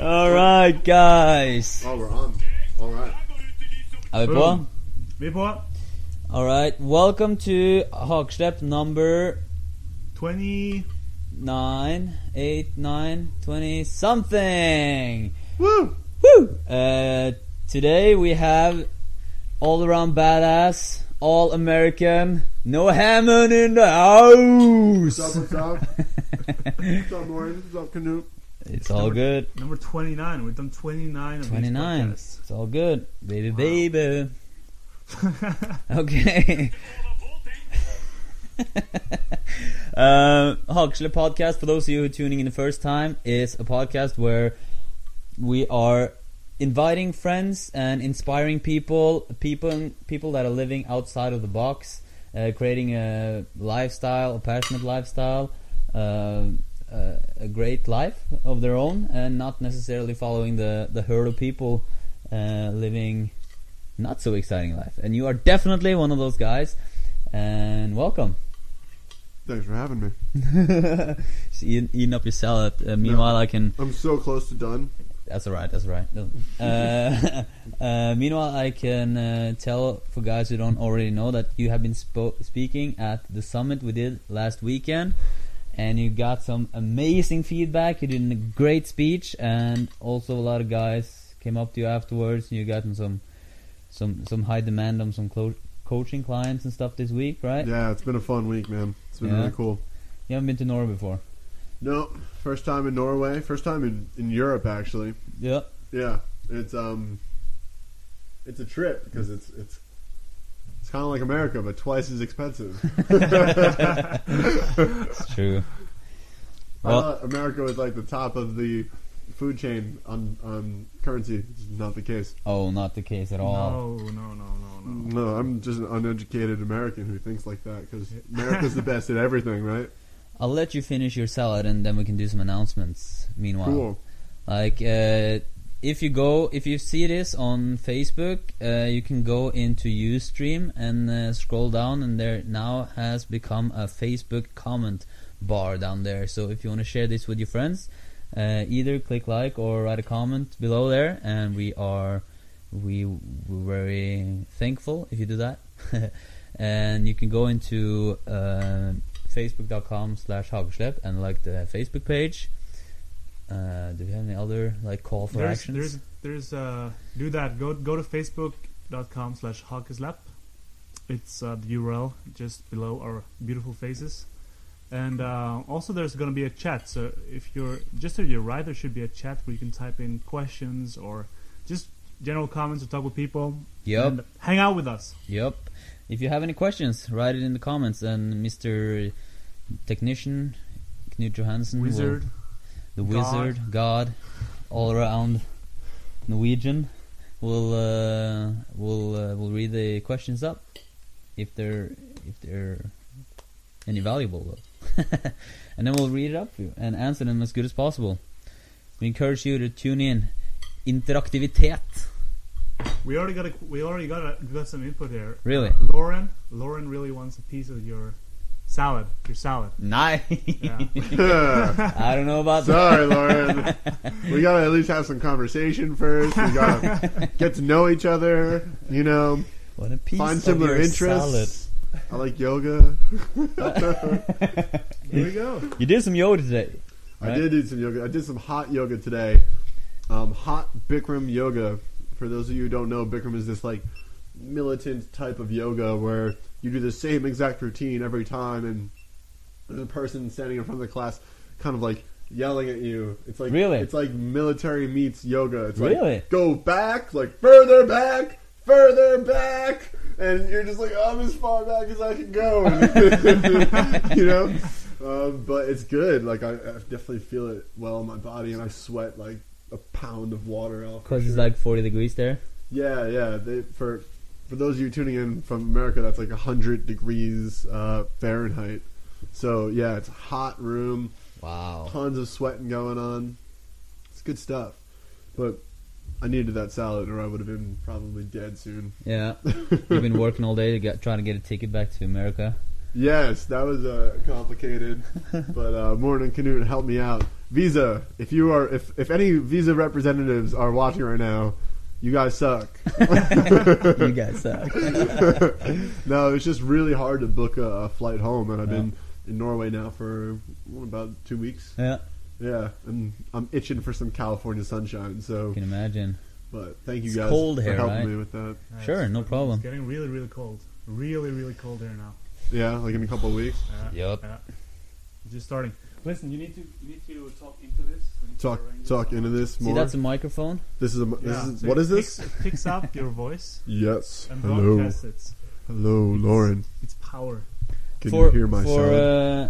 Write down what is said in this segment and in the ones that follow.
All right, guys. Oh, we're on. All right. Er vi på? Boom. Vi er på All right. Welcome to Hagslepp number 20 nine, eight, nine, twenty something. Woo! Woo! Uh, today we have all around badass, all American, no Hammond in the house. What's up, what's up? What's up, Lauren? What's up, Canute? It's all good. number 29. We've done 29 of 29. these It's all good. Baby, baby. Okay. uh, Hagsle podcast, for those of you who are tuning in the first time, is a podcast where we are inviting friends and inspiring people, people, people that are living outside of the box, uh, creating a lifestyle, a passionate lifestyle, uh, uh, a great life of their own, and not necessarily following the the herd of people uh, living not so exciting life. And you are definitely one of those guys. And welcome. Thanks for having me. Just eating, eating up your salad. Uh, meanwhile, I can. I'm so close to done. That's alright. That's alright. Uh, uh, meanwhile, I can uh, tell for guys who don't already know that you have been spo- speaking at the summit we did last weekend, and you got some amazing feedback. You did a great speech, and also a lot of guys came up to you afterwards. And you gotten some, some, some high demand on some clo- coaching clients and stuff this week, right? Yeah, it's been a fun week, man. It's been Yeah. really cool. You haven't been to Norway before. No, first time in Norway. First time in, in Europe, actually. Yeah. Yeah, it's um, it's a trip because it's it's it's kind of like America, but twice as expensive. It's true. Well- thought America was like the top of the food chain on on currency. It's not the case. Oh, not the case at all. No, no, no, no, no. No, I'm just an uneducated American who thinks like that because America's the best at everything, right? I'll let you finish your salad and then we can do some announcements. Meanwhile, Cool. like uh, if you go, if you see this on Facebook, uh, you can go into UStream and uh, scroll down, and there now has become a Facebook comment bar down there. So if you want to share this with your friends, uh, either click like or write a comment below there, and we are we we're very thankful if you do that. and you can go into uh, facebook.com slash and like the Facebook page. Uh, do we have any other like call for There's, actions? there's, there's, uh, do that. Go, go to facebook.com slash hawkislap. It's uh, the URL just below our beautiful faces. And uh, also, there's going to be a chat. So if you're just to your right, there should be a chat where you can type in questions or just general comments or talk with people. Yep. And hang out with us. Yep. If you have any questions, write it in the comments, and Mr. Technician Knut Johansen, will- Wizard. The wizard, God, all around Norwegian, will uh, will uh, will read the questions up if they're if they're any valuable though, and then we'll read it up for you and answer them as good as possible. We encourage you to tune in. Interaktivitet. We already got a, we already got a, got some input here. Really? Uh, Lauren, Lauren really wants a piece of your salad. Your salad. Nice. Yeah. I don't know about that. Sorry, Lauren. we gotta at least have some conversation first. We gotta get to know each other. You know, What a piece find of similar your interests. I like yoga. Here we go. You did some yoga today. I did do some yoga. I did some hot yoga today. Um, hot Bikram yoga. For those of you who don't know, Bikram is this like militant type of yoga where you do the same exact routine every time, and there's a person standing in front of the class, kind of like yelling at you. It's like Really? it's like military meets yoga. It's Really? like go back, like further back, further back. And you're just like, I'm as far back as I can go, you know. Um, but it's good. Like I, I definitely feel it well in my body, and I sweat like a pound of water out. for Because it's like 40 degrees there. yeah, yeah. They, for for those of you tuning in from America, that's like hundred degrees uh, Fahrenheit. So yeah, it's a hot room, Wow. tons of sweating going on. It's good stuff. But I needed that salad, or I would have been probably dead soon. Yeah. You've been working all day to get trying to get a ticket back to America. Yes, that was uh, complicated, but uh, Morning Canute helped me out Visa, if you are, if if any Visa representatives are watching right now, you guys suck. you guys suck. no, it's just really hard to book a, a flight home, and I've Yeah. been in Norway now for what, about two weeks. yeah, Yeah, and I'm itching for some California sunshine. So, you can imagine. but thank you It's guys cold for here, helping right? me with that. Yeah, Sure, no problem. It's getting really, really cold. Really, really cold here now. Yeah, like in a couple of weeks. Yeah, Yup. yeah. Just starting. Listen, you need to you need to talk into this. We need to Talk talk into this See, more. that's a microphone. this is a. This Yeah, is so what it is this? Picks, it picks up your voice Yes. and Hello. broadcasts it. Hello, Lauren. It's power. Can for you hear my for sound? uh,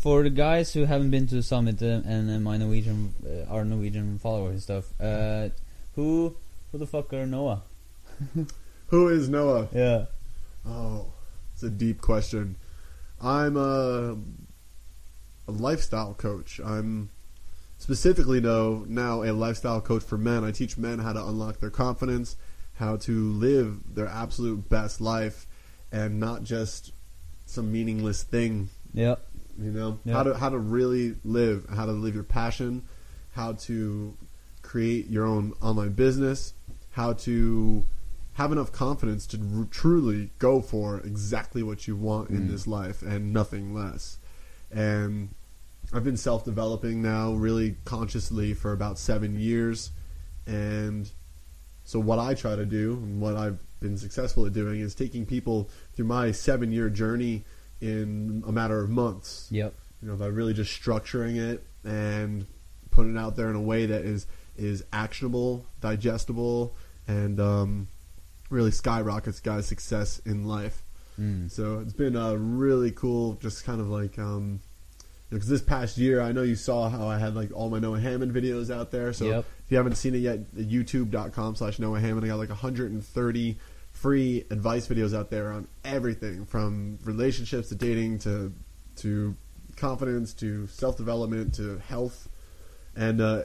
for the guys who haven't been to the summit uh, and uh, my Norwegian, uh, our Norwegian followers and stuff, uh, who who the fuck are Noah? Who is Noah? Yeah. Oh, it's a deep question. I'm a, a lifestyle coach. I'm specifically though now a lifestyle coach for men. I teach men how to unlock their confidence, how to live their absolute best life, and not just some meaningless thing. Yep. You know Yeah. how to how to really live, how to live your passion, how to create your own online business, how to have enough confidence to r- truly go for exactly what you want in Mm. this life and nothing less. And I've been self developing now really consciously for about seven years. And so, what I try to do and what I've been successful at doing is taking people through my seven year journey in a matter of months Yep. you know by really just structuring it and putting it out there in a way that is is actionable digestible and um, really skyrockets guys success in life Mm. so it's been uh, really cool just kind of like um because this past year i know you saw how i had like all my noah hammond videos out there so Yep. if you haven't seen it yet youtube.com slash noah hammond i got like 130 free advice videos out there on everything from relationships to dating to to confidence to self development to health, and uh,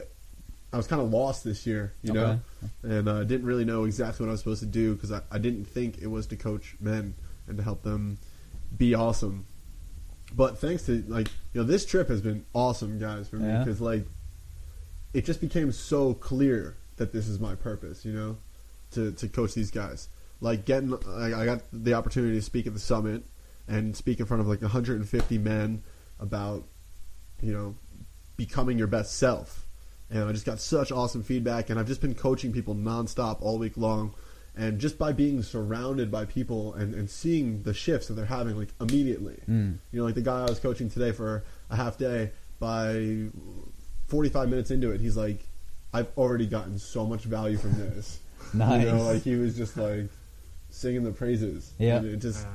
I was kind of lost this year, you know, and uh, didn't really know exactly what I was supposed to do because I, I didn't think it was to coach men and to help them be awesome. But thanks to like you know this trip has been awesome, guys, for me Yeah. because like it just became so clear that this is my purpose, you know, to to coach these guys. Like getting, I, I got the opportunity to speak at the summit and speak in front of like 150 men about, you know, becoming your best self. And I just got such awesome feedback, and I've just been coaching people nonstop all week long. And just by being surrounded by people and, and seeing the shifts that they're having, like immediately, Mm. you know, like the guy I was coaching today for a half day, by 45 minutes into it, he's like, I've already gotten so much value from this. Nice. You know, like he was just like singing the praises. Yeah. And it just,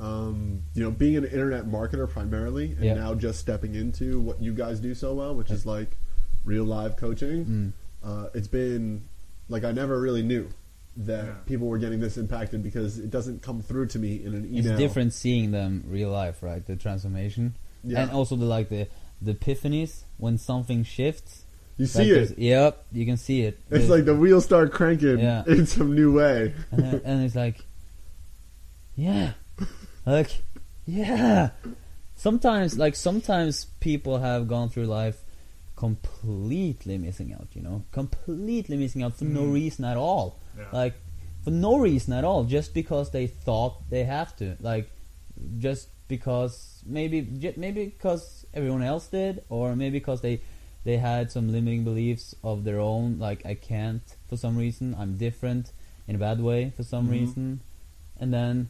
um, you know, being an internet marketer primarily, and Yeah. now just stepping into what you guys do so well, which is like real live coaching. Mm. Uh, it's been like I never really knew that Yeah. people were getting this impacted because it doesn't come through to me in an email. It's different seeing them real life, right? The transformation, Yeah. and also the like the the epiphanies when something shifts. you see there's- it. Yep, you can see it. It's The- like the wheels start cranking Yeah. in some new way. and, then- and it's like, yeah, like, yeah. Sometimes, like, sometimes people have gone through life completely missing out. You know, completely missing out for no Mm. reason at all. Yeah. Like, for no reason at all, just because they thought they have to. Like, just because maybe, maybe because everyone else did, or maybe because they they had some limiting beliefs of their own. Like, I can't for some reason. I'm different in a bad way for some Mhm. reason, and then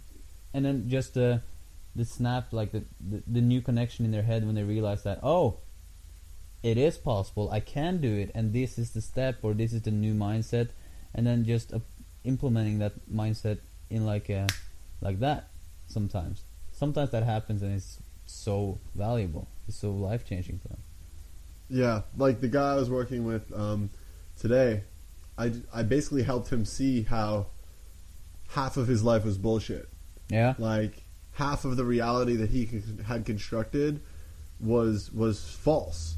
and then just the the snap, like the, the the new connection in their head when they realize that oh, it is possible. I can do it, and this is the step, or this is the new mindset, and then just uh, implementing that mindset in like a like that. Sometimes, sometimes that happens, and it's so valuable. It's so life changing for them. Yeah, like the guy I was working with um, today, I, I basically helped him see how half of his life was bullshit. Yeah. Like half of the reality that he had constructed was was false,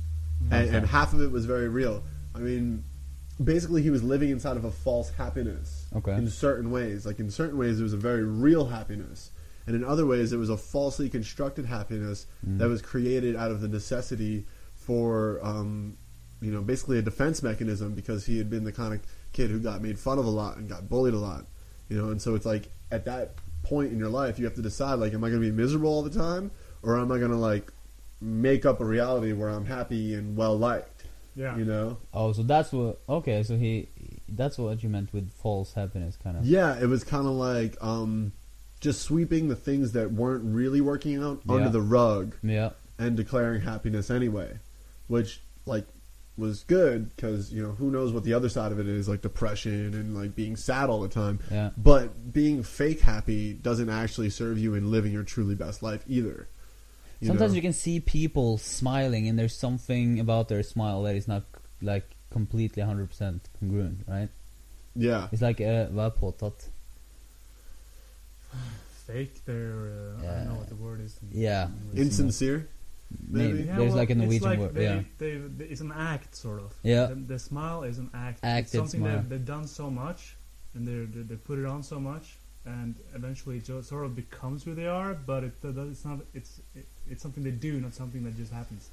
and, and half of it was very real. I mean, basically, he was living inside of a false happiness. Okay. In certain ways, like in certain ways, it was a very real happiness, and in other ways, it was a falsely constructed happiness Mm. that was created out of the necessity for um, you know basically a defense mechanism because he had been the kind of kid who got made fun of a lot and got bullied a lot. You know, and so it's like at that point in your life, you have to decide like, am I going to be miserable all the time, or am I going to like make up a reality where I'm happy and well liked? Yeah. You know. Oh, so that's what. Okay, so he. That's what you meant with false happiness, kind of. Yeah, it was kind of like um, just sweeping the things that weren't really working out Yeah. under the rug Yeah. and declaring happiness anyway, which like was good because you know who knows what the other side of it is like depression and like being sad all the time. Yeah. But being fake happy doesn't actually serve you in living your truly best life either. You Sometimes know? you can see people smiling, and there's something about their smile that is not like completely 100% congruent, right? yeah, It's like uh, hva er påtatt? Fake. They're. Uh, I don't know what the word is. in- Yeah. insincere. Maybe, Maybe. Yeah, there's well, like a Norwegian like word. They, yeah. they, they, it's an act, sort of. Yeah. The, the smile is an act. it's Acted something smile. that they've done so much, and they they they put it on so much, and eventually it just sort of becomes who they are. But it, it's not. It's it, it's something they do, not something that just happens.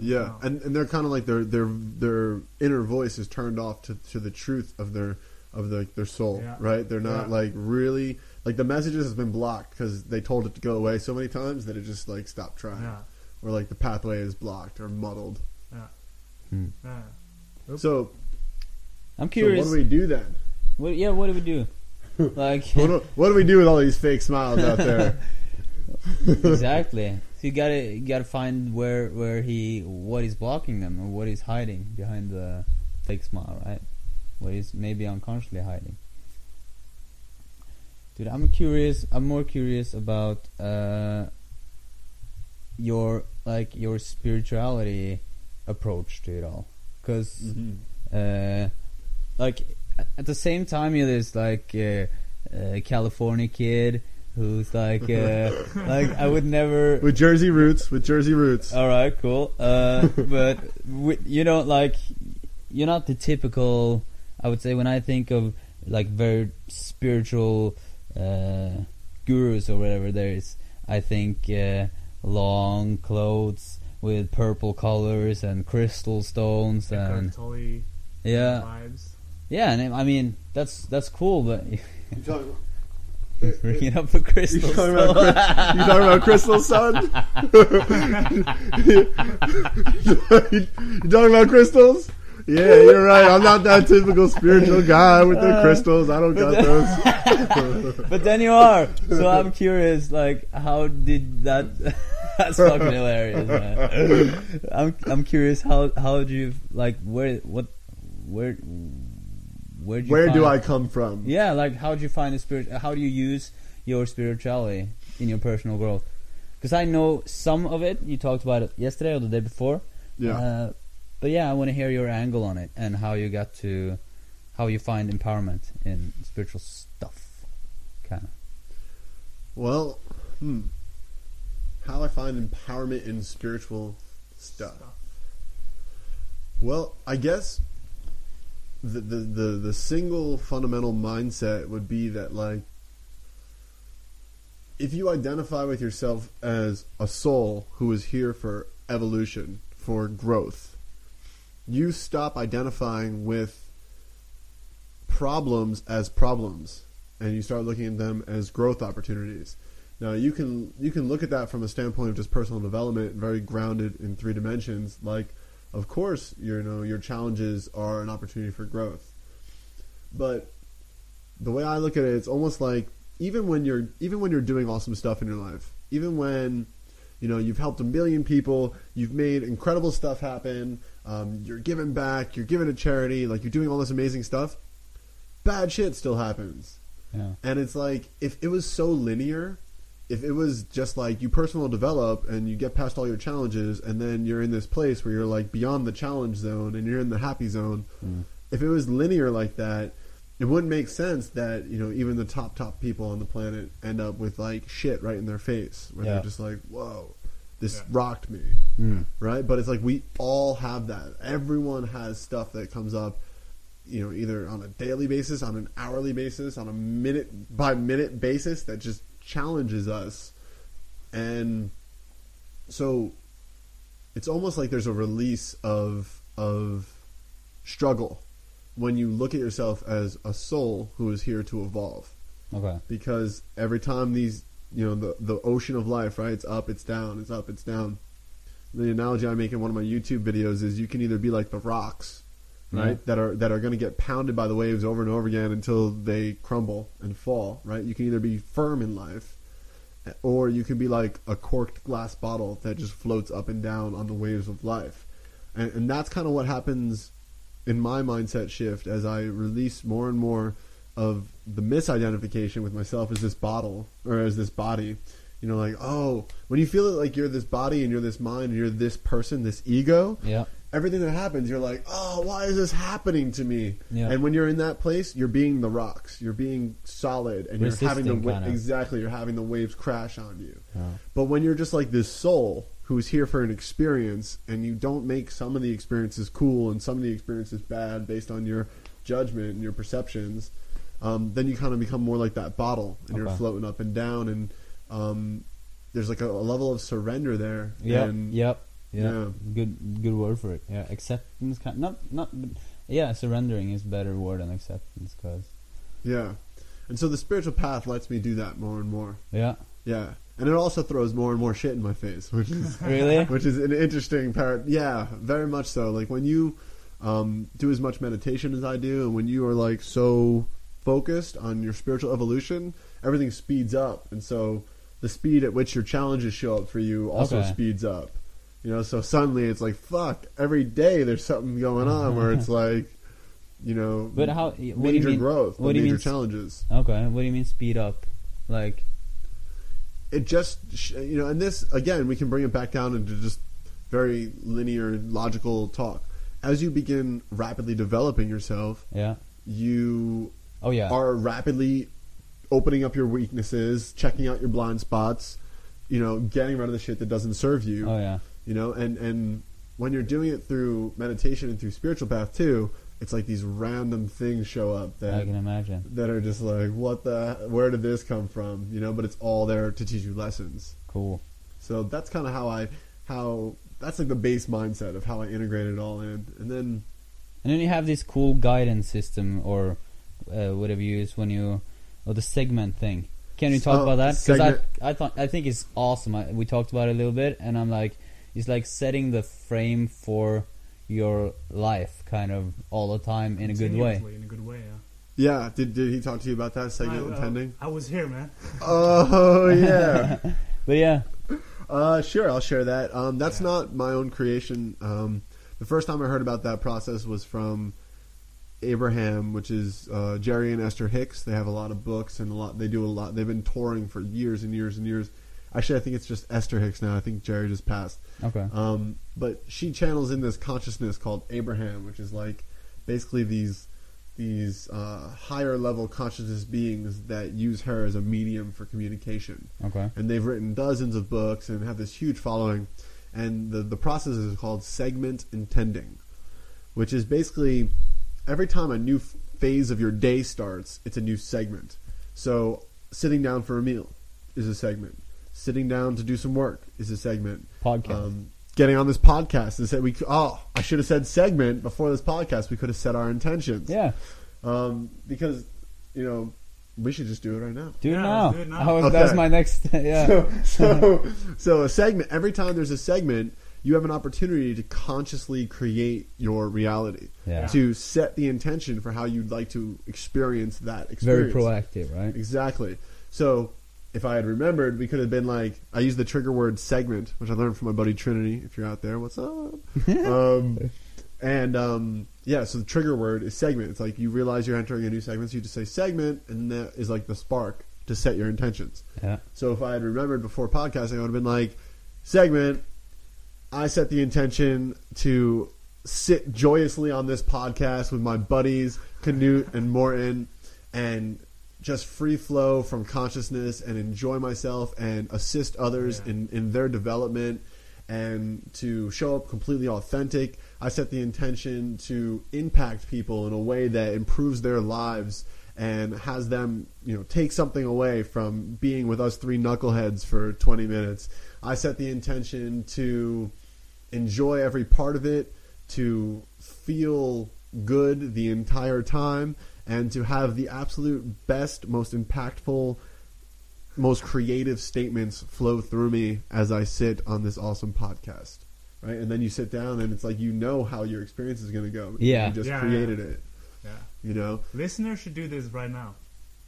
You know, Yeah, wow. and and they're kind of like their their their inner voice is turned off to to the truth of their of the, their soul, Yeah. right? They're not Yeah. like really like the messages has been blocked because they told it to go away so many times that it just like stopped trying, yeah, or like the pathway is blocked or muddled. yeah, Hmm. yeah. So, I'm so curious. what do we do then? What- yeah, what do we do? like What do, what do we do with all these fake smiles out there? exactly. You gotta you gotta find where where he what he's blocking them or what he's hiding behind the fake smile, right? What he's maybe unconsciously hiding. Dude, I'm curious. I'm more curious about uh, your like your spirituality approach to it all, because Mhm. uh, like at the same time you're this like uh, uh, California kid who's like uh, like I would never. With Jersey roots, with Jersey roots. All right, cool. Uh, but wi- you know, like you're not the typical. I would say when I think of like very spiritual uh, gurus or whatever, there's I think uh, long clothes with purple colors and crystal stones Eckhart and yeah, vibes. yeah. And I mean that's that's cool, but You talking, bringing up a crystal you talking about, Chris- you talking about Crystal, son? you talking about crystals? Yeah, you're right. I'm not that typical spiritual guy with the crystals. I don't got those. but then you are. So I'm curious, like, how did that? that's fucking hilarious, man. I'm I'm curious how how do you like where what where where do you Where do I come from? Yeah, like how do you find the spirit? How do you use your spirituality in your personal growth? Because I know some of it. You talked about it yesterday or the day before. Yeah. Uh, but yeah, I want to hear your angle on it and how you got to how you find empowerment in spiritual stuff, kind of. Well, hmm. How I find empowerment in spiritual stuff. Well, I guess the, the the the single fundamental mindset would be that like if you identify with yourself as a soul who is here for evolution, for growth, you stop identifying with problems as problems and you start looking at them as growth opportunities. Now you can you can look at that from a standpoint of just personal development, very grounded in three dimensions. Like, of course, you know your challenges are an opportunity for growth, but the way I look at it, it's almost like even when you're even when you're doing awesome stuff in your life, even when you know you've helped a million people, you've made incredible stuff happen, um, you're giving back, you're giving to charity, like you're doing all this amazing stuff. Bad shit still happens. Yeah. And it's like if it was so linear, if it was just like you personal develop and you get past all your challenges and then you're in this place where you're like beyond the challenge zone and you're in the happy zone, Mm. if it was linear like that, it wouldn't make sense that, you know, even the top top people on the planet end up with like shit right in their face where Yeah. they're just like, "Whoa, this Yeah. rocked me." Mm. right? But it's like we all have that. Everyone has stuff that comes up, you know, either on a daily basis, on an hourly basis, on a minute by minute basis that just challenges us. And so it's almost like there's a release of of struggle when you look at yourself as a soul who is here to evolve Okay. because every time these you know the the ocean of life right it's up it's down it's up it's down the analogy i make in one of my youtube videos is you can either be like the rocks Mm-hmm. right Yeah. that are that are going to get pounded by the waves over and over again until they crumble and fall right you can either be firm in life or you can be like a corked glass bottle that just floats up and down on the waves of life and, and that's kind of what happens in my mindset shift as i release more and more of the misidentification with myself as this bottle or as this body you know like oh when you feel it like you're this body and you're this mind and you're this person this ego Yeah. Everything that happens, you're like, oh, why is this happening to me? Yeah. And when you're in that place, you're being the rocks. You're being solid, and you're having the Resisting, wa- exactly. You're having the waves crash on you. Yeah. But when you're just like this soul who's here for an experience, and you don't make some of the experiences cool and some of the experiences bad based on your judgment and your perceptions, um, then you kind of become more like that bottle, and you're floating up and down, and um, there's like a, a level of surrender there. Yep. And Yep. Yeah. Yeah. Good. Good word for it. Yeah. Acceptance. Kind. Not. Not. Yeah. Surrendering is better word than acceptance. Cause. Yeah. And so the spiritual path lets me do that more and more. Yeah. Yeah. And it also throws more and more shit in my face, which is Really. which is an interesting part. Yeah, very much so. Like when you um, do as much meditation as I do, and when you are like so focused on your spiritual evolution, everything speeds up, and so the speed at which your challenges show up for you also Okay. speeds up. You know, so suddenly it's like fuck. Every day there's something going on where it's like, you know, But how? What do you major mean? growth, what do you major mean? challenges. Okay. What do you mean speed up? Like. it just you know and this again we can bring it back down into just very linear logical talk as you begin rapidly developing yourself Yeah. you Oh yeah. are rapidly opening up your weaknesses checking out your blind spots you know getting rid of the shit that doesn't serve you oh yeah. You know and and when you're doing it through meditation and through spiritual path too it's like these random things show up that I can imagine. that are just like what the where did this come from you know but it's all there to teach you lessons Cool. so that's kind of how I how that's like the base mindset of how I integrate it all in, and then And then you have this cool guidance system or uh, whatever you use when you or the segment thing. Can you talk Oh, about that? Because I I thought I think it's awesome. I, we talked about it a little bit, and I'm like, it's like setting the frame for your life, kind of all the time in a good way. Continuously, In a good way, yeah. yeah, did did he talk to you about that segment I, intending? I was here, man. Oh yeah, But yeah, uh, sure, I'll share that. Um, that's not my own creation. Um, the first time I heard about that process was from Abraham, which is uh, Jerry and Esther Hicks. They have a lot of books and a lot. They do a lot. They've been touring for years and years and years. Actually, I think it's just Esther Hicks now. I think Jerry just passed. okay, Um, but she channels in this consciousness called Abraham, which is like basically these these uh, higher level consciousness beings that use her as a medium for communication. okay, And they've written dozens of books and have this huge following. And the the process is called segment intending, which is basically every time a new phase of your day starts, it's a new segment. So sitting down for a meal is a segment. Sitting down to do some work is a segment. podcast. Um, getting on this podcast and said we c- oh I should have said segment before this podcast. We could have set our intentions. yeah, Um, because you know we should just do it right now. do Yeah, it now. let's do it now. I was- Okay. That's my next. yeah, So, so, so a segment. Every time there's a segment, you have an opportunity to consciously create your reality. Yeah. To set the intention for how you'd like to experience that very experience. proactive, right? Exactly. So if I had remembered, we could have been like, I used the trigger word segment, which I learned from my buddy Trinity. If you're out there, what's up? um, and um, yeah, so the trigger word is segment. It's like you realize you're entering a new segment, so you just say segment, and that is like the spark to set your intentions. Yeah, So if I had remembered before podcasting, I would have been like, segment, I set the intention to sit joyously on this podcast with my buddies, Canute and Morton, and just free flow from consciousness and enjoy myself and assist others Yeah. in, in their development and to show up completely authentic. I set the intention to impact people in a way that improves their lives and has them, you know, take something away from being with us three knuckleheads for 20 minutes. I set the intention to enjoy every part of it, to feel good the entire time, and to have the absolute best, most impactful, most creative statements flow through me as I sit on this awesome podcast. Right? And then you sit down and it's like you know how your experience is going to go. Yeah. You just Yeah, created it. Yeah. You know? Listeners should do this right now.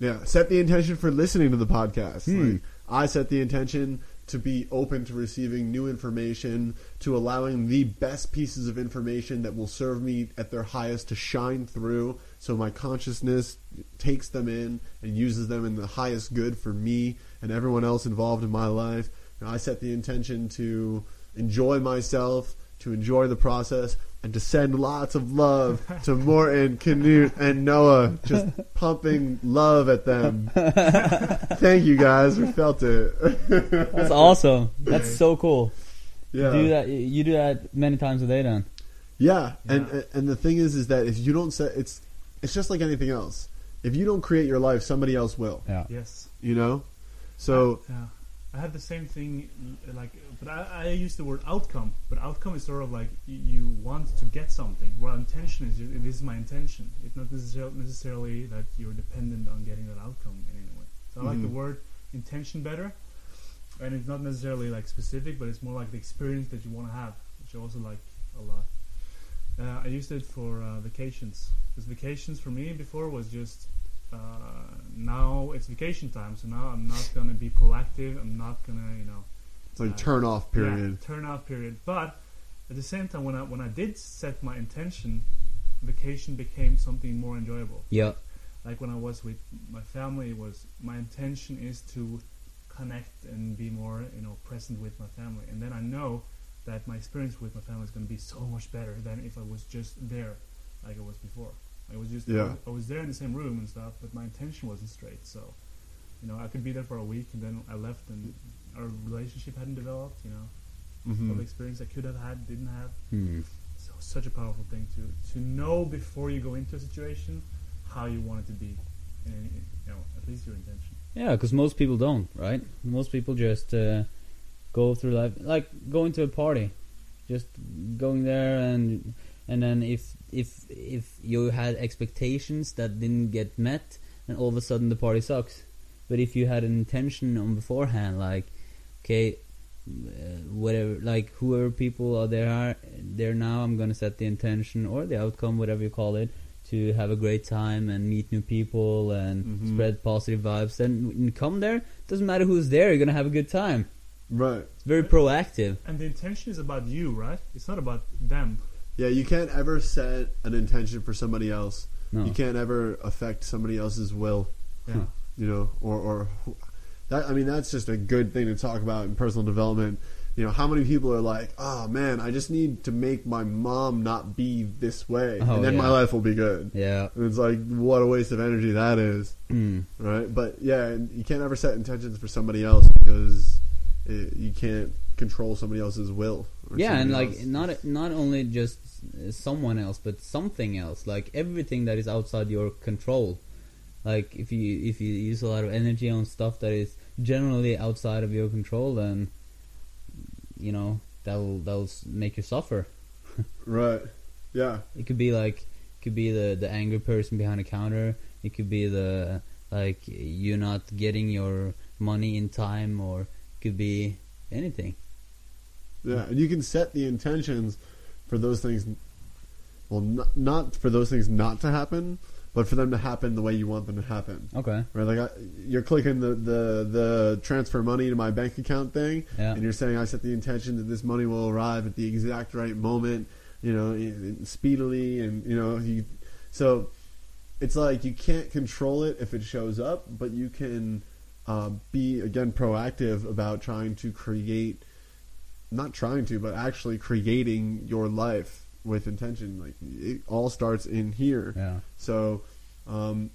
Yeah, set the intention for listening to the podcast. Hmm. Like, I set the intention to be open to receiving new information, to allowing the best pieces of information that will serve me at their highest to shine through, so my consciousness takes them in and uses them in the highest good for me and everyone else involved in my life. And I set the intention to enjoy myself, to enjoy the process, and to send lots of love to Morton, Canute, and Noah, just pumping love at them. Thank you guys. We felt it. That's awesome. That's so cool. yeah. Do that. You do that many times a day, then. Yeah, and and the thing is, is that if you don't set, it's it's just like anything else. If you don't create your life, somebody else will. Yeah. Yes. You know. So yeah, I had the same thing. Like, but I, I use the word outcome. But outcome is sort of like you want to get something. Well, intention is this is my intention. It's not necessarily necessarily that you're dependent on getting that outcome in any way. So I like the Mhm. word intention better, and it's not necessarily like specific, but it's more like the experience that you want to have, which I also like a lot. Uh, I used it for uh, vacations. Because vacations for me before was just uh, now it's vacation time, so now I'm not gonna be proactive. I'm not gonna, you know, it's like Uh, turn off yeah, period. turn off period. But at the same time, when I when I did set my intention, vacation became something more enjoyable. Yeah. Like when I was with my family, it was my intention is to connect and be more, you know, present with my family. And then I know that my experience with my family is going to be so much better than if I was just there, like I was before. I was just, Yeah. I was there in the same room and stuff, but my intention wasn't straight. So, you know, I could be there for a week and then I left and our relationship hadn't developed. You know, Mhm. all the experience I could have had didn't have. Hmm. So such a powerful thing to to know before you go into a situation how you want it to be, and you know at least your intention. Yeah, because most people don't, right? Most people just uh, go through life like going to a party, just going there and and then if if if you had expectations that didn't get met, then all of a sudden the party sucks. But if you had an intention on beforehand, like okay, uh, whatever, like whoever people are there are there now, I'm gonna set the intention or the outcome, whatever you call it, to have a great time and meet new people and Mhm. spread positive vibes. Then come there, doesn't matter who's there, you're gonna have a good time. Right. It's very proactive. And the intention is about you, right? It's not about them. Yeah, you can't ever set an intention for somebody else. No. You can't ever affect somebody else's will. Yeah. you know, or or that. I mean, that's just a good thing to talk about in personal development. You know, how many people are like, "Oh man, I just need to make my mom not be this way, Oh, and then my life will be good." Yeah. And it's like, what a waste of energy that is, Mm. right? But yeah, you can't ever set intentions for somebody else because it, you can't control somebody else's will. Yeah, and like not not only just uh, someone else, but something else. Like everything that is outside your control. Like if you if you use a lot of energy on stuff that is generally outside of your control, then you know that'll that'll make you suffer. right? Yeah, It could be like it could be the the angry person behind a counter. It could be the like you not getting your money in time, or could be anything. Yeah, and you can set the intentions for those things. Well, not, not for those things not to happen, but for them to happen the way you want them to happen. Okay. Right? Like I, you're clicking the, the the transfer money to my bank account thing, Yeah. and you're saying I set the intention that this money will arrive at the exact right moment, you know, speedily, and you know, you. So, it's like you can't control it if it shows up, but you can uh, be again proactive about trying to create not trying to, but actually creating your life with intention. Like it all starts in here. Yeah. So, um,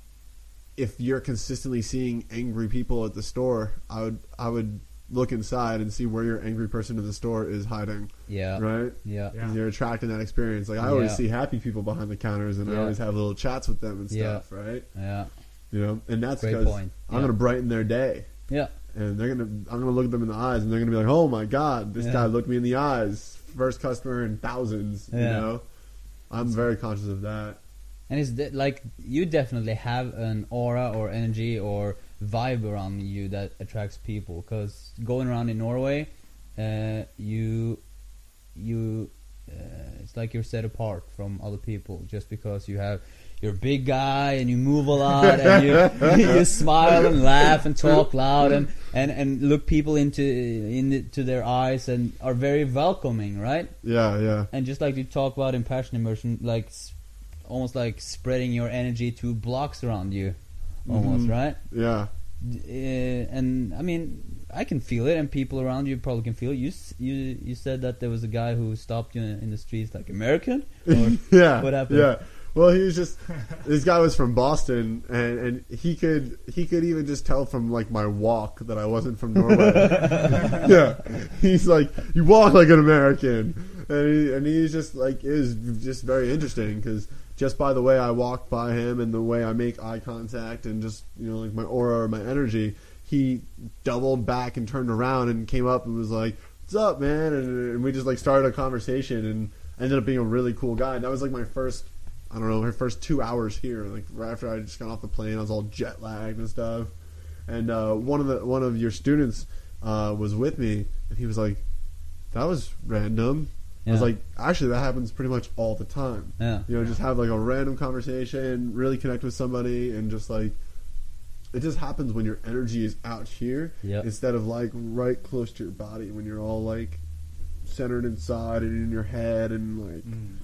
if you're consistently seeing angry people at the store, I would I would look inside and see where your angry person in the store is hiding. Yeah. Right? Yeah. Yeah. And you're attracting that experience. Like I always Yeah. see happy people behind the counters, and I always have little chats with them and Yeah. stuff. Right? Yeah. You know, and that's because. I'm Yeah. going to brighten their day Yeah. and they're gonna I'm gonna look at them in the eyes and they're gonna be like, Oh my god, this Yeah. guy looked me in the eyes first customer in thousands. You Yeah. know, I'm very conscious of that. And it's de- like you definitely have an aura or energy or vibe around you that attracts people. Because going around in Norway, uh, you you uh, it's like you're set apart from other people just because you have you're a big guy and you move a lot and you you smile and laugh and talk loud and, and, and look people into into their eyes and are very welcoming, right? Yeah, yeah, and just like you talk about in passion immersion, like almost like spreading your energy to blocks around you, almost Mhm. right. yeah. Uh, and I mean, I can feel it, and people around you probably can feel it. You you you said that there was a guy who stopped you in, in the streets, like American. Or, yeah. What happened? Yeah. Well, he was just this guy was from Boston, and and he could he could even just tell from like my walk that I wasn't from Norway. yeah, he's like you walk like an American, and he, and he's just like is just very interesting because just by the way I walk by him and the way I make eye contact and just you know like my aura or my energy, he doubled back and turned around and came up and was like, "What's up, man?" And, and we just like started a conversation and ended up being a really cool guy. And that was like my first, I don't know, my first two hours here. Like right after I just got off the plane, I was all jet lagged and stuff. And uh, one of the one of your students uh, was with me, and he was like, "That was random." I was like, "Actually, that happens pretty much all the time." Yeah, You know, just have like a random conversation, really connect with somebody, and just like it just happens when your energy is out here Yep. instead of like right close to your body when you're all like centered inside and in your head and like Mm.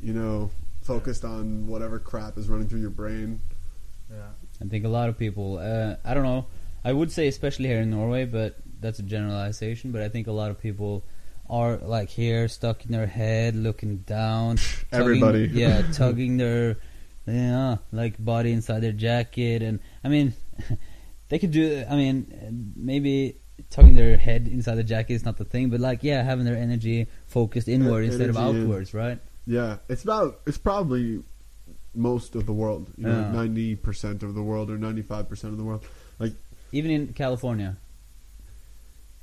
you know focused on whatever crap is running through your brain. Yeah. I think a lot of people. Uh, I don't know. I would say especially here in Norway, but that's a generalization. But I think a lot of people are like here, stuck in their head, looking down. tugging- Everybody. yeah, tugging their, yeah, like body inside their jacket, and I mean, they could do. I mean, maybe tugging their head inside the jacket is not the thing, but like, yeah, having their energy focused inward instead of energy in. outwards, right? Yeah, it's about it's probably most of the world. You know, Yeah. ninety percent of the world or ninety five percent of the world. Like even in California,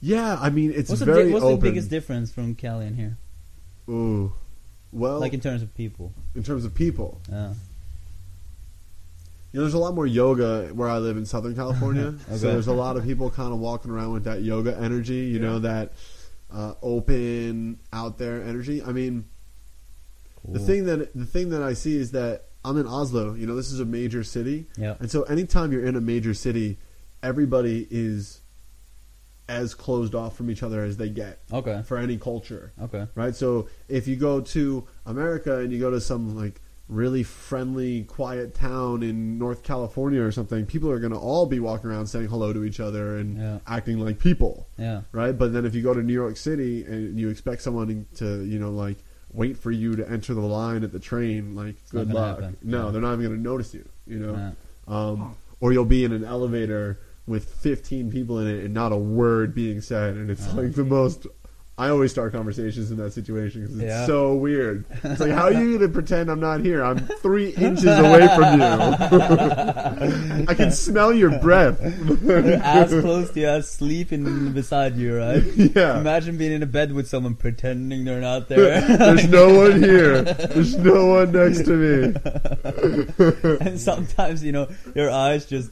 Yeah, I mean it's what's, the, very di- what's open. the biggest difference from Cali and here, Ooh, well, like in terms of people? in terms of people, Yeah. You know, there's a lot more yoga where I live in Southern California. Okay. So there's a lot of people kind of walking around with that yoga energy, you know, that uh, open, out there energy. I mean, the thing that the thing that I see is that I'm in Oslo. You know, this is a major city, Yeah. and so anytime you're in a major city, everybody is as closed off from each other as they get Okay. for any culture Okay. right? So if you go to America and you go to some like really friendly, quiet town in North California or something, people are going to all be walking around saying hello to each other and Yeah. acting like people, Yeah. right? But then if you go to New York City and you expect someone to, you know, like wait for you to enter the line at the train, like not good luck. happen. No, they're not even going to notice you, you know. Um, or you'll be in an elevator with 15 people in it and not a word being said, and it's like the most. I always start conversations in that situation because it's Yeah. so weird. It's like, how are you going to pretend I'm not here? I'm three inches away from you. I can smell your breath. As close to you as sleeping beside you, right? yeah. Imagine being in a bed with someone pretending they're not there. There's no one here. There's no one next to me. and sometimes, you know, your eyes just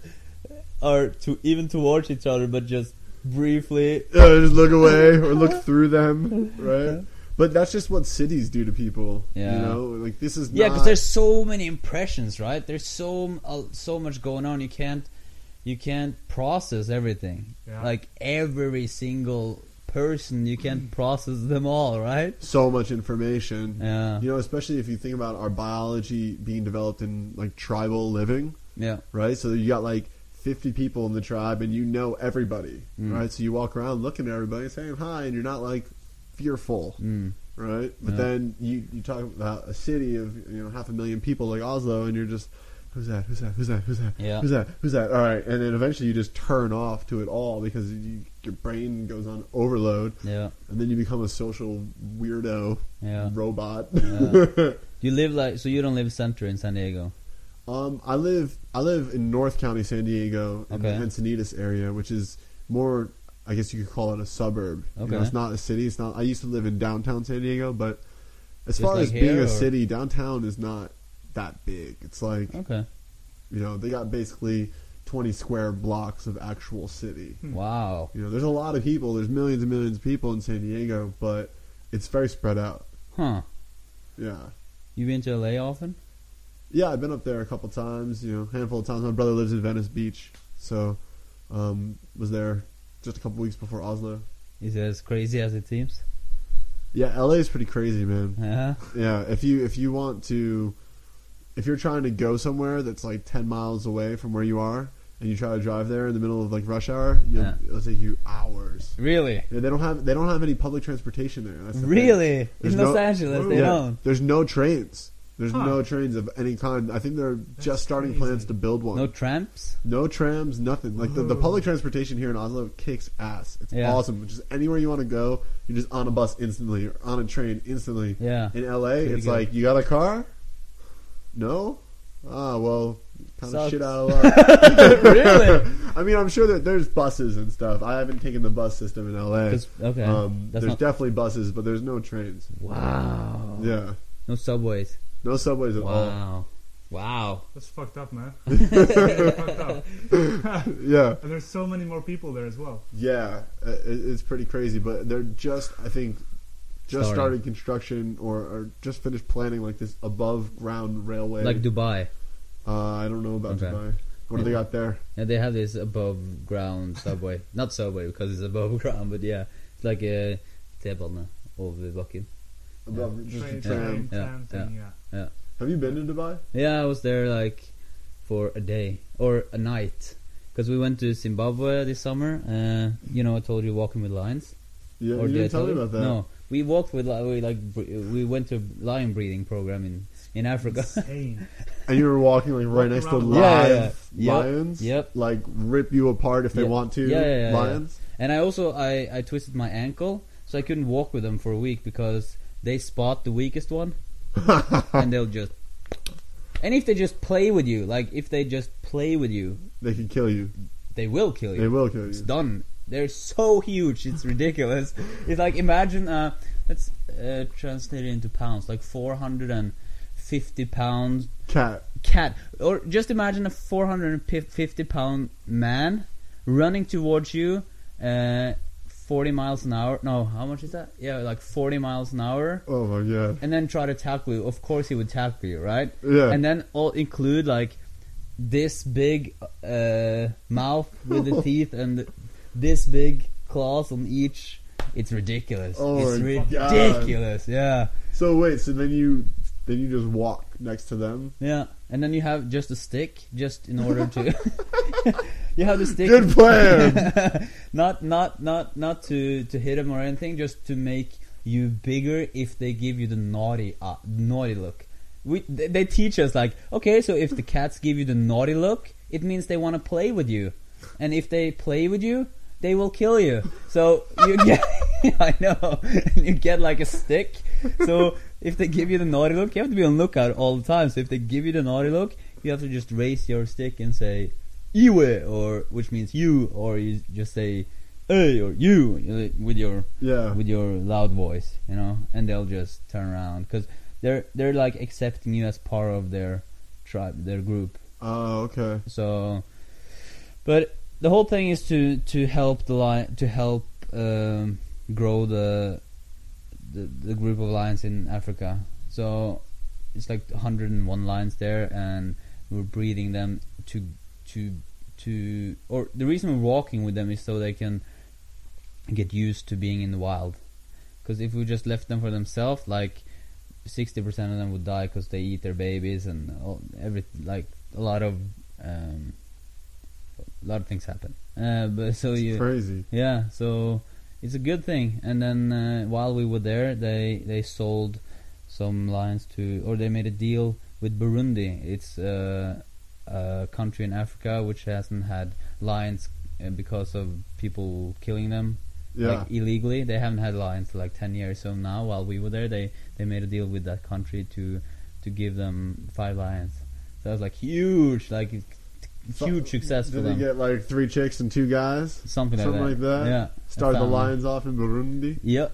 are to even towards each other, but just briefly. Just look away or look through them, right? But that's just what cities do to people. Yeah. You know, like this is Yeah, because there's so many impressions, right? There's so uh, so much going on. You can't you can't process everything. Yeah. Like every single person, you can't process them all, right? so much information. Yeah, You know, especially if you think about our biology being developed in like tribal living, yeah, right? So you got like 50 people in the tribe and you know everybody, Mm. right? So you walk around looking at everybody saying hi and you're not like fearful, mm, right? But Yeah. then you, you talk about a city of, you know, half a million people like Oslo and you're just, who's that? Who's that? Who's that? Who's that? Yeah. Who's that? Who's that? All right. And then eventually you just turn off to it all because you, your brain goes on overload yeah, and then you become a social weirdo yeah. robot. Yeah. You live like so you don't live center in San Diego. Um, I live I live in North County, San Diego, in the Okay. Encinitas area, which is more I guess you could call it a suburb. You know, Okay. it's not a city. It's not. I used to live in downtown San Diego, but as Just far like as being here, a city, downtown is not that big. It's like Okay. you know they got basically twenty square blocks of actual city. Wow. You know, there's a lot of people. There's millions and millions of people in San Diego, but it's very spread out. Huh. Yeah. You been to LA often? Yeah, I've been up there a couple times. You know, handful of times. My brother lives in Venice Beach, so um, was there just a couple weeks before Oslo. Is it as crazy as it seems? Yeah, LA is pretty crazy, man. Yeah. Yeah, if you if you want to, if you're trying to go somewhere that's like ten miles away from where you are, and you try to drive there in the middle of like rush hour, you'll, Yeah. it'll take you hours. Really? Yeah, they don't have they don't have any public transportation there. That's the thing. Really? There's In no- Los Angeles, they Yeah, don't. There's no trains. There's Huh. no trains of any kind. I think they're just starting crazy. plans to build one. No trams? No trams, nothing. Like the, the public transportation here in Oslo kicks ass. It's Yeah. awesome. Just anywhere you want to go, you're just on a bus instantly or on a train instantly. Yeah. In LA, Pretty it's good. like you got a car? No? Ah, well, kind of shit out of luck. really? I mean, I'm sure that there's buses and stuff. I haven't taken the bus system in LA. okay. Um, there's not- definitely buses, but there's no trains. wow. Yeah, No subways. No subways at all. Wow. Wow. That's fucked up, man. That's fucked up. Yeah, And there's so many more people there as well. yeah, uh, it, it's pretty crazy. But they're just, I think, just Starting. started construction or, or just finished planning like this above ground railway. Like Dubai. uh, I don't know about Okay. Dubai. What do they got there? Yeah, they have this above ground subway. Not subway because it's above ground, but yeah, it's like a T-bane over bakken. Above just a Train, tram. train, Yeah, tram thing, yeah. Have you been to Dubai? Yeah, I was there like for a day or a night because we went to Zimbabwe this summer. Uh, you know, I told you walking with lions. Yeah, or you did didn't tell me about that. No, we walked with li- we like we went to a lion breeding program in in Africa. Insane. And you were walking like right next to around live Yeah, yeah, yeah. Yep, lions. yep. Like rip you apart if they Yeah. want to. Yeah, yeah, yeah, yeah. lions. And I also I, I twisted my ankle, so I couldn't walk with them for a week because they spot the weakest one, and they'll just. And if they just play with you, like if they just play with you, they can kill you. they will kill you. They will kill It's you. done. They're so huge, it's ridiculous. it's like imagine uh, let's uh, translate it into pounds, like four hundred and fifty pound Cat. cat, or just imagine a four hundred and fifty pound man running towards you, uh, forty miles an hour. No, how much is that? Yeah, like forty miles an hour, Oh my god. and then try to tackle you. Of course, he would tackle you, right? Yeah. and then all include like this big uh, mouth with the teeth and this big claws on each. It's ridiculous. Oh it's my God. ridiculous. Yeah, so wait. So then you then you just walk next to them. yeah. And then you have just a stick, just in order to. you have the stick. Good plan. not not not not to to hit them or anything, just to make you bigger if they give you the naughty uh, naughty look. We they, they teach us like okay, so if the cats give you the naughty look, it means they want to play with you, and if they play with you, they will kill you. So you get I know you get like a stick. So if they give you the naughty look, you have to be on lookout all the time. So if they give you the naughty look, you have to just raise your stick and say Iwe, or which means you, or you just say hey or you with your Yeah. with your loud voice, you know, and they'll just turn around because they're they're like accepting you as part of their tribe, their group. Oh, okay. So, but the whole thing is to to help the lion to help um, grow the, the the group of lions in Africa. So it's like 101 lions there, and we're breeding them to to to or the reason we're walking with them is so they can get used to being in the wild. Because if we just left them for themselves, like 60% of them would die because they eat their babies and all, every like a lot of um, a lot of things happen. Uh, but so It's you crazy. yeah, so it's a good thing. And then uh, while we were there, they they sold some lions to, or they made a deal with Burundi. It's uh, a country in Africa which hasn't had lions uh, because of people killing them Yeah. like illegally. They haven't had lions for like ten years. So now, while we were there, they they made a deal with that country to to give them five lions. So that was like huge, like huge success for Did they them. get like three chicks and two guys? something like something that. like that? Yeah. Start the lions off in Burundi. Yep.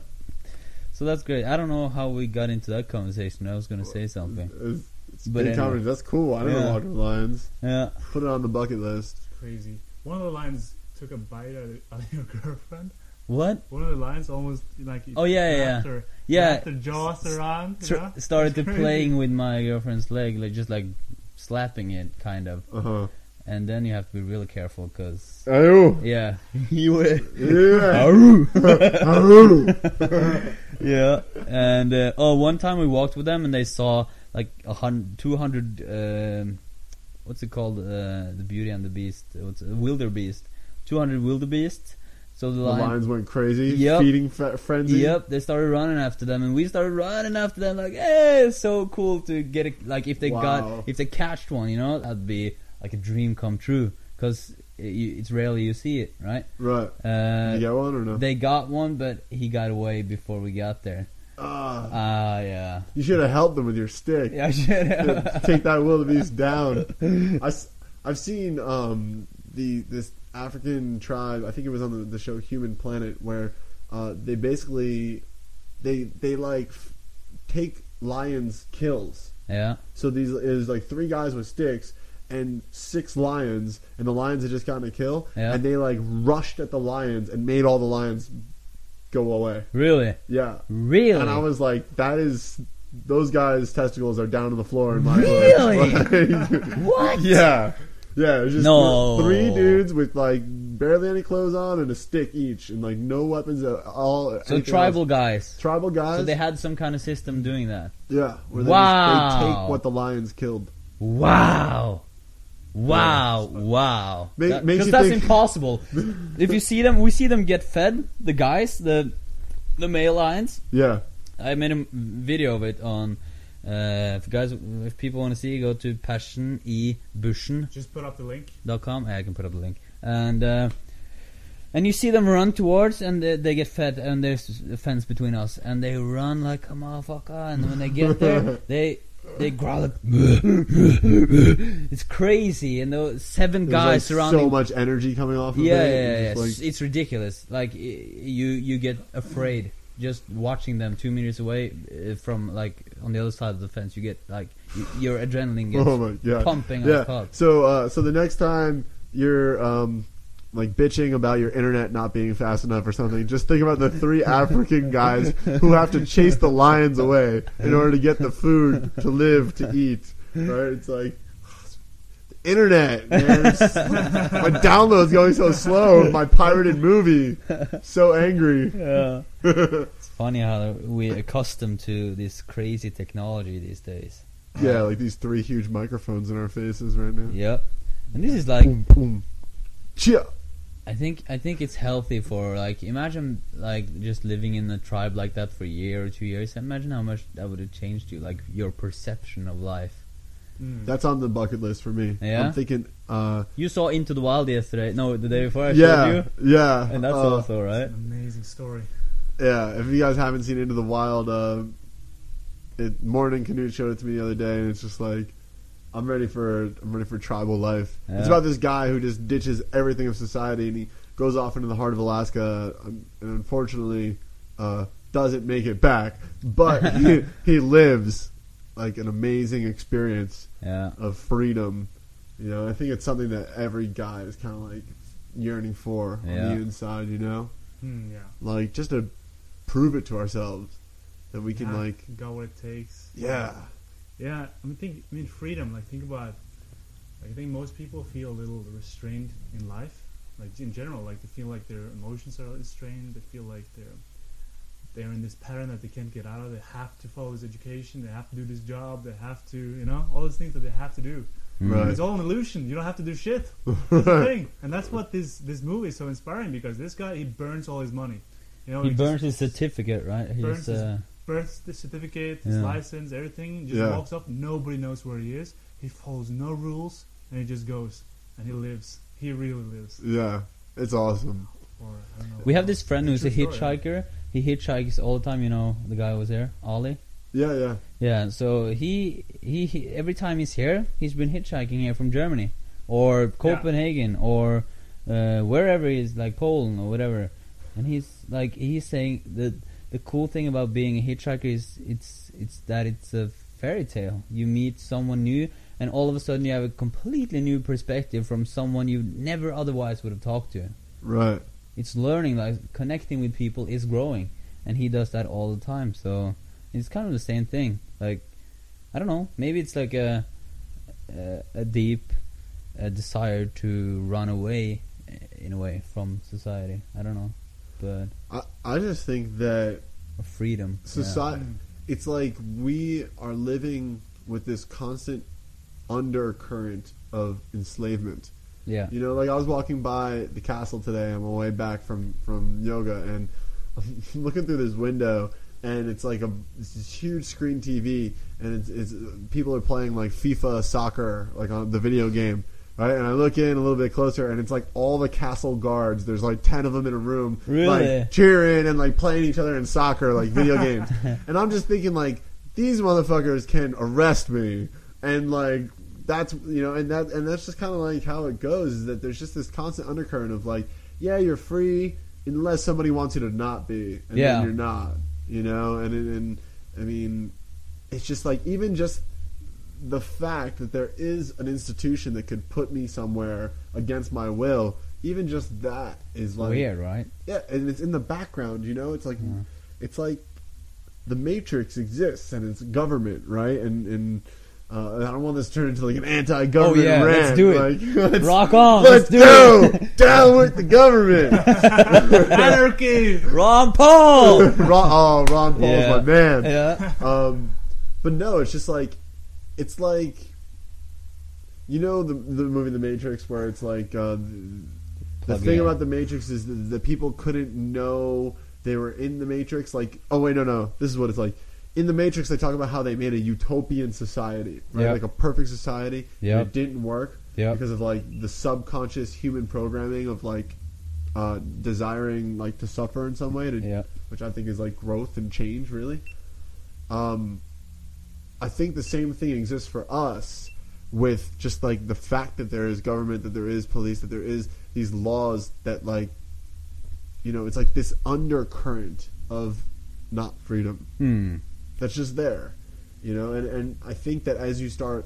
So that's great. I don't know how we got into that conversation. I was going to say something. It's But big anyway. That's cool. I never Yeah. walked with lions. Yeah. Put it on the bucket list. Crazy. One of the lions took a bite out of- out of your girlfriend. What? One of the lions almost like Oh, yeah, yeah, wrapped yeah. Her, Yeah. wrapped her jaws around. Tr- you know? started to playing with my girlfriend's leg, like just like slapping it, kind of. Uh huh. And then you have to be really careful, cause Oh. yeah, you were. Yeah. yeah, and uh, oh, one time we walked with them and they saw like a hundred, two hundred. Um, what's it called? Uh, the Beauty and the Beast. What's it? wildebeest? Two hundred wildebeest. So the, the lion. lions went crazy. Yep. Feeding fe- frenzy. Yep, they started running after them, and we started running after them. Like, hey, it's so cool to get it. Like, if they Wow. got, if they catched one, you know, that'd be like a dream come true. Because it's rarely you see it, right? Right. Uh, you get one or no? They got one, but he got away before we got there. Ah, Ah, yeah. you should have helped them with your stick. Yeah, I should have. Take that wildebeest down. I, have seen um, the this African tribe. I think it was on the, the show Human Planet, where uh, they basically they they like f- take lions kills. yeah. So these is like three guys with sticks and six lions, and the lions had just gotten a kill, Yeah. and they like rushed at the lions and made all the lions go away. Really? Yeah, Really? and I was like, that is. Those guys' testicles are down to the floor in my Really? what? yeah, yeah. It was just No. three dudes with like barely any clothes on and a stick each, and like no weapons at all. So tribal else. guys. tribal guys. So they had some kind of system doing that. yeah, where they, Wow. just, they take what the lions killed. Wow. Wow, wow. Because That- makes 'cause you that's think- impossible. if you see them, we see them get fed, the guys, the the male lions. Yeah, I made a video of it on uh, if guys if people want to see go to passion e bushen. Just put up the link. dot com. I can put up the link. And uh, and you see them run towards and they, they get fed and there's a fence between us and they run like a motherfucker and when they get there they they growl like it's crazy and those seven There's guys like surrounding so much energy coming off. Of yeah, it. yeah, It's yeah. like- It's, it's ridiculous. Like you, you get afraid just watching them two meters away uh, from like on the other side of the fence. You get like your adrenaline gets oh pumping yeah. So, uh, so the next time you're um, like bitching about your internet not being fast enough or something, just think about the three African guys who have to chase the lions away in order to get the food to live to eat. Right? It's like the internet. Man. It's- my download's going so slow. My pirated movie. So angry. Yeah. it's funny how we're accustomed to this crazy technology these days. Yeah, like these three huge microphones in our faces right now. Yep. And this is like Boom, boom. Chia. I think I think it's healthy for like imagine like just living in a tribe like that for a year or two years. Imagine how much that would have changed you, like your perception of life. Mm. That's on the bucket list for me. Yeah? I'm thinking, uh, You saw Into the Wild yesterday. No, the day before I yeah, showed you. yeah. And that's uh, also right. An amazing story. Yeah, if you guys haven't seen Into the Wild, uh, it, Morning Canute showed it to me the other day, and it's just like, I'm ready for I'm ready for tribal life. Yeah. It's about this guy who just ditches everything of society, and he goes off into the heart of Alaska, um, and unfortunately, uh, doesn't make it back. But he, he lives like an amazing experience Yeah. of freedom. You know, I think it's something that every guy is kind of like yearning for Yeah. on the inside. You know, Mm, yeah. like just to prove it to ourselves that we can Yeah, like, got what it takes. yeah, Yeah, I mean, think, I mean, freedom. Like, think about. Like, I think most people feel a little restrained in life. Like in general, like they feel like their emotions are restrained. They feel like they're they're in this pattern that they can't get out of. They have to follow this education. They have to do this job. They have to, you know, all those things that they have to do. Mm. Right. It's all an illusion. You don't have to do shit. That's the thing, and that's what this this movie is so inspiring because this guy he burns all his money. You know, He just burns his certificate, right? burns His, his- uh, birth certificate, his Yeah. license, everything. Just Yeah. walks off. Nobody knows where he is. He follows no rules, and he just goes and he lives. He really lives. yeah, it's awesome. Or I don't know. we have this friend who's a True story. hitchhiker. He hitchhikes all the time. You know, the guy who was there, Ollie. Yeah, yeah, Yeah, so he, he he every time he's here, he's been hitchhiking here from Germany or Copenhagen or uh, wherever he is, like Poland or whatever. And he's like he's saying that the cool thing about being a hitchhiker is it's it's that it's a fairy tale. You meet someone new, and all of a sudden you have a completely new perspective from someone you never otherwise would have talked to. Right. It's learning, like connecting with people is growing, and he does that all the time. So it's kind of the same thing. Like I don't know, maybe it's like a a, a deep a desire to run away eh, in a way from society. I don't know, but I, I just think that freedom. yeah. society it's like we are living with this constant undercurrent of enslavement Yeah. you know like i was walking by the castle today on my way back from from yoga and i'm looking through this window and it's like a it's this huge screen tv and it's, it's people are playing like fifa soccer like on the video game right and i look in a little bit closer and it's like all the castle guards there's like 10 of them in a room Really? like cheering and like playing each other in soccer like video games and i'm just thinking like these motherfuckers can arrest me and like that's you know and that and that's just kind of like how it goes is that there's just this constant undercurrent of like yeah you're free unless somebody wants you to not be and Yeah. then you're not you know and and i mean it's just like even just the fact that there is an institution that could put me somewhere against my will even just that is like Weird, right? yeah, and it's in the background. You know, it's like Yeah. it's like the Matrix exists and it's government, right? And and uh, I don't want this to turn into like an anti-government Oh, yeah, rant. let's do it. Like, let's, Rock on, Let's, let's do go it. down with the government. Anarchy. Ron Paul. Ron, oh, Ron Paul's Yeah. my man. yeah. Um, but no, it's just like it's like you know the the movie The Matrix where it's like uh, the, thing in. about the Matrix is that the people couldn't know they were in the Matrix. Like, oh wait, no, no, this is what it's like. In the Matrix, they talk about how they made a utopian society, right? Yep. Like a perfect society. Yeah, It didn't work Yep. because of like the subconscious human programming of like uh, desiring like to suffer in some way to Yeah. which I think is like growth and change, really. Um, I think the same thing exists for us with just like the fact that there is government, that there is police, that there is these laws that like, you know, it's like this undercurrent of not freedom Hmm. that's just there, you know, and and I think that as you start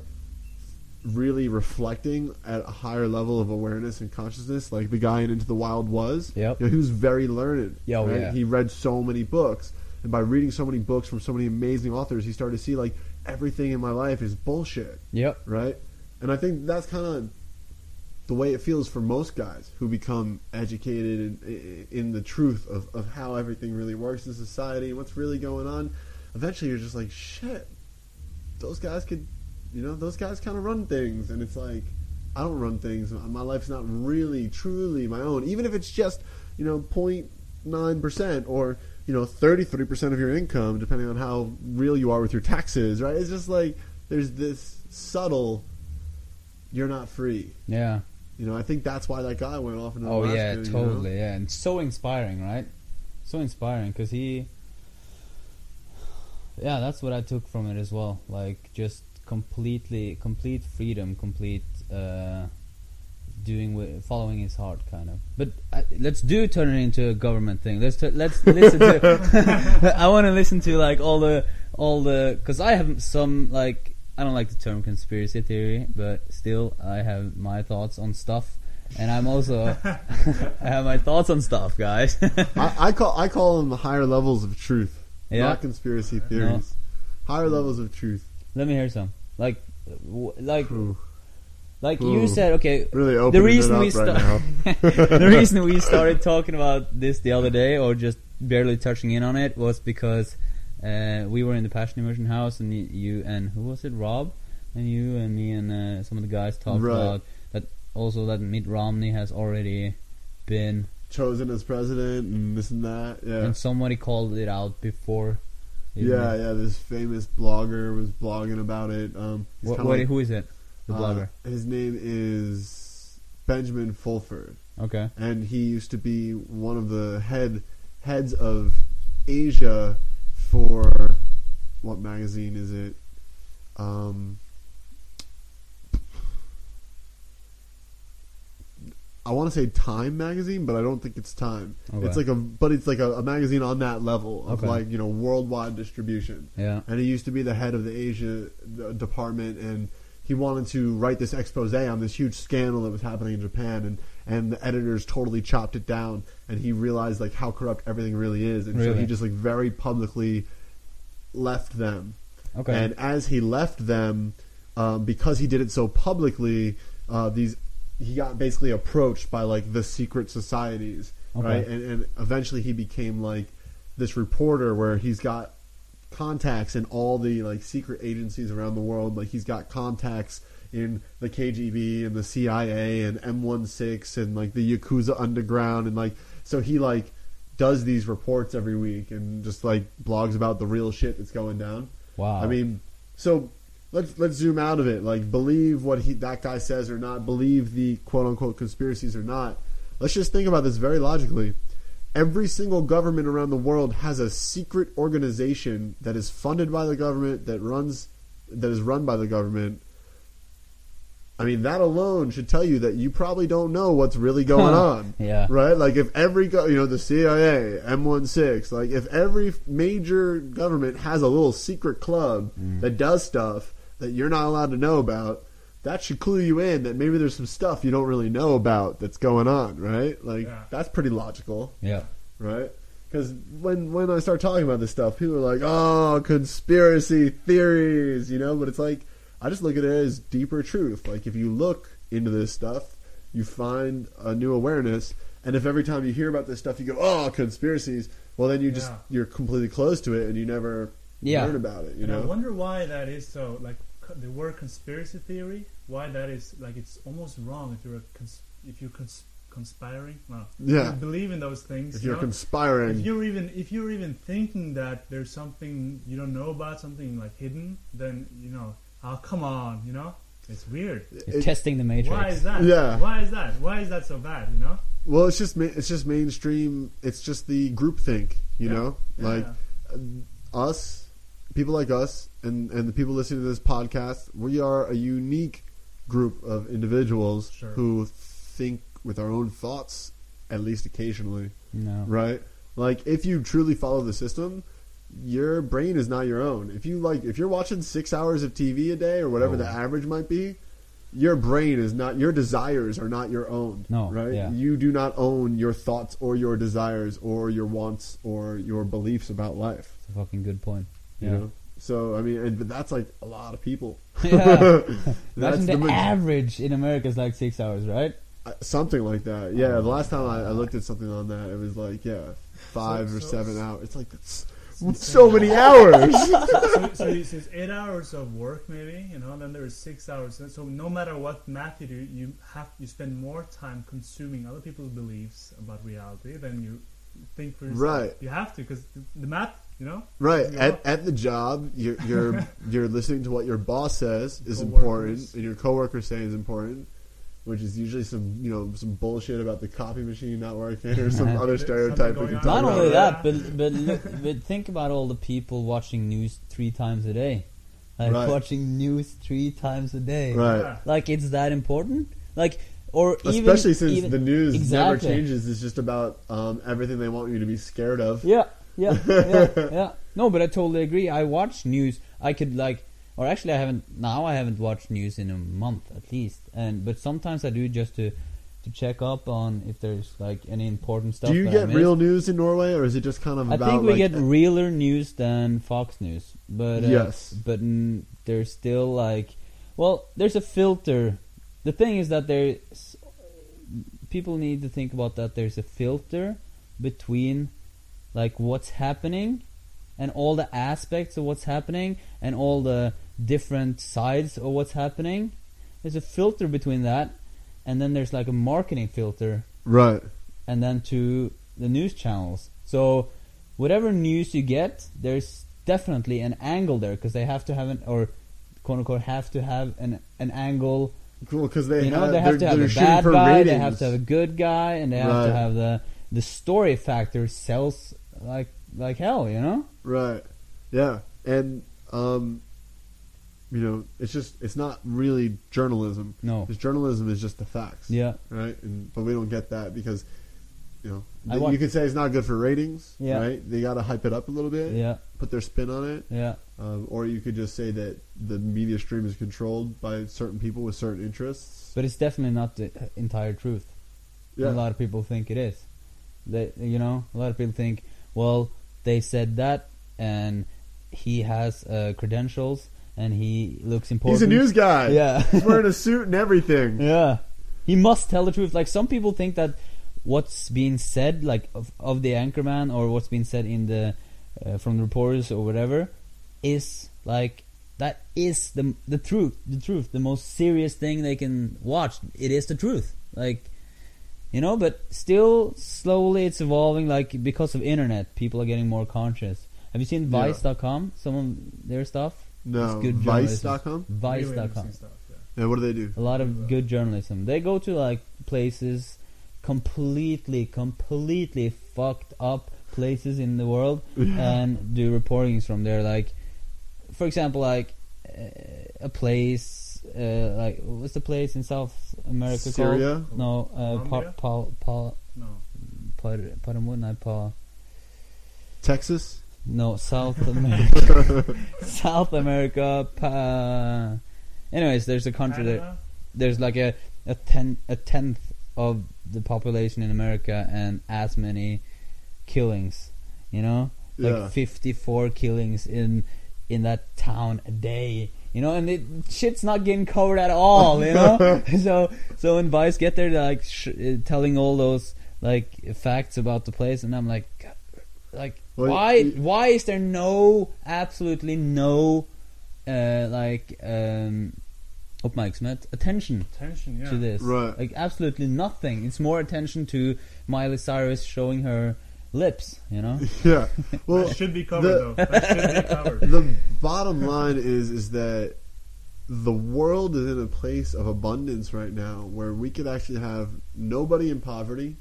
really reflecting at a higher level of awareness and consciousness, like the guy in Into the Wild was, Yep. you know, he was very learned. Yeah, oh, right? yeah. He read so many books, and by reading so many books from so many amazing authors, he started to see like everything in my life is bullshit, Yep. right? And I think that's kind of the way it feels for most guys who become educated in, in the truth of, of how everything really works in society and what's really going on. Eventually, you're just like, shit, those guys could, you know, those guys kind of run things. And it's like, I don't run things. My life's not really, truly my own. Even if it's just, you know, 0.9% or, you know, 33% of your income, depending on how real you are with your taxes, right? It's just like, there's this subtle, you're not free. Yeah. You know, I think that's why that guy went off into Oh Alaska, yeah, you know? totally. Yeah, and so inspiring, right? So inspiring because he. Yeah, that's what I took from it as well. Like just completely, complete freedom, complete uh, doing, wi- following his heart, kind of. But uh, let's do turn it into a government thing. Let's t- let's listen to. I want to listen to like all the all the because I have some like I don't like the term conspiracy theory, but still I have my thoughts on stuff. And I'm also I have my thoughts on stuff, guys. I, I call I call them the higher levels of truth, Yeah. not conspiracy theories. Higher levels of truth. Let me hear some. Like, w- like, like Ooh. you said. Okay, really opening reason we right sta- the reason we started talking about this the other day, or just barely touching in on it, was because uh, we were in the Passion Immersion house, and you and who was it, Rob, and you and me and uh, some of the guys talked Right. about that. Also, that Mitt Romney has already been, Chosen as president and this and that. Yeah. and somebody called it out before. Yeah, it? yeah. This famous blogger was blogging about it. Um, What, kinda like- who is it? The uh, his name is Benjamin Fulford. Okay. and he used to be one of the head heads of Asia for what magazine is it? Um, I want to say Time magazine, but I don't think it's Time. Okay. It's like a, but it's like a, a magazine on that level of Okay. like you know worldwide distribution. Yeah. And he used to be the head of the Asia uh, department, and he wanted to write this expose on this huge scandal that was happening in Japan, and and the editors totally chopped it down, and he realized like how corrupt everything really is, and so he just like very publicly left them. Okay. And as he left them, um, because he did it so publicly, uh, these he got basically approached by like the secret societies, Okay. right? And, and eventually he became like this reporter where he's got contacts in all the like secret agencies around the world. Like he's got contacts in the KGB and the CIA and MI6 and like the Yakuza underground and like so he like does these reports every week and just like blogs about the real shit that's going down. wow. I mean, so let's let's zoom out of it. Like, believe what he that guy says or not. Believe the quote unquote conspiracies or not. Let's just think about this very logically. Every single government around the world has a secret organization that is funded by the government that runs that is run by the government. I mean, that alone should tell you that you probably don't know what's really going on yeah. right? Like if every go- you know the CIA, MI6, like if every major government has a little secret club Mm. that does stuff that you're not allowed to know about, that should clue you in that maybe there's some stuff you don't really know about that's going on, right? Like Yeah. that's pretty logical, Yeah. right? Because when when I start talking about this stuff, people are like, "Oh, conspiracy theories," you know. But it's like I just look at it as deeper truth. Like if you look into this stuff, you find a new awareness, and if every time you hear about this stuff, you go, "Oh, conspiracies," well, then you just Yeah. you're completely closed to it, and you never Yeah. learn about it. You and I wonder why that is so. Like co- the word conspiracy theory, why that is like it's almost wrong if you're a cons- if you're cons- conspiring. No, Yeah. you believe in those things. If you you're know? conspiring, if you're even if you're even thinking that there's something you don't know about something like hidden, then you know, oh come on, you know, it's weird. You're it- testing the matrix. Why is that? Yeah. Why is that? Why is that so bad? You know? well, it's just ma- it's just mainstream. It's just the group think. You Yeah. know, like. Yeah. us, people like us, and, and the people listening to this podcast, we are a unique group of individuals Sure. who think with our own thoughts, at least occasionally, No. right? Like, if you truly follow the system, your brain is not your own. If you like, if you're watching six hours of TV a day or whatever Oh. the average might be, your brain is not your desires are not your own. No, right? yeah. You do not own your thoughts or your desires or your wants or your beliefs about life. It's a fucking good point. You Yeah. know? So I mean, and, but that's like a lot of people. yeah. That's Imagine the, maj- average in America is like six hours, right? uh, something like that. Yeah, Oh the last time I, I looked at something on that, it was like yeah, five So- or so- seven hours. It's like that's so- so many hours. so, so it's it's eight hours of work, maybe, you know. Then there's six hours. So- So no matter what math you do, you have you spend more time consuming other people's beliefs about reality than you think for yourself. Right. You have to because the, the math, you know. right Yeah. at at the job, you're you're you're listening to what your boss says is Coworkers. important, and your coworkers say is important. Which is usually some, you know, some bullshit about the copy machine not working or some other stereotype we can talk Not about. only that, but but look, but think about all the people watching news three times a day, like Right. watching news three times a day. Right. Yeah. Like it's that important. Like or even Especially since even- the news never changes. It's just about um, everything they want you to be scared of. Yeah, yeah, yeah, yeah. No, but I totally agree. I watch news. I could like, or actually, I haven't now. I haven't watched news in a month at least. And but sometimes I do just to to check up on if there's like any important stuff. Do you get real news in Norway, or is it just kind of I about think we like, get realer news than Fox News, but uh, Yes. but mm, there's still like, well, there's a filter. The thing is that there's people need to think about that. There's a filter between like what's happening and all the aspects of what's happening and all the different sides of what's happening. There's a filter between that, and then there's like a marketing filter right? and then to the news channels. So whatever news you get, there's definitely an angle there because they have to have an or quote unquote have to have an an angle. Cool, because they you know, have, they have they're, to have a bad guy, ratings. they have to have a good guy, and they have to have the the story factor sells like like hell. You know? Right. Yeah. And um you know, it's just it's not really journalism. No. Because journalism is just the facts. Yeah. Right. And but we don't get that because, you know, th- want- you could say it's not good for ratings. Yeah. Right. They got to hype it up a little bit. Yeah. Put their spin on it. Yeah. Um, or you could just say that the media stream is controlled by certain people with certain interests. But it's definitely not the entire truth. Yeah. A lot of people think it is. They, you know, a lot of people think, well, they said that, and he has uh, credentials, and he looks important. He's a news guy. Yeah. He's wearing a suit and everything. Yeah, he must tell the truth. Like some people think that what's being said, like of, of the anchorman, or what's being said in the uh, from the reporters or whatever, is like that is the the truth. The truth, the most serious thing they can watch. It is the truth. Like you know, but still slowly it's evolving. Like because of internet, people are getting more conscious. Have you seen Yeah. Vice.com? Some of their stuff. No. It's good journalism. Vice.com? Really Vice.com. Yeah. Yeah, what do they do? A lot of good journalism. They go to like places completely, completely fucked up places in the world and do reportings from there. Like, for example, like uh, a place, uh, like what's the place in South America Syria? called? No, uh, pa, Colombia? pa, pa, No. pa, Paramuna, pa, Texas? no, South America, South America. Pa, anyways, there's a country there's like a a ten a tenth of the population in America and as many killings. You know, like Yeah. 54 killings in in that town a day. You know, and it, shit's not getting covered at all. You know, so so when Vice get there, they're like sh- uh, telling all those like facts about the place, and I'm like, like Well, why you- why is there no absolutely no uh like um uppmärksamhet attention attention yeah. to this. Right. Like absolutely nothing. It's more attention to Miley Cyrus showing her lips, you know? Yeah. Well, that should be covered, the- though. That should be covered. the bottom line is is that the world is in a place of abundance right now where we could actually have nobody in poverty,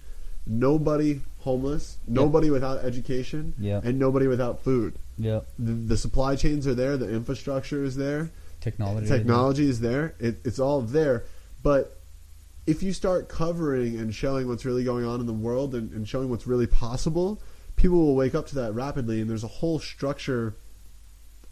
nobody homeless, nobody without education, Yeah. and nobody without food. Yeah. The, the supply chains are there, the infrastructure is there, Technology. technology is there. It, it's all there. But if you start covering and showing what's really going on in the world and, and showing what's really possible, people will wake up to that rapidly. And there's a whole structure,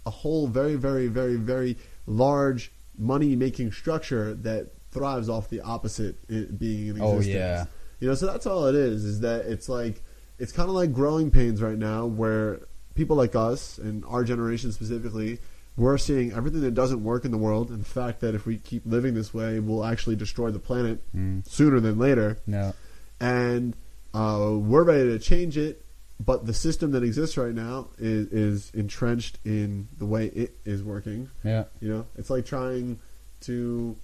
a whole very, very, very, very large money making structure that thrives off the opposite being in Oh, existence. yeah. You know, so that's all it is. Is that it's like it's kind of like growing pains right now, where people like us and our generation specifically, we're seeing everything that doesn't work in the world, and the fact that if we keep living this way, we'll actually destroy the planet Mm. sooner than later, No. and uh, we're ready to change it. But the system that exists right now is, is entrenched in the way it is working. Yeah. You know, it's like trying to,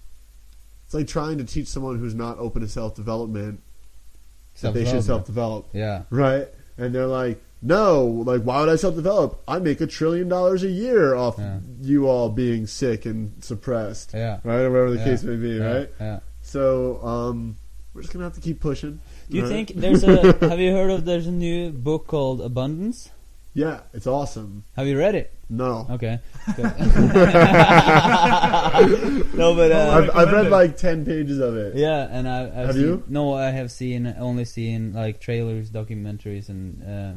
it's like trying to teach someone who's not open to self development that they should self develop. Yeah. right? And they're like, no, like why would I self develop? I make a trillion dollars a year off Yeah. you all being sick and suppressed, Yeah. right? Or whatever the Yeah. case may be, Yeah. right? Yeah. So, um, we're just gonna have to keep pushing. Do you right? think there's a have you heard of there's a new book called Abundance? Yeah, it's awesome. Have you read it? No, Okay. No, but uh, I've, I've read like ten pages of it. Yeah, and I, I've Have seen, you? No, I have seen only seen like trailers, documentaries, and uh,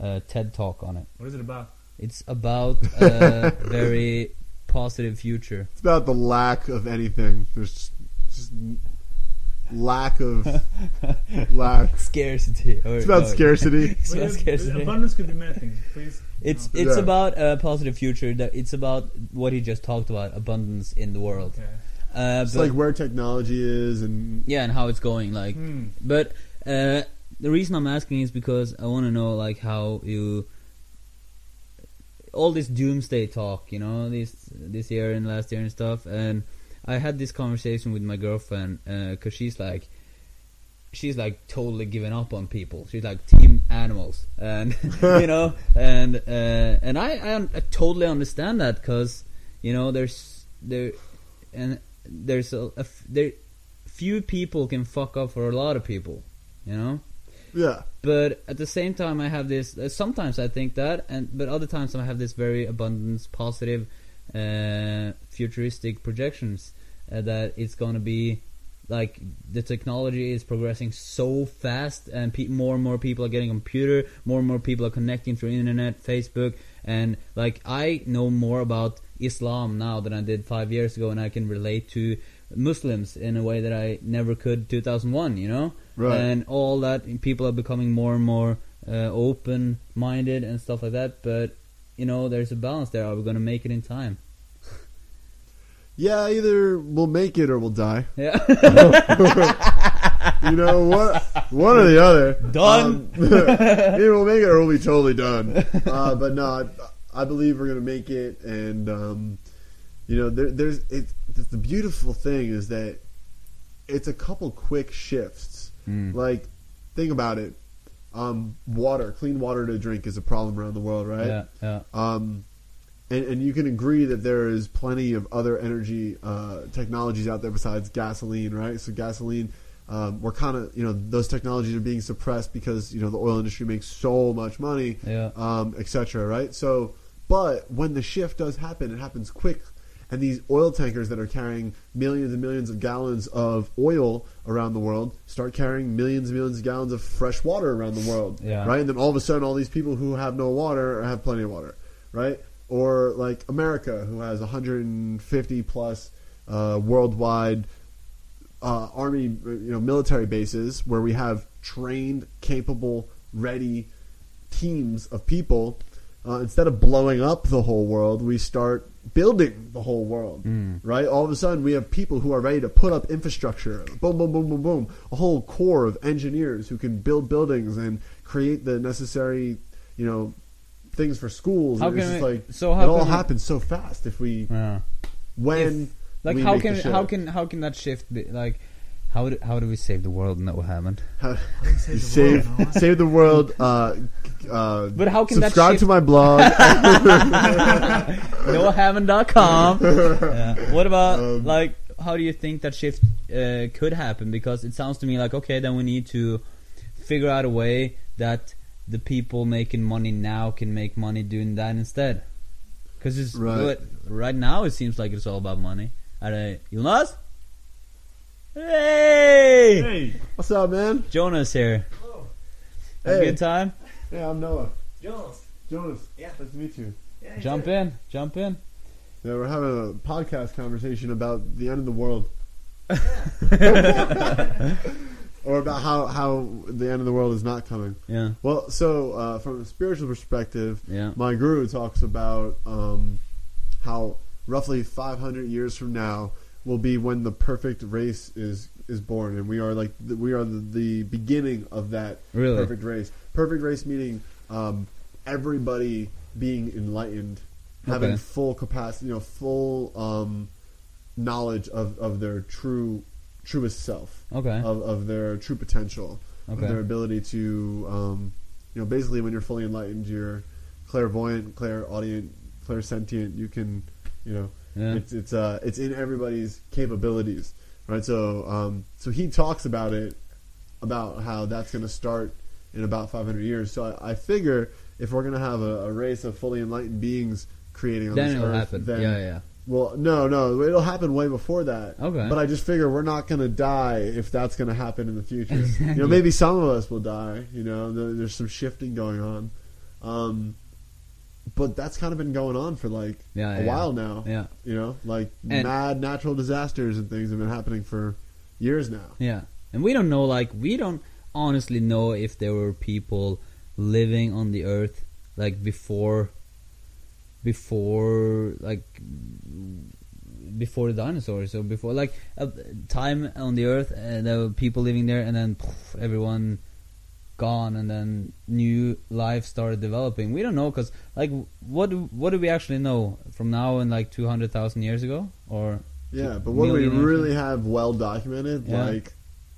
uh, TED talk on it. What is it about? It's about a very positive future. It's about the lack of anything. There's just, just lack of lack. Scarcity. Or, It's about no, scarcity. it's about scarcity. abundance could be many things. Please. It's No. it's Yeah. about a positive future. That it's about what he just talked about, abundance in the world. Okay. Uh, It's but, like where technology is, and yeah, and how it's going. Like, Hmm. But uh, the reason I'm asking is because I want to know like how you all this doomsday talk, you know, this this year and last year and stuff. And I had this conversation with my girlfriend because she's like, she's like totally giving up on people. She's like team animals, and you know, and uh, and I, I I totally understand that because you know there's there and there's a, a there few people can fuck up for a lot of people, you know. Yeah, But at the same time, I have this. Uh, sometimes I think that, and but other times I have this very abundance, positive uh, futuristic projections uh, that it's gonna be like the technology is progressing so fast and pe- more and more people are getting computer more and more people are connecting through internet facebook and like i know more about islam now than i did five years ago and i can relate to muslims in a way that i never could 2001 you know Right. and all that people are becoming more and more uh, open minded and stuff like that but you know there's a balance there are we going to make it in time Yeah, either we'll make it or we'll die. yeah You know what? One or the other. Done. Um, either we'll make it or we'll be totally done. Uh, but no, I, I believe we're gonna make it, and um, you know, there, there's it's the beautiful thing is that it's a couple quick shifts. Mm. Like, think about it. Um, water, clean water to drink, is a problem around the world, right? yeah yeah Um, and, and you can agree that there is plenty of other energy uh, technologies out there besides gasoline, right? So gasoline, um, we're kind of you know those technologies are being suppressed because you know the oil industry makes so much money, Yeah. um, etc. Right? So, but when the shift does happen, it happens quick. And these oil tankers that are carrying millions and millions of gallons of oil around the world start carrying millions and millions of gallons of fresh water around the world. Yeah. Right? And then all of a sudden, all these people who have no water have plenty of water. Right? Or like America, who has 150 plus uh, worldwide uh, army, you know, military bases where we have trained, capable, ready teams of people. Uh, instead of blowing up the whole world, we start building the whole world. Mm. Right? All of a sudden, we have people who are ready to put up infrastructure. Boom, boom, boom, boom, boom. A whole core of engineers who can build buildings and create the necessary, you know, things for schools. How And it's can just we- like so how it all we- happens so fast if we yeah when like we how can how can how can that shift be like how do, how do we save the world Noah Hammond How- How do you say You the save word, save the world. Uh, uh, But how can that subscribe shift- to my blog? noahhammond.com yeah. what about Um, like how do you think that shift uh, could happen because it sounds to me like okay then we need to figure out a way that the people making money now can make money doing that instead because it's Right. right now it seems like it's all about money are they Jonas hey, Hey, What's up, man? Jonas here Have a Hey. good time Yeah, I'm Noah. Jonas. Jonas. Yeah. Nice to meet you. Yeah, you jump too. in jump in Yeah, we're having a podcast conversation about the end of the world, or about how how the end of the world is not coming. yeah Well, so uh, from a spiritual perspective, yeah my guru talks about um, how roughly 500 years from now will be when the perfect race is is born, and we are like we are the, the beginning of that Really? perfect race. Perfect race meaning um, everybody being enlightened, having Okay. full capacity, you know, full um, knowledge of, of their true truest self, okay of, of their true potential, Okay. of their ability to, um, you know, basically when you're fully enlightened, you're clairvoyant, clairaudient, clairsentient. You can, you know, yeah it's it's uh it's in everybody's capabilities, right? So um so he talks about it about how that's going to start in about 500 years. So I, I figure if we're going to have a, a race of fully enlightened beings creating on then this it'll earth, happen then yeah yeah well, no, no, it'll happen way before that. Okay. But I just figure we're not going to die if that's going to happen in the future. Exactly. You know, maybe some of us will die. You know, there, there's some shifting going on. Um, but that's kind of been going on for like Yeah, a yeah. while now. yeah You know, like And- mad natural disasters and things have been happening for years now. Yeah, and we don't know. Like we don't honestly know if there were people living on the earth like before, before like before the dinosaurs or before like a time on the earth. Uh, there were people living there, and then poof, everyone gone, and then new life started developing. We don't know because like what do, what do we actually know from now and like two hundred thousand years ago or Yeah, but what we years really have well documented, Yeah. like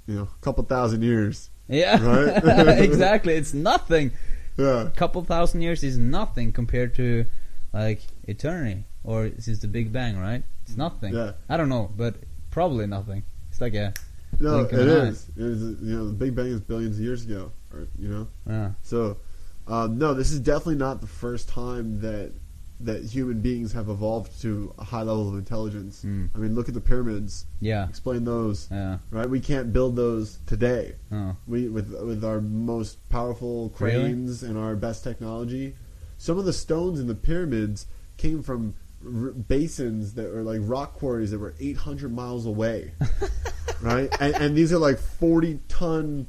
you know, a couple thousand years. yeah Right? exactly it's nothing Yeah, A couple thousand years is nothing compared to like eternity or since the Big Bang, right? It's nothing. Yeah. I don't know, but probably nothing. It's like a no, it of an eye. is. It is. You know, the Big Bang is billions of years ago, or you know. yeah, So, um, no, this is definitely not the first time that that human beings have evolved to a high level of intelligence. Mm. I mean, look at the pyramids. Yeah. Explain those, Yeah. right? We can't build those today. Oh. We with with our most powerful Really? cranes and our best technology. Some of the stones in the pyramids came from r- basins that were like rock quarries that were 800 miles away, right? And, and these are like 40 ton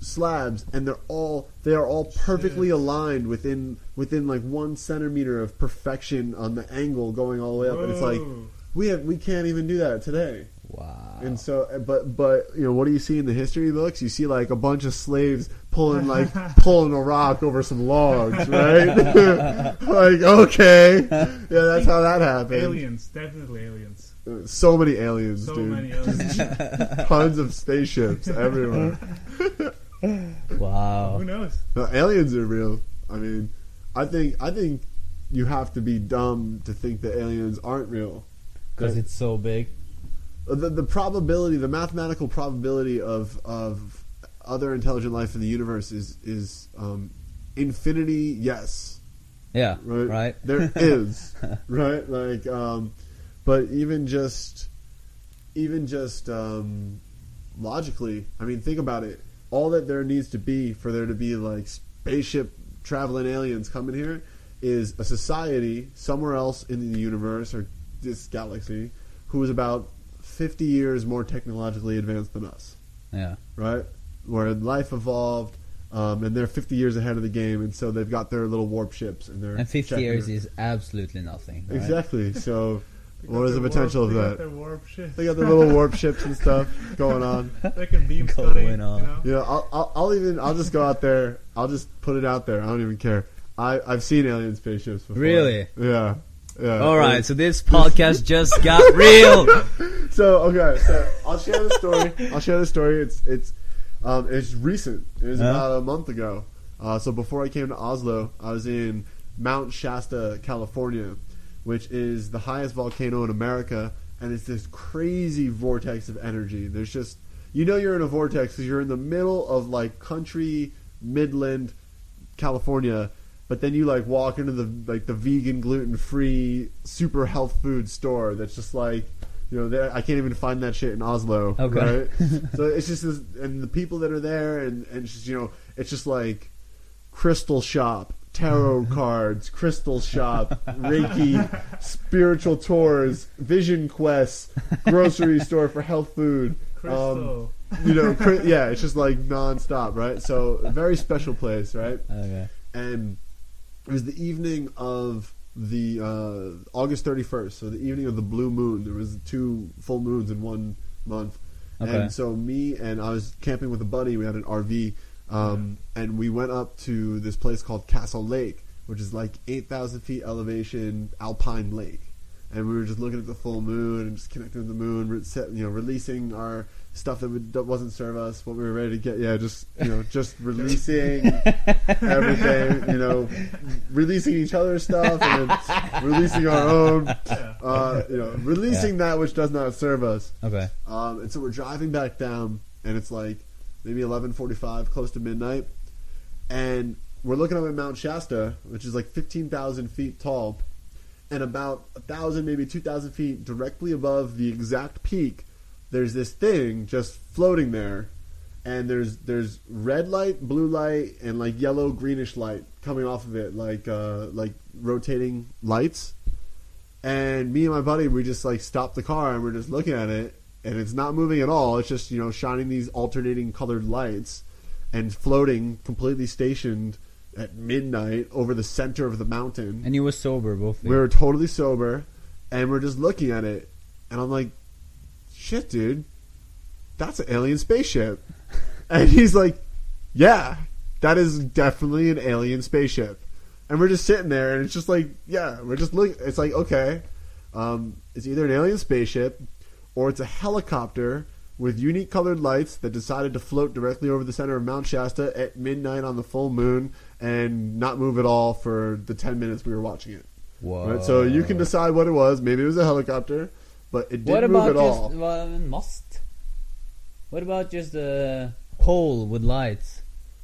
slabs, and they're all they are all perfectly Shit. aligned within within like one centimeter of perfection on the angle going all the way up. And it's like we have we can't even do that today. Wow. And so, uh, but but you know, what do you see in the history books? You see like a bunch of slaves pulling like pulling a rock over some logs, right? like okay, yeah, that's how that happened. aliens, definitely aliens. So many aliens, So dude. many aliens. Tons of spaceships everywhere. wow. Who knows? No, aliens are real. I mean, I think I think you have to be dumb to think that aliens aren't real. Because it's so big. the, the probability, the mathematical probability of of other intelligent life in the universe is is um, infinity. Yes, Yeah. right. Right. There is right. Like, um, but even just even just um, logically, I mean, think about it. All that there needs to be for there to be like spaceship traveling aliens coming here is a society somewhere else in the universe or this galaxy who is about 50 years more technologically advanced than us, Yeah. right? Where life evolved, um, and they're 50 years ahead of the game, and so they've got their little warp ships and they're And 50 checking years is absolutely nothing. right? exactly. So, They what got is the potential warp, of they got that? their warp shit. They got their little warp ships and stuff going on. They can beam Going study. You on. know? You know, I'll, I'll, I'll even I'll just go out there. I'll just put it out there. I don't even care. I I've seen alien spaceships before. Really? Yeah. Yeah. All right, so this podcast just got real. So okay, so I'll share the story. I'll share the story. It's it's um it's recent. It was Uh-huh. about a month ago. Uh, so before I came to Oslo, I was in Mount Shasta, California, which is the highest volcano in America, and it's this crazy vortex of energy. There's just you know you're in a vortex because you're in the middle of like country Midland, California. But then you like walk into the like the vegan gluten free super health food store that's just like you know there I can't even find that shit in Oslo. Okay. Right? so it's just this, and the people that are there and and just you know it's just like crystal shop, tarot cards, crystal shop, Reiki, spiritual tours, vision quests, grocery store for health food. Um, you know, cri- yeah, it's just like nonstop, right? So a very special place, right? Okay. and it was the evening of the uh, August 31st, so the evening of the blue moon. There was two full moons in one month, Okay. and so me and I was camping with a buddy. We had an RV, um, and we went up to this place called Castle Lake, which is like 8,000 feet elevation alpine lake. And we were just looking at the full moon and just connecting with the moon, you know, releasing our stuff that, would, that wasn't serve us, what we were ready to get. Yeah, just you know, just releasing everything, you know, releasing each other's stuff and releasing our own, Yeah. uh, you know, releasing that which does not serve us. Okay. Um, and so we're driving back down, and it's like maybe eleven forty-five, close to midnight, and we're looking up at Mount Shasta, which is like fifteen thousand feet tall, and about a thousand, maybe two thousand feet directly above the exact peak. There's this thing just floating there, and there's there's red light, blue light, and like yellow greenish light coming off of it, like uh, like rotating lights. And me and my buddy, we just like stopped the car and we're just looking at it, and it's not moving at all. It's just you know shining these alternating colored lights and floating completely stationed at midnight over the center of the mountain. And you were sober, both of. We were totally sober, and we're just looking at it, and I'm like, "Shit, dude, that's an alien spaceship." and he's like, "Yeah, that is definitely an alien spaceship." And we're just sitting there, and it's just like, yeah, we're just looking. It's like, okay, um, it's either an alien spaceship, or it's a helicopter with unique colored lights that decided to float directly over the center of Mount Shasta at midnight on the full moon and not move at all for the 10 minutes we were watching it. Whoa. Right? So you can decide what it was. Maybe it was a helicopter, but it didn't What move at just all. well, a mast? What about just a pole with lights?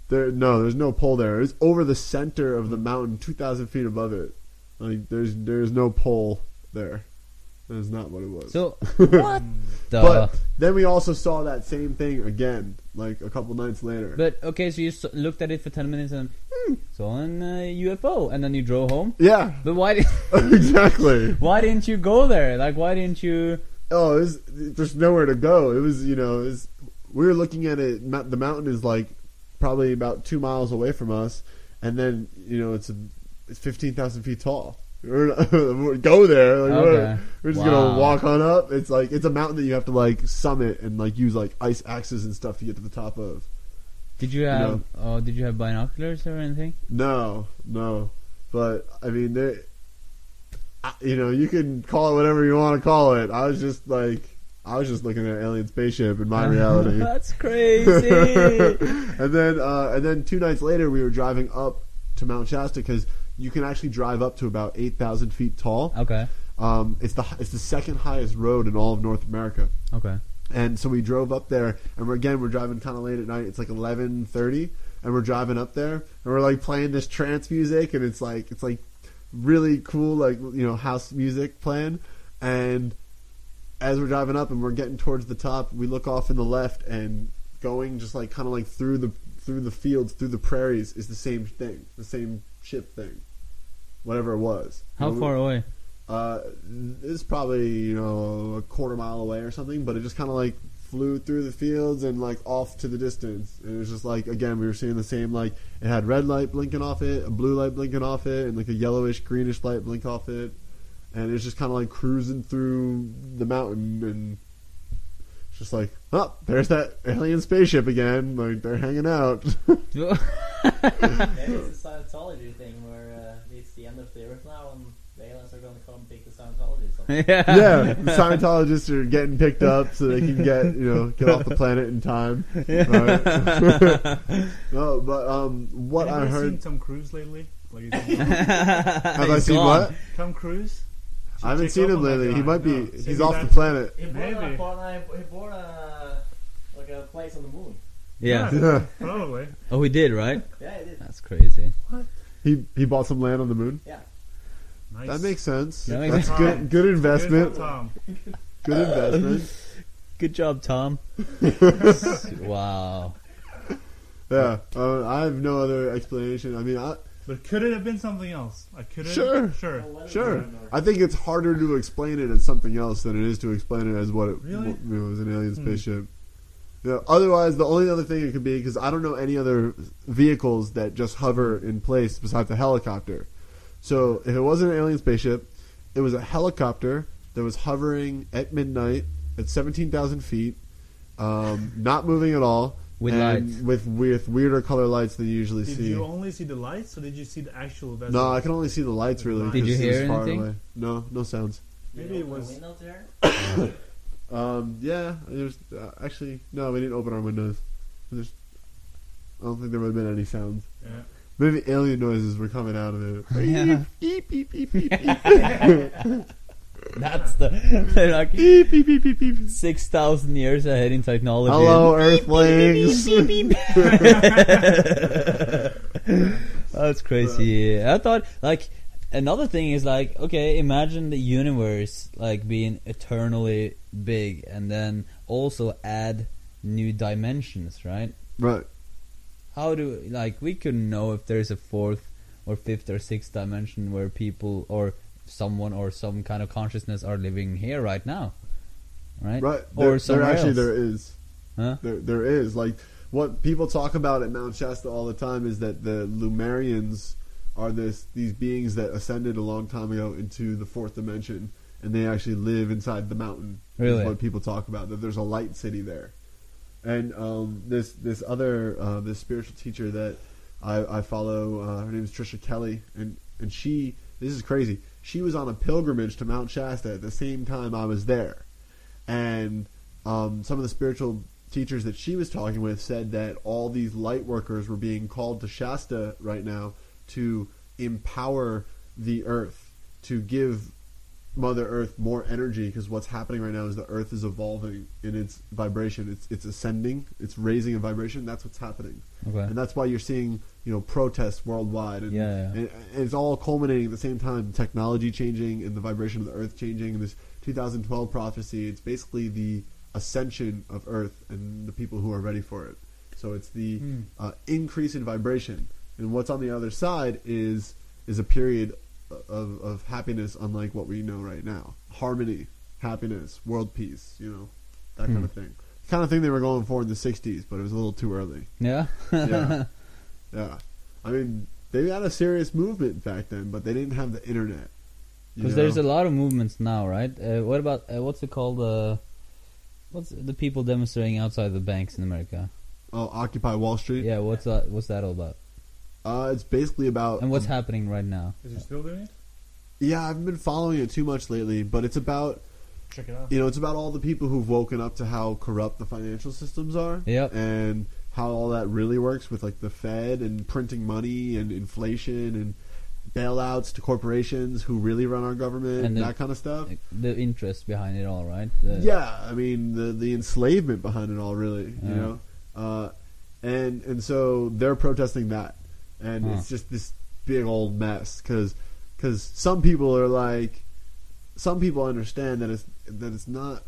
There, no, there's no pole there. It's over the center of the mountain, 2,000 feet above it. Like there's there's no pole there. That is not what it was. So what the? but then we also saw that same thing again, like a couple nights later. But okay, so you s- looked at it for ten minutes and hmm, saw an uh, UFO, and then you drove home. yeah, But why did exactly. why didn't you go there? Like why didn't you? Oh, it was, there's nowhere to go. It was, you know, it was, we were looking at it. The mountain is like probably about two miles away from us, and then you know it's a, it's fifteen thousand feet tall. We're go there. Like, we're, Okay. we're just Wow. gonna walk on up. It's like it's a mountain that you have to like summit and like use like ice axes and stuff to get to the top of. Did you have? know. Oh, did you have binoculars or anything? No, no, but I mean, they, you know, you can call it whatever you want to call it. I was just like, I was just looking at alien spaceship in my reality. That's crazy. and then uh, and then two nights later, we were driving up to Mount Shasta because you can actually drive up to about eight thousand feet tall. okay. Um, it's the it's the second highest road in all of North America. Okay. And so we drove up there, and we're again we're driving kind of late at night. It's like eleven thirty, and we're driving up there, and we're like playing this trance music, and it's like it's like really cool, like you know house music playing. And as we're driving up, and we're getting towards the top, we look off in the left, and going just like kind of like through the through the fields, through the prairies, is the same thing, the same ship thing, whatever it was. How You know, far away? uh, it's probably you know a quarter mile away or something, but it just kind of like flew through the fields and like off to the distance. And it was just like again we were seeing the same like it had red light blinking off it, a blue light blinking off it, and like a yellowish greenish light blink off it, and it was just kind of like cruising through the mountain and. it's Just like, oh, there's that alien spaceship again. Like they're hanging out. Maybe it's a Scientology thing where uh, it's the end of the earth now and the aliens are going to come pick the Scientologists up. yeah. yeah, the Scientologists are getting picked up so they can get you know get off the planet in time. Right. no, but um, what I Anybody heard. seen Tom Cruise lately? Like, he's- Have I seen gone. what? Tom Cruise. I haven't seen him lately. He might be. No, he's maybe off the planet. He bought, Maybe. a, he bought a, like a place on the moon. Yeah. Yeah. Probably. Oh, we did, right? Yeah, it is. That's crazy. What? He he bought some land on the moon. Yeah. Nice. That makes sense. That makes That's sense. good. Good Good investment. for Tom. Good investment. Good job, Tom. wow. Yeah. Uh, I have no other explanation. I mean, I, But could it have been something else? I could have. Sure. Sure. Sure. I think it's harder to explain it as something else than it is to explain it as what it, Really? you know, as an alien Hmm. Spaceship. Yeah. Otherwise, the only other thing it could be because I don't know any other vehicles that just hover in place besides a helicopter. So if it wasn't an alien spaceship, it was a helicopter that was hovering at midnight at seventeen thousand feet, um, not moving at all, With and lights. with with weirder color lights than you usually Did see. you only see the lights, or did you see the actual vessel? no, I can only see the lights really. Did you 'cause it hear was far anything? away. No, no sounds. Maybe it open was- a window there. Um, yeah, there's uh, actually no. We didn't open our windows. There's, I don't think there would have been any sounds. Yeah. Maybe alien noises were coming out of it. Yeah. Beep beep beep beep beep That's the they're like beep beep beep beep beep. six thousand years ahead in technology. Hello, Earthlings. That's crazy. I thought like another thing is like okay, imagine the universe like being eternally big, and then also add new dimensions, right? right. How do like we couldn't know if there's a fourth or fifth or sixth dimension where people or someone or some kind of consciousness are living here right now, right? Right. Or There, there actually else. there is. Huh? There there is like what people talk about at Mount Shasta all the time is that the Lemurians are this these beings that ascended a long time ago into the fourth dimension and they actually live inside the mountain. Really? Is what people talk about that there's a light city there. And um, this this other uh, this spiritual teacher that I, I follow, uh, her name is Trisha Kelly, and and she this is crazy. She was on a pilgrimage to Mount Shasta at the same time I was there, and um, some of the spiritual teachers that she was talking with said that all these light workers were being called to Shasta right now to empower the earth, to give Mother Earth more energy because what's happening right now is the Earth is evolving in its vibration. It's it's ascending. It's raising in vibration. That's what's happening, Okay. and that's why you're seeing you know protests worldwide. And, Yeah, yeah. and, and it's all culminating at the same time. Technology changing and the vibration of the Earth changing. And this 2012 prophecy. It's basically the ascension of Earth and the people who are ready for it. So it's the Hmm. uh, increase in vibration, and what's on the other side is is a period of, of happiness, unlike what we know right now. Harmony, happiness, world peace, you know, that kind Hmm. of thing. kind of thing they were going for in the '60s, but it was a little too early. Yeah. Yeah, yeah. I mean, they had a serious movement back then, but they didn't have the internet. Because there's a lot of movements now, right? Uh, what about uh, what's it called? Uh, what's the people demonstrating outside the banks in America? oh, Occupy Wall Street. Yeah, what's that? What's that all about? Uh, it's basically about And what's happening right now? Is he still doing it? Yeah, I haven't been following it too much lately, but it's about Check it out. you know it's about all the people who've woken up to how corrupt the financial systems are. Yep. and how all that really works with like the Fed and printing money and inflation and bailouts to corporations who really run our government And and the- that kind of stuff. The interest behind it all, right? The, yeah, I mean the the enslavement behind it all, really, Yeah. you know, uh, and and so they're protesting that, and it's hmm. just this big old mess because some people are like, some people understand that it's that it's not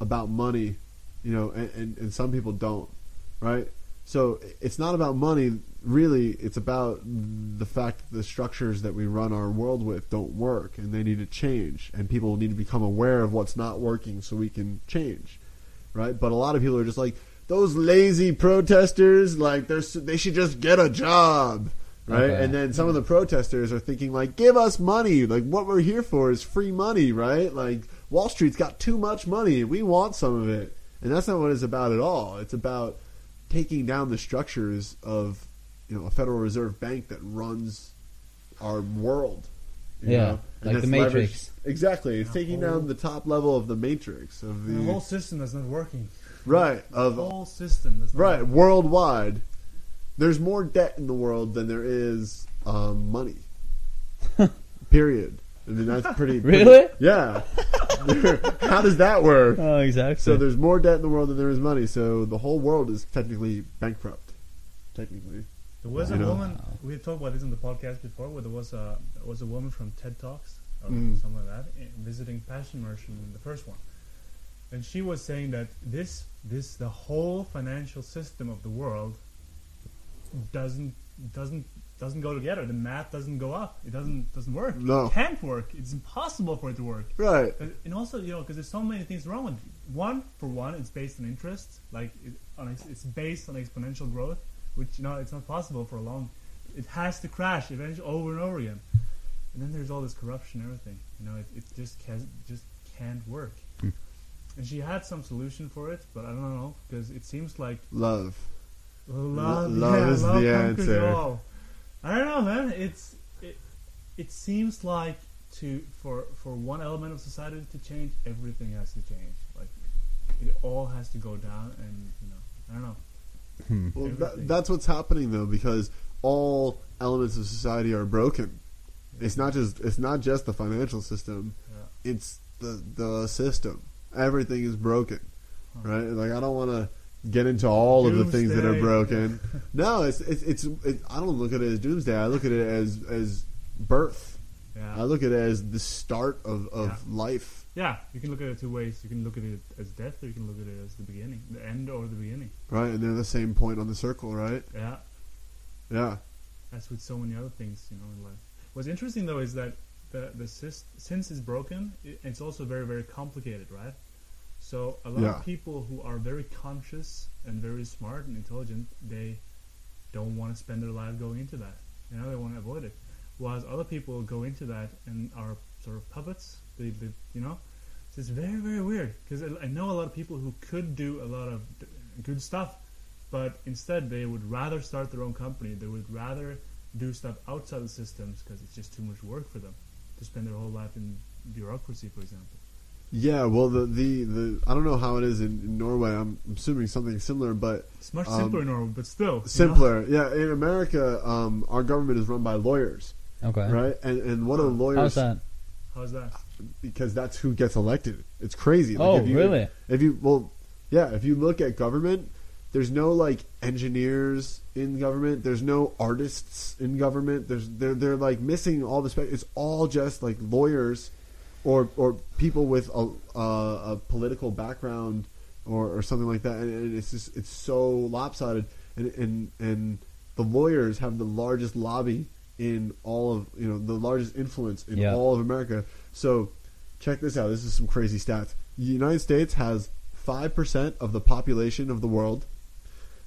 about money, you know, and, and, and some people don't, right? So it's not about money, really. It's about the fact that the structures that we run our world with don't work, and they need to change, and people need to become aware of what's not working so we can change, right? But a lot of people are just like those lazy protesters, like they're they should just get a job, right? Okay. And then some of the protesters are thinking like, give us money, like what we're here for is free money, right? Like Wall Street's got too much money, we want some of it, and that's not what it's about at all. It's about taking down the structures of you know a Federal Reserve Bank that runs our world. you Yeah, know? And like the Matrix. leveraged- Exactly, it's The taking whole- down the top level of the matrix of the, The whole system is not working. Right The of whole system right working. worldwide. There's more debt in the world than there is um, money. Period. I mean that's pretty. pretty- Really? yeah. How does that work? Oh, exactly. So there's more debt in the world than there is money. So the whole world is technically bankrupt. Technically. There was a woman. We had talked about this in the podcast before, where there was a there was a woman from TED Talks or Mm. something like that eh, visiting Passion Merchant in the first one, and she was saying that this this the whole financial system of the world doesn't doesn't doesn't go together. The math doesn't go up. It doesn't doesn't work. No. It can't work. It's impossible for it to work. Right. Uh, And also, you know, because there's so many things wrong with it. One, for one, it's based on interest. Like, it, on it's based on exponential growth, which, you know, it's not possible for a long... It has to crash eventually over and over again. And then there's all this corruption and everything. You know, it, it just, can, just can't work. And she had some solution for it, but I don't know, because it seems like Love. love, love yeah, is love the answer. all. I don't know, man. It's it, it seems like to for for one element of society to change, everything has to change. Like it all has to go down, and you know, I don't know. Hmm. Well, that, that's what's happening though, because all elements of society are broken. It's not just it's not just the financial system; Yeah. it's the the system. Everything is broken, right? Like I don't want to get into all of the things that are Doomsday. broken. no, it's it's it's. It, I don't look at it as doomsday. I look at it as as birth. Yeah. I look at it as the start of of Yeah. life. yeah, you can look at it two ways. You can look at it as death, or you can look at it as the beginning, the end, or the beginning. Right, and they're the same point on the circle, right? Yeah, Yeah, as with so many other things, you know, in life. What's interesting though is that the the since it's broken, it, it's also very very complicated, right? So a lot Yeah. of people who are very conscious and very smart and intelligent, they don't want to spend their life going into that. You know, they want to avoid it. Whereas other people go into that and are sort of puppets. They, they you know, so it's very very weird because I, I know a lot of people who could do a lot of d- good stuff, but instead they would rather start their own company. They would rather do stuff outside the systems because it's just too much work for them to spend their whole life in bureaucracy, for example. Yeah. Well, the the, the I don't know how it is in, in Norway. I'm assuming something similar, but It's much Um, simpler in Norway, but still you know? simpler. Yeah, in America, um, our government is run by lawyers, Okay. right? And and what do Huh. lawyers? How's that? How's that? because that's who gets elected. It's crazy. Like, Oh, if you, really? If you well, yeah. If you look at government, there's no like engineers in government. There's no artists in government. There's they're they're like missing all the spec. It's all just like lawyers, or or people with a a, a political background or, or something like that. And, and it's just it's so lopsided. And and and the lawyers have the largest lobby in all of you know the largest influence in Yeah. all of America. So check this out. This is some crazy stats. The United States has five percent of the population of the world,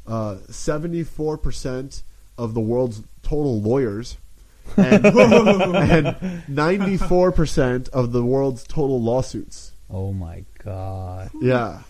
uh, seventy-four percent of the world's total lawyers, and ninety-four percent of the world's total lawsuits. Oh my god. Yeah.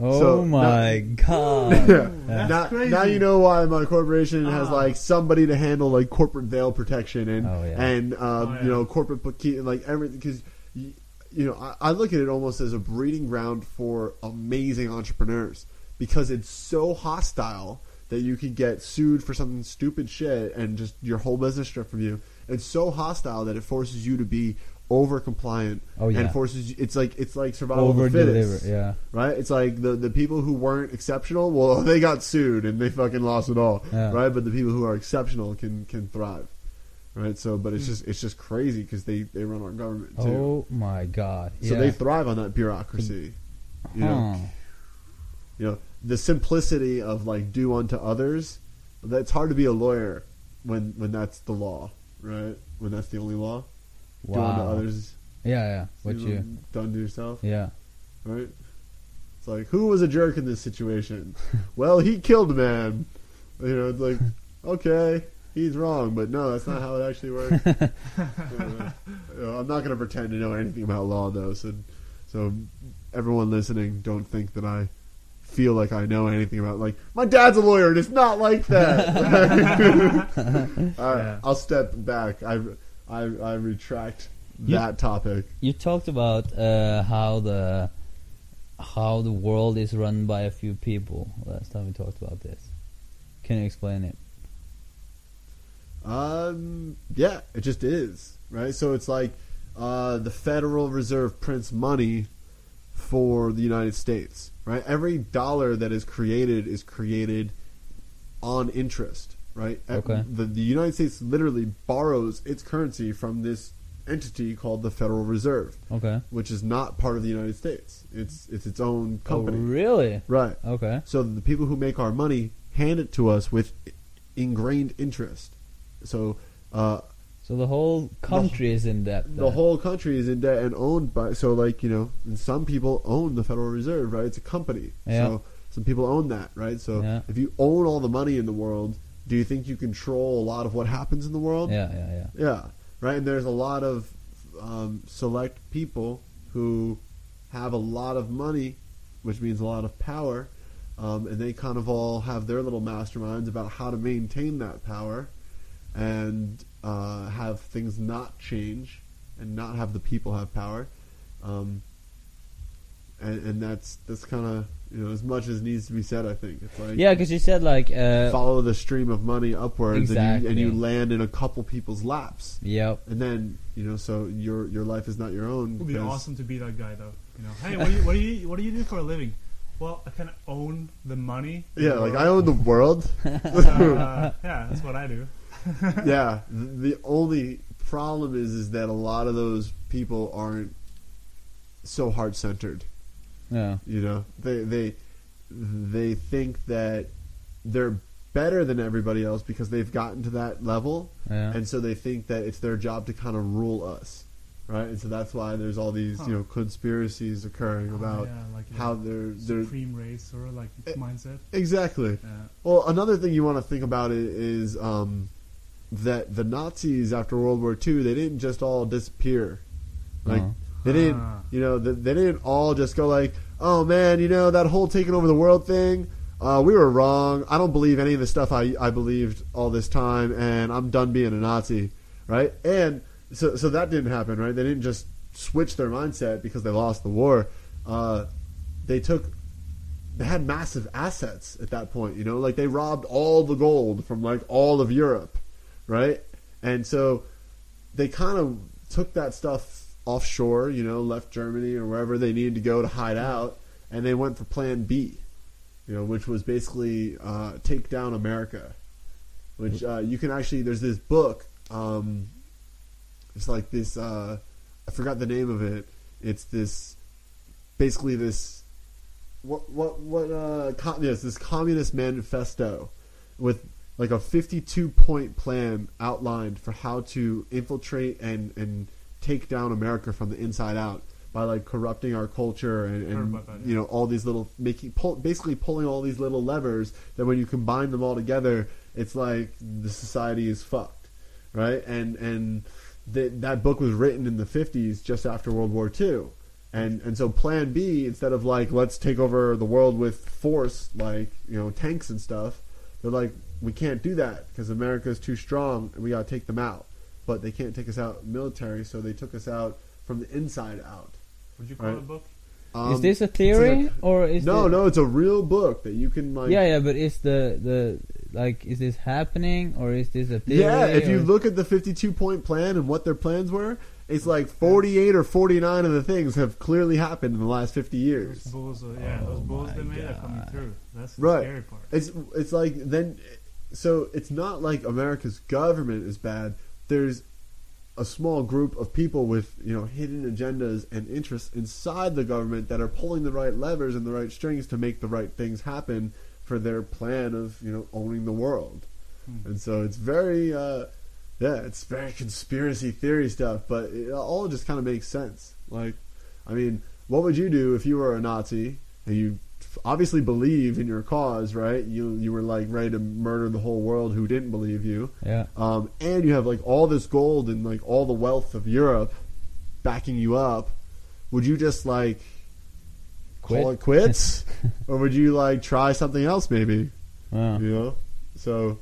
Oh So, my god. Yeah. That's now, crazy. now you know why my corporation has Ah. like somebody to handle like corporate veil protection and Oh, yeah. and um, Oh, yeah. you know corporate bookkeeping like everything because you, you know I, I look at it almost as a breeding ground for amazing entrepreneurs because it's so hostile that you could get sued for something stupid shit and just your whole business stripped from you. It's so hostile that it forces you to be over compliant Oh, yeah. and forces you, it's like it's like survival Over of the fittest deliver. Yeah. right? It's like the the people who weren't exceptional, well, they got sued and they fucking lost it all, Yeah. right? But the people who are exceptional can can thrive, right? So, but it's just it's just crazy because they they run our government too, Oh my god. so they thrive on that bureaucracy. You know, you know the simplicity of like do unto others. That's hard to be a lawyer when when that's the law, right? When that's the only law. Do unto Wow. others. Yeah, yeah. What you? done to yourself. Yeah. right? It's like who was a jerk in this situation? well, he killed a man. You know, it's like okay, he's wrong, but no, that's not how it actually works. You know, I'm not going to pretend to know anything about law, though. So, so everyone listening, don't think that I feel like I know anything about. Like my dad's a lawyer, and it's not like that. All right, Yeah. I'll step back. I, I, I retract You- that topic. You talked about uh, how the how the world is run by a few people. Last time we talked about this. Can you explain it? Um, yeah, it just is, right? So it's like uh, the Federal Reserve prints money for the United States, right? Every dollar that is created is created on interest, right? Okay. The, the United States literally borrows its currency from this entity called the Federal Reserve, Okay. which is not part of the United States. It's it's its own company, Oh, really? right? Okay. So the people who make our money hand it to us with ingrained interest. So uh, So the whole country is in debt. the whole country is in debt and owned by. So like you know, and some people own the Federal Reserve, right? It's a company. Yeah. So some people own that, right? So Yeah. if you own all the money in the world, do you think you control a lot of what happens in the world? Yeah, yeah, yeah. Yeah, right. And there's a lot of um, select people who have a lot of money, which means a lot of power, um, and they kind of all have their little masterminds about how to maintain that power and uh, have things not change and not have the people have power. Um, and, and that's that's kind of you know as much as needs to be said. I think it's like Yeah, because you said like uh, follow the stream of money upwards, and, you, and you land in a couple people's laps Yep. and then you know so your your life is not your own It would be awesome to be that guy, though. You know, hey, what do you what do you what do you do for a living? Well, I kind of own the money. yeah the like i own the world Uh, yeah, that's what I do. yeah th- the only problem is is that a lot of those people aren't so heart centered Yeah. you know they they they think that they're better than everybody else because they've gotten to that level Yeah. and so they think that it's their job to kind of rule us right and so that's why there's all these Huh. you know conspiracies occurring Oh, about yeah, like how the they're they're supreme race or like mindset. exactly Yeah. Well, another thing you want to think about it is um, that the Nazis after World War II they didn't just all disappear. Like Uh-huh. they didn't, Ah. you know, they, they didn't all just go like, "Oh man, you know that whole taking over the world thing. Uh, we were wrong. I don't believe any of the stuff I, I believed all this time, and I'm done being a Nazi." Right? And so so that didn't happen. Right? They didn't just switch their mindset because they lost the war. Uh, they took they had massive assets at that point, you know, like they robbed all the gold from like all of Europe, right? And so they kind of took that stuff offshore, you know, left Germany or wherever they needed to go to hide out, and they went for Plan B, you know, which was basically uh, take down America. Which uh, you can actually there's this book. Um, it's like this. Uh, I forgot the name of it. It's this, basically this. What what what? Uh, com- yes, this communist manifesto, with like a 52 point plan outlined for how to infiltrate and and take down America from the inside out by like corrupting our culture and, and that, yeah. you know all these little making pull, basically pulling all these little levers that when you combine them all together it's like the society is fucked right and and th- that book was written in the 50s just after World War II and and so plan B instead of like let's take over the world with force like you know tanks and stuff they're like we can't do that because America is too strong and we got to take them out but they can't take us out military so they took us out from the inside out Would you call Right. it a book? um, is this a theory like- or is no the, no it's a real book that you can like yeah yeah but is the the like is this happening or is this a theory Yeah, if you look at the 52 point plan and what their plans were, it's like 48 or 49 of the things have clearly happened in the last 50 Those years. bulls, uh, yeah, those Oh bulls they made are coming through. That's the Right. scary part. It's it's like then so it's not like America's government is bad. There's a small group of people with, you know, hidden agendas and interests inside the government that are pulling the right levers and the right strings to make the right things happen for their plan of, you know, owning the world. Hmm. And so it's very, uh, yeah, it's very conspiracy theory stuff, but it all just kind of makes sense. Like, I mean, what would you do if you were a Nazi and you obviously believe in your cause, right? You you were like ready to murder the whole world who didn't believe you, yeah um, and you have like all this gold and like all the wealth of Europe backing you up. Would you just like call Quit? it quits, or would you like try something else maybe? wow. You know, so.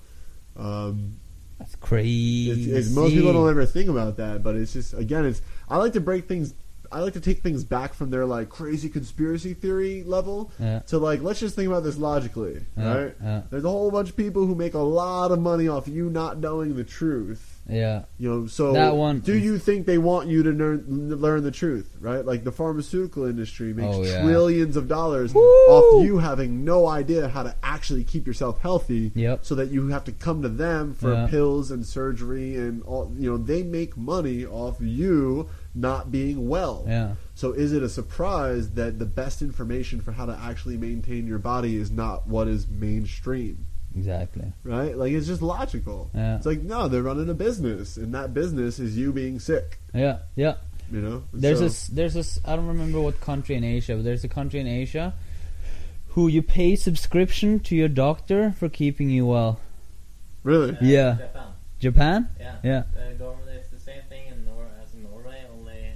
Um, that's crazy it's, it's, most people don't ever think about that, but it's just again, it's I like to break things. I like to take things back from their like crazy conspiracy theory level yeah to like let's just think about this logically, yeah, right? yeah There's a whole bunch of people who make a lot of money off you not knowing the truth. yeah You know, so That one do you think they want you to learn learn the truth, right? Like the pharmaceutical industry makes Oh, trillions of dollars Woo! off you having no idea how to actually keep yourself healthy Yep. so that you have to come to them for pills and surgery and all you know they make money off you not being well yeah so is it a surprise that the best information for how to actually maintain your body is not what is mainstream exactly right like it's just logical Yeah. it's like no they're running a business and that business is you being sick yeah yeah you know There's So- a s- there's a s- I don't remember what country in Asia, but there's a country in Asia who you pay subscription to your doctor for keeping you well. really Uh, Yeah. Japan. Japan? Yeah. Yeah. The government it's the same thing in Nor as in Norway. Only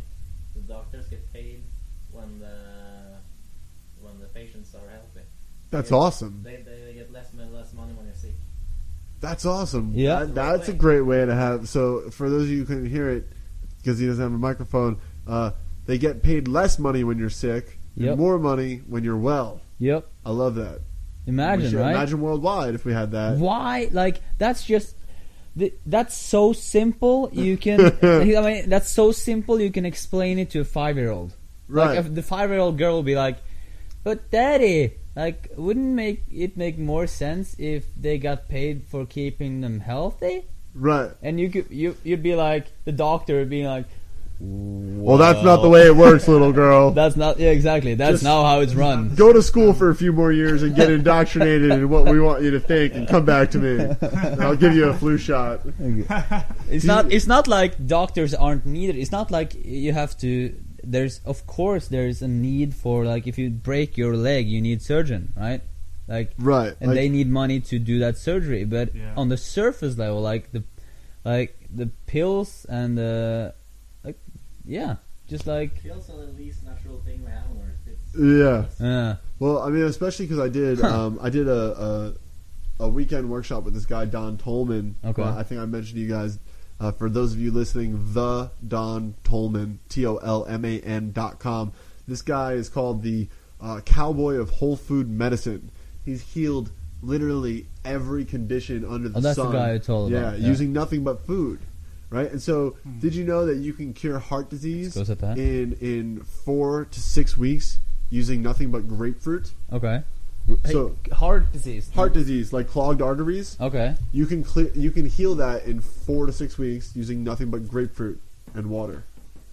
the doctors get paid when the when the patients are healthy. That's Yeah. awesome They, they, they get less and less money when you're sick. That's awesome. Yeah. That- that's a great way to have. So for those of you who couldn't hear it, because he doesn't have a microphone, uh, they get paid less money when you're sick, and Yep. more money when you're well. Yep. I love that. We Imagine, should right? Imagine worldwide if we had that. Why? Like that's just th- that's so simple. You can. I mean, that's so simple. You can explain it to a five-year-old. Right. Like if the five-year-old girl will be like, "But daddy, like, wouldn't make it make more sense if they got paid for keeping them healthy?" right. And you could you you'd be like the doctor would be like, Well, that's not the way it works, little girl. That's not yeah exactly. That's Just- not how it's run. Go to school for a few more years and get indoctrinated in what we want you to think, and come back to me. And I'll give you a flu shot. It's not. It's not like doctors aren't needed. It's not like you have to. There's of course there's a need for like if you break your leg you need surgeon right, like Right. and like- they need money to do that surgery. But Yeah. on the surface level, like the like the pills and the like yeah, just like Pills are the least natural thing we have on Earth. It's yeah. uh, Well, I mean, especially because I did, um, I did a, a a weekend workshop with this guy Don Tolman. Okay. who I think I mentioned to you guys. Uh, for those of you listening, the Don Tolman, T O L M A N dot com. This guy is called the uh, cowboy of whole food medicine. He's healed literally every condition under the Oh, that's the sun. guy I told yeah, about, yeah. using nothing but food. right? And so, Hmm. did you know that you can cure heart disease Goes at that. in in four to six weeks using nothing but grapefruit? Okay. So, heart disease. heart disease, like clogged arteries, Okay. you can clear, you can heal that in four to six weeks using nothing but grapefruit and water.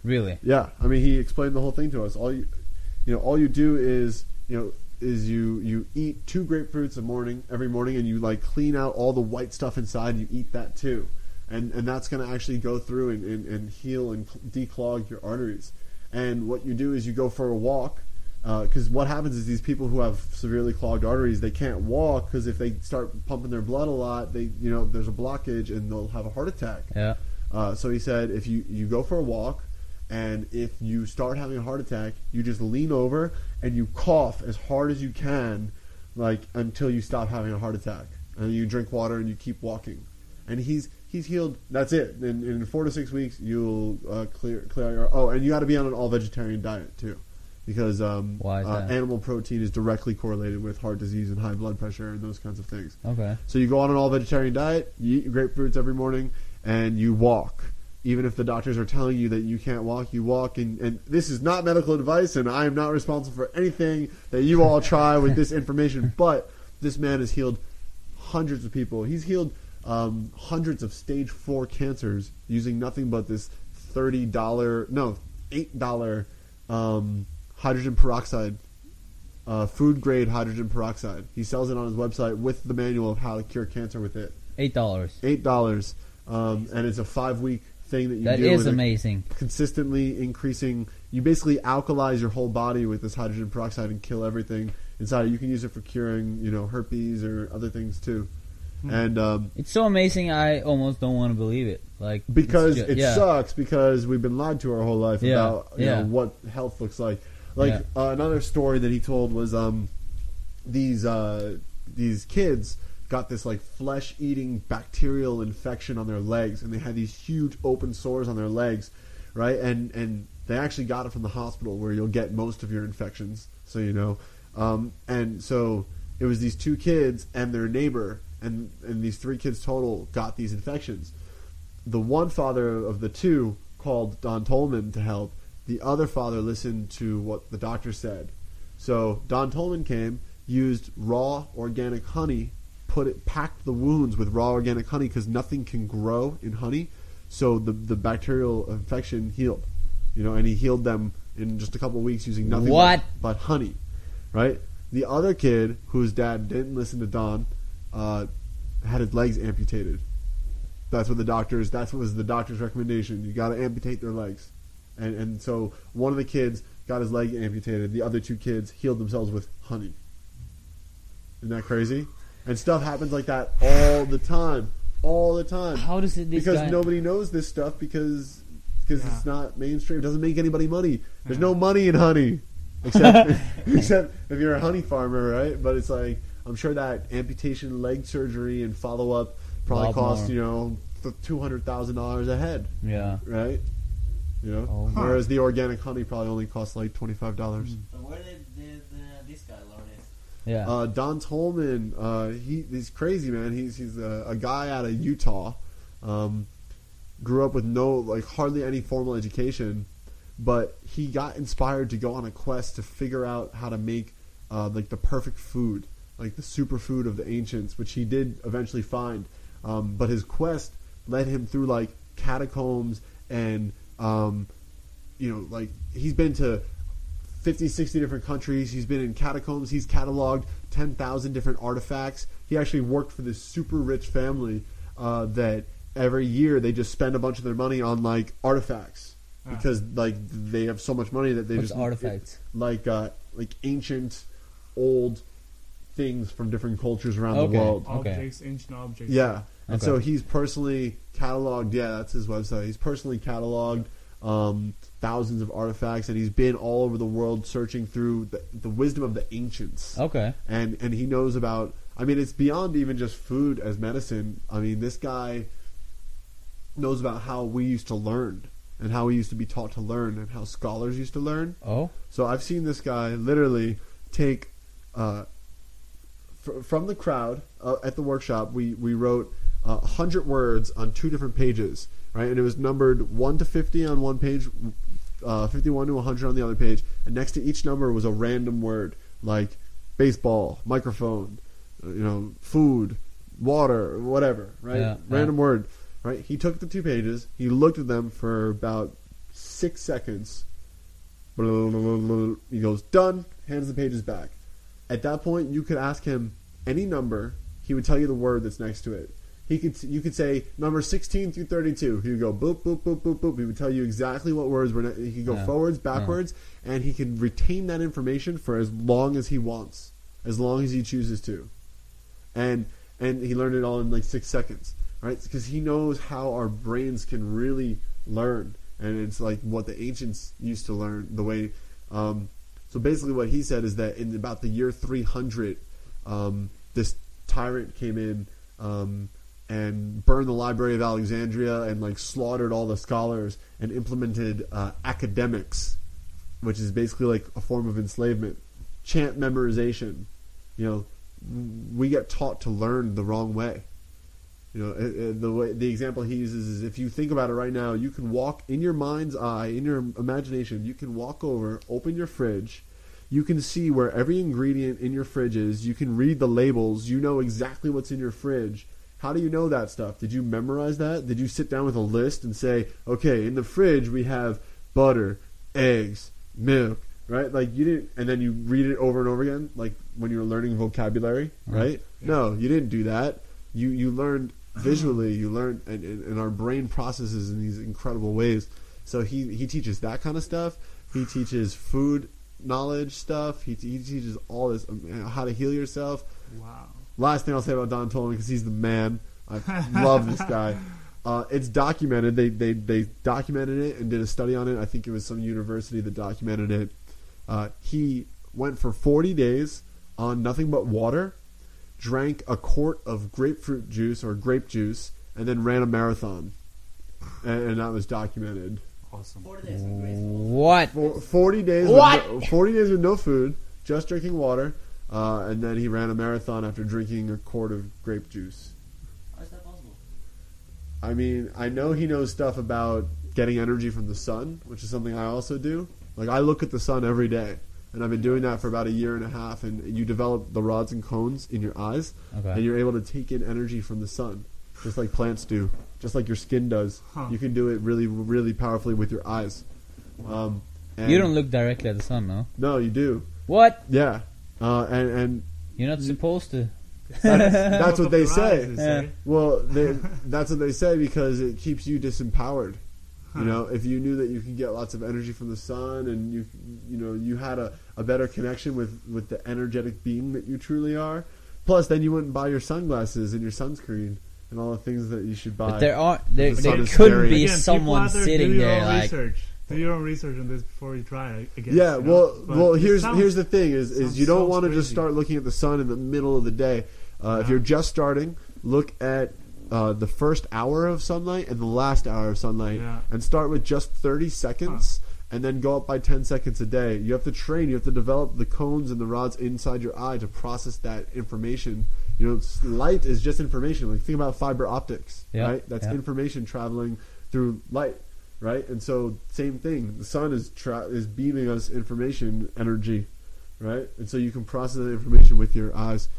Really? Yeah, I mean, he explained the whole thing to us. All you, you know, all you do is, you know, is you you eat two grapefruits a morning every morning, and you like clean out all the white stuff inside. And you eat that too, and and that's going to actually go through and, and, and heal and declog your arteries. And what you do is you go for a walk, because what happens is these people who have severely clogged arteries they can't walk because if they start pumping their blood a lot, they you know there's a blockage and they'll have a heart attack. Yeah. Uh, so he said, if you, you go for a walk, and if you start having a heart attack, you just lean over and you cough as hard as you can, like until you stop having a heart attack, and you drink water and you keep walking. And he's he's healed. That's it. In, in four to six weeks, you'll uh, clear clear your. Oh, and you got to be on an all vegetarian diet too, because um, uh, animal protein is directly correlated with heart disease and high blood pressure and those kinds of things. Okay. So you go on an all vegetarian diet, you eat grapefruits every morning, and you walk. Even if the doctors are telling you that you can't walk, you walk. And, and this is not medical advice, and I am not responsible for anything that you all try with this information. But this man has healed hundreds of people. He's healed um, hundreds of stage four cancers using nothing but this thirty dollar, no, eight dollar um, hydrogen peroxide uh, food grade hydrogen peroxide. He sells it on his website with the manual of how to cure cancer with it. Eight dollars. Eight dollars, um, and it's a five week thing that you That do. is and it- amazing. Consistently increasing. You basically alkalize your whole body with this hydrogen peroxide and kill everything inside. You can use it for curing, you know, herpes or other things too. Hmm. And um, It's so amazing. I almost don't want to believe it. Like because it yeah. sucks because we've been lied to our whole life Yeah, about you yeah. know what health looks like. Like Yeah. uh, another story that he told was um these uh these kids got this like flesh eating bacterial infection on their legs and they had these huge open sores on their legs, right? And and they actually got it from the hospital where you'll get most of your infections, so you know. Um, and so it was these two kids and their neighbor and and these three kids total got these infections the one father of the two called Don Tolman to help. The other father listened to what the doctor said. So Don Tolman came, used raw organic honey, put it, packed the wounds with raw organic honey because nothing can grow in honey. So the the bacterial infection healed, you know, and he healed them in just a couple of weeks using nothing What? But, but honey, right? The other kid whose dad didn't listen to Don uh, had his legs amputated. That's what the doctors. That's what was the doctor's recommendation. You got to amputate their legs, and and so one of the kids got his leg amputated. The other two kids healed themselves with honey. Isn't that crazy? And stuff happens like that all the time, all the time. How does it? Because guy, nobody knows this stuff because because Yeah. it's not mainstream. It doesn't make anybody money. There's Yeah. no money in honey, except except if you're a honey farmer, right? But it's like I'm sure that amputation, leg surgery, and follow up probably cost you know two hundred thousand dollars a head, Yeah. right? You know, Oh. Huh. whereas the organic honey probably only costs like twenty five dollars. So where did, did uh, this guy learn this? Yeah. Uh, Don Tolman, uh, he he's crazy man. He's he's a, a guy out of Utah. Um, grew up with no like hardly any formal education, but he got inspired to go on a quest to figure out how to make uh, like the perfect food, like the superfood of the ancients, which he did eventually find. Um, but his quest led him through like catacombs and um, you know like he's been to 50, 60 different countries. He's been in catacombs. He's cataloged 10,000 different artifacts. He actually worked for this super rich family uh, that every year they just spend a bunch of their money on like artifacts Ah. because like they have so much money that they What's just artifacts? like uh, like ancient old things from different cultures around Okay. the world. Okay. Objects, ancient objects. Yeah. And Okay. so he's personally cataloged, yeah, that's his website. He's personally cataloged um, thousands of artifacts, and he's been all over the world searching through the, the wisdom of the ancients. Okay. And and he knows about. I mean, it's beyond even just food as medicine. I mean, this guy knows about how we used to learn and how we used to be taught to learn and how scholars used to learn. Oh. So I've seen this guy literally take uh, fr- from the crowd uh, at the workshop. We we wrote uh, hundred words on two different pages. right? And it was numbered one to fifty on one page, uh, fifty-one to one hundred on the other page, and next to each number was a random word like baseball, microphone, uh, you know, food, water, whatever, right? Yeah, random word, right? He took the two pages, he looked at them for about six seconds. He goes, done, hands the pages back. At that point, you could ask him any number, he would tell you the word that's next to it. He could, you could say number 16 through 32. He would go boop, boop, boop, boop, boop. He would tell you exactly what words were. He could go Yeah. forwards, backwards, and he can retain that information for as long as he wants, as long as he chooses to. And and he learned it all in like six seconds, right? Because he knows how our brains can really learn, and it's like what the ancients used to learn. The way, um, so basically, what he said is that in about the year 300, um, this tyrant came in um, and burned the Library of Alexandria and like slaughtered all the scholars and implemented uh, academics, which is basically like a form of enslavement, chant memorization. You know, we get taught to learn the wrong way. You know, the way the example he uses is if you think about it right now, you can walk in your mind's eye, in your imagination, you can walk over, open your fridge, you can see where every ingredient in your fridge is, you can read the labels, you know exactly what's in your fridge. How do you know that stuff? Did you memorize that? Did you sit down with a list and say, okay, in the fridge we have butter, eggs, milk, right? Like you didn't, and then you read it over and over again, like when you were learning vocabulary, right? No, you didn't do that. You you learned visually. You learned, and, and, and our brain processes in these incredible ways. So he he teaches that kind of stuff. He teaches food knowledge stuff. He, he teaches all this um, how to heal yourself. Wow. Last thing I'll say about Don Tolman because he's the man. I love this guy. Uh, it's documented. They, they they documented it and did a study on it. I think it was some university that documented it. Uh, he went for 40 days on nothing but water, drank a quart of grapefruit juice or grape juice, and then ran a marathon. And, and that was documented. Awesome. 40 days. What? For 40 days What? With no, 40 days with no food, just drinking water, uh, and then he ran a marathon after drinking a quart of grape juice. How is that possible? I mean, I know he knows stuff about getting energy from the sun, which is something I also do. Like I look at the sun every day, and I've been doing that for about a year and a half. And you develop the rods and cones in your eyes, and you're able to take in energy from the sun, just like plants do, just like your skin does. Huh. You can do it really, really powerfully with your eyes. Um, and You don't look directly at the sun, no? No, you do. What? Yeah, uh, and and You're not supposed to. that's, that's what they Open say. Yeah. Well, they, that's what they say because it keeps you disempowered. You know, if you knew that you could get lots of energy from the sun, and you, you know, you had a, a better connection with with the energetic being that you truly are. Plus, then you wouldn't buy your sunglasses and your sunscreen and all the things that you should buy. But there are there, The sun there is could scary. be Again, people someone sitting do your there like research. Do your own research on this before you try. it I guess. yeah, you know? well, But well, here's sounds- here's the thing: is is you don't so want to just start looking at the sun in the middle of the day. Uh, If you're just starting, look at uh, the first hour of sunlight and the last hour of sunlight, Yeah. and start with just 30 seconds, and then go up by 10 seconds a day. You have to train. You have to develop the cones and the rods inside your eye to process that information. You know, light is just information. Like think about fiber optics, Yeah, right? That's yeah. information traveling through light right? And so same thing. The sun is tra- is beaming us information, energy, right? And so you can process that information with your eyes.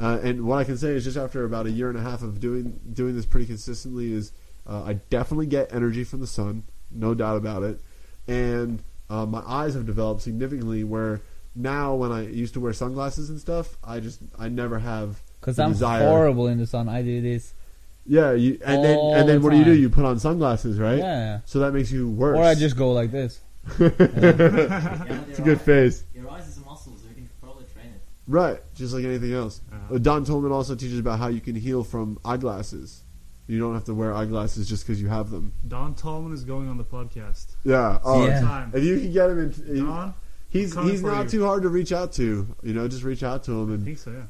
Uh, and what I can say is, just after about a year and a half of doing doing this pretty consistently, is uh, I definitely get energy from the sun, no doubt about it. And uh, my eyes have developed significantly. Where now, when I used to wear sunglasses and stuff, I just I never have because I'm desire. horrible in the sun. I do this. Yeah, you, and then All and then the what do you do? time. You put on sunglasses, right? Yeah. So that makes you worse. Or I just go like this. Yeah, it's a good eye- face. Your eyes is a muscle, so you can probably train it. Right, just like anything else. Uh-huh. Uh, Don Tolman also teaches about how you can heal from eyeglasses. You don't have to wear eyeglasses just because you have them. Don Tolman is going on the podcast. Yeah. Oh, Yeah. Time. If you can get him in, Don, he's coming he's for not you. too hard to reach out to. You know, just reach out to him I and. think so. Yeah.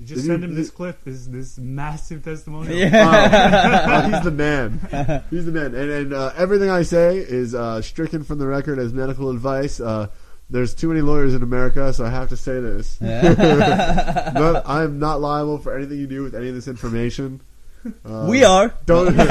You just send him this clip. This this massive testimonial. Yeah. Oh, he's the man. He's the man. And, and uh, everything I say is uh, stricken from the record as medical advice. Uh, there's too many lawyers in America, so I have to say this. Yeah. but I am not liable for anything you do with any of this information. Uh, we are. Don't. if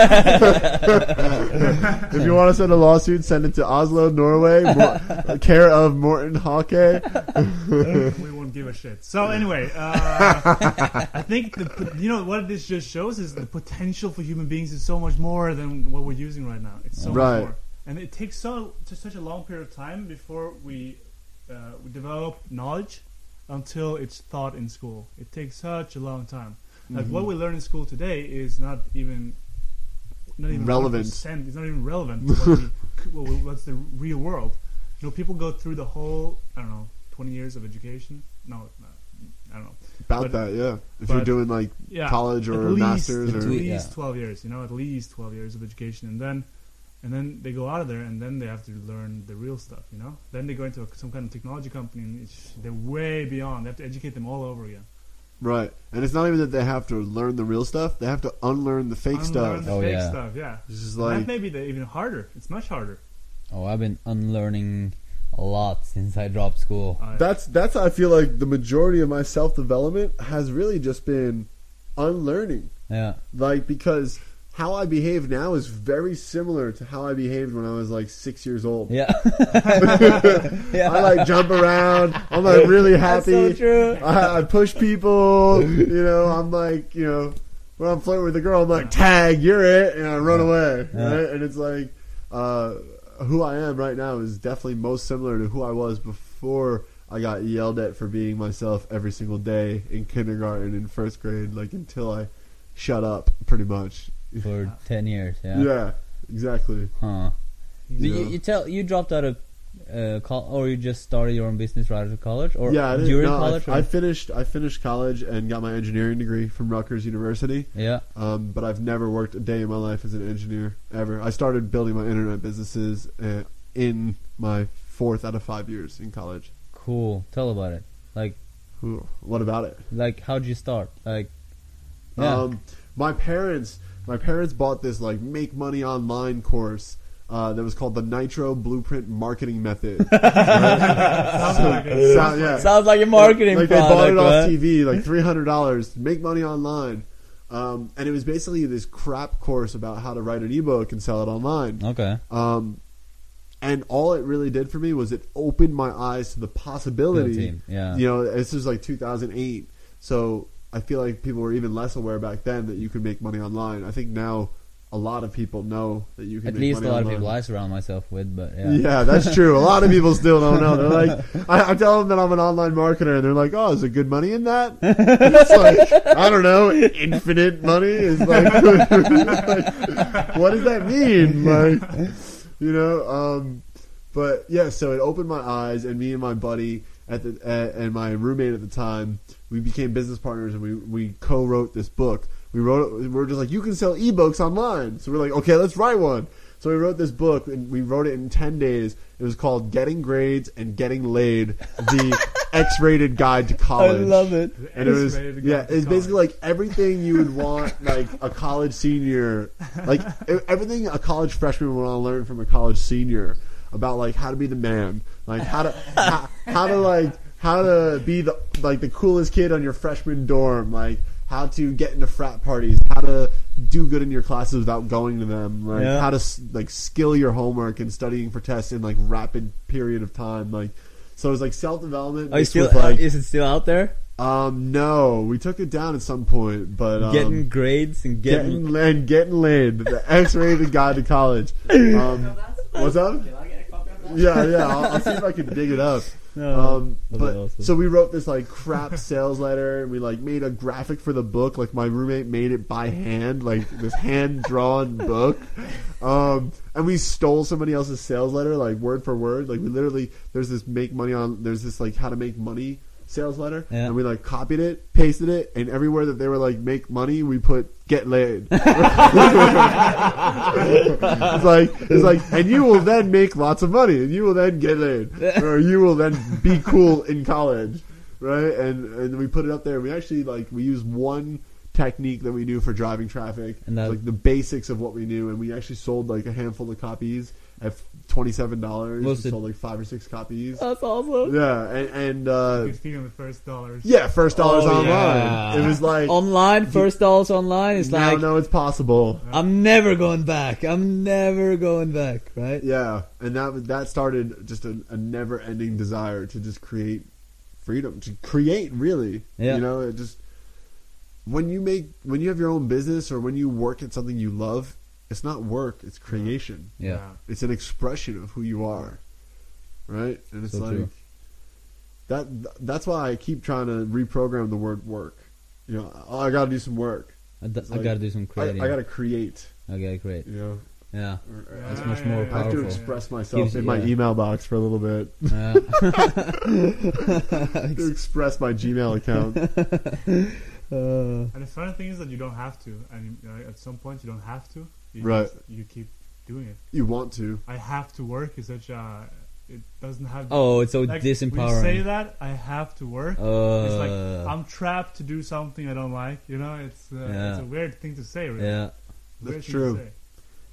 you want to send a lawsuit, send it to Oslo, Norway, Mor- care of Morton Hawke. we won't give a shit. So anyway, uh, I think the you know what this just shows is the potential for human beings is so much more than what we're using right now. It's so Right. much more, and it takes so just such a long period of time before we uh, we develop knowledge until it's taught in school. It takes such a long time. Like Mm-hmm. what we learn in school today is not even not even Relevant. 1%. It's not even relevant to what we, what we- what's the real world. You know, people go through the whole I don't know twenty years of education. No, no I don't know. About But- that, yeah. If you're doing like Yeah, college at or least, masters at or Between- least Yeah. twelve years. You know, at least twelve years of education, and then and then they go out of there, and then they have to learn the real stuff. You know, then they go into a, some kind of technology company, and it's, they're way beyond. They have to educate them all over again. Right. And it's not even that they have to learn the real stuff; they have to unlearn the fake Unlearn stuff. the Oh, fake yeah. stuff. Yeah, It's just And like that may be the, even harder. It's much harder. Oh, I've been unlearning a lot since I dropped school. Uh, that's that's how I feel like the majority of my self development has really just been unlearning. Yeah. Like because how I behave now is very similar to how I behaved when I was like six years old. Yeah. yeah. I like jump around. I'm like really happy. That's so true. I, I push people. You know, I'm like, you know, when I'm flirting with a girl, I'm like, tag, you're it, and I run away. Yeah. Right? And it's like, uh, who I am right now is definitely most similar to who I was before I got yelled at for being myself every single day in kindergarten and first grade, like until I shut up, pretty much. For 10 years, yeah. Yeah, exactly. Huh. But you, you tell you dropped out of uh, col- or you just started your own business right out of college or yeah, I during no, college? or- I, finished. I finished college and got my engineering degree from Rutgers University. yeah. Um, but I've never worked a day in my life as an engineer ever. I started building my internet businesses uh, in my fourth out of five years in college. Cool. Tell about it. Like Ooh, what about it? like how'd you start? Like yeah. Um, my parents, my parents bought this like make money online course. Uh, that was called the Nitro Blueprint Marketing Method. Sounds like it. Yeah. Sounds like a marketing like they product. bought it off? TV, like three hundred dollars. Make money online, um, and it was basically this crap course about how to write an ebook and sell it online. Okay. Um, and all it really did for me was it opened my eyes to the possibility. Yeah. You know, this was like 2008, so I feel like people were even less aware back then that you could make money online. I think now a lot of people know that you can. At least a lot of people I surround myself with, but yeah. Yeah. that's true. A lot of people still don't know. They're like, I, I tell them that I'm an online marketer, and they're like, "Oh, is there good money in that?" And it's like, I don't know, infinite money is like, like, what does that mean? Like, you know. Um, but yeah, so it opened my eyes, and me and my buddy at the uh, and my roommate at the time, we became business partners, and we we co-wrote this book. We wrote it. We were just like, you can sell ebooks online. So we're like, okay, let's write one. So we wrote this book, and we wrote it in ten days. It was called "Getting Grades and Getting Laid: The X-Rated Guide to college. I College." love it. and it was X-rated yeah, guide to it's basically like everything you would want like a college senior, like everything a college freshman would want to learn from a college senior about like how to be the man, like how to how, how to like how to be the like the coolest kid on your freshman dorm, like how to get into frat parties, how to do good in your classes without going to them, like Yeah. how to like skill your homework and studying for tests in like rapid period of time, like. So it was like self development. Are still? with, like, is it still out there? um, no, we took it down at some point, but um, getting grades and getting. getting and getting laid, the X-rated guide to college. Um, what's up? Yeah, yeah, I'll, I'll see if I can dig it up. No, Um, but awesome. so we wrote this like crap sales letter, and we like made a graphic for the book. Like my roommate made it by hand, like this hand drawn book. Um, and we stole somebody else's sales letter, like word for word. Like we literally, there's this make money on, there's this like how to make money sales letter, Yeah. and we like copied it, pasted it, and everywhere that they were like make money, we put get laid. it's like it's like, and you will then make lots of money, and you will then get laid, or you will then be cool in college, right? And and we put it up there. We actually like we use one technique that we knew for driving traffic, And that- like the basics of what we knew, and we actually sold like a handful of copies, at twenty seven dollars. Was Sold like five or six copies. That's awesome. yeah, and, and uh, Good feeling the first dollars. yeah, first dollars Oh, online. yeah. It was like Online, first dollars online. It's now like know it's possible. I'm never going back. I'm never going back. Right? Yeah, and that that started just a, a never ending desire to just create freedom, to create really. Yeah. You know, it just when you make when you have your own business or when you work at something you love, it's not work, it's creation. Yeah. It's an expression of who you are, right? And it's So like true. that. That's why I keep trying to reprogram the word work. You know, oh, I got to do some work. I, d- It's I like- gotta do some I, creating. I got to create. Okay, great. You know, Yeah. Or- or- That's much more yeah. I have to express myself Gives- in my yeah. email box for a little bit. Yeah. to express my Gmail account. Uh, And the funny thing is that you don't have to, and uh, at some point you don't have to. You Right. just- you keep doing it. You want to. I have to work is such a. It doesn't have. oh, it's so like, We say disempowering. that I have to work. Uh, it's like I'm trapped to do something I don't like. You know, it's uh, Yeah. it's a weird thing to say. Really. yeah. That's thing true.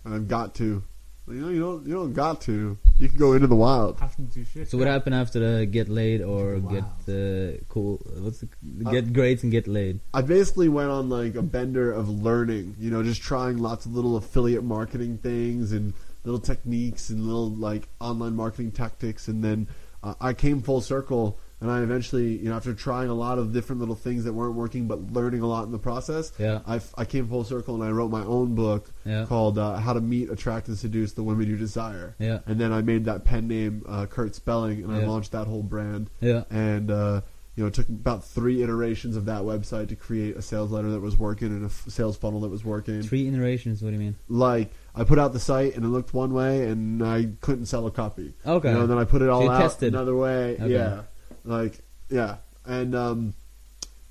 And I've got to. You know, you don't. You don't got to. You can go into the wild. Have to do shit. So what happened after the get laid or Wow. get uh, cool? What's the get grades and get laid? I basically went on like a bender of learning. You know, just trying lots of little affiliate marketing things and little techniques and little like online marketing tactics. And then uh, I came full circle. And I eventually, you know, after trying a lot of different little things that weren't working, but learning a lot in the process, Yeah. I, I came full circle and I wrote my own book Yeah. called uh, "How to Meet, Attract, and Seduce the Women You Desire." Yeah. And then I made that pen name uh, Kurt Spelling, and I launched that whole brand. Yeah. And uh, you know, it took about three iterations of that website to create a sales letter that was working and a f- sales funnel that was working. Three iterations. What do you mean? Like I put out the site and it looked one way, and I couldn't sell a copy. Okay. You know, and then I put it all you out tested. another way. Okay. Yeah. Like yeah, and um,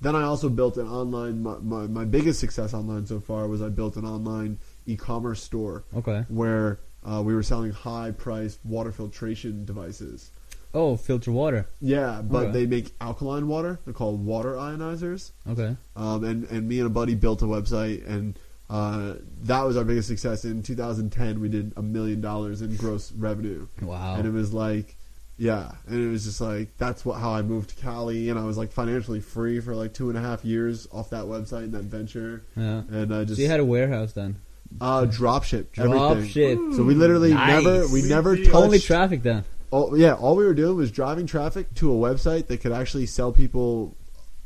then I also built an online. My, my my biggest success online so far was I built an online e-commerce store Okay. where uh, we were selling high-priced water filtration devices. Oh, filter water. Yeah, but Okay. they make alkaline water. They're called water ionizers. Okay. Um, and and me and a buddy built a website, and uh, that was our biggest success. In 2010, we did a million dollars in gross revenue, Wow. and it was like, yeah, and it was just like that's what how I moved to Cali, and I was like financially free for like two and a half years off that website and that venture, yeah. and I just So you had a warehouse then. uh, drop ship Drop ship. So we literally Nice. never we never touched Only traffic then. Oh yeah, all we were doing was driving traffic to a website that could actually sell people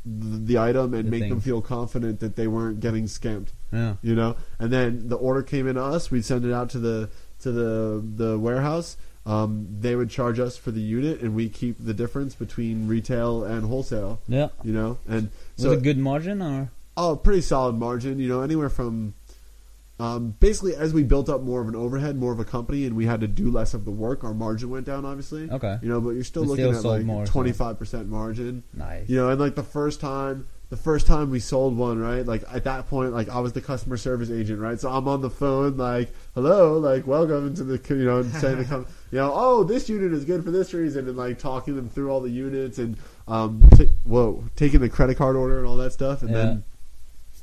th- the item and The make them feel confident that they weren't getting scammed. Yeah. You know, and then the order came in to us. We'd send it out to the to the the warehouse. Um, they would charge us for the unit, and we keep the difference between retail and wholesale. Yeah. You know, and Was so it a good margin or? Oh, pretty solid margin. You know, anywhere from um, basically as we built up more of an overhead, more of a company, and we had to do less of the work, our margin went down. Obviously, Okay. You know, but you're still We looking still at like twenty five percent margin. Nice. You know, and like the first time, the first time we sold one, right? Like at that point, like I was the customer service agent, right? So I'm on the phone, like, hello, like, welcome to the, you know, saying the, com- you know, oh, this unit is good for this reason, and like talking them through all the units and, um, ta whoa, taking the credit card order and all that stuff, and Yeah. then,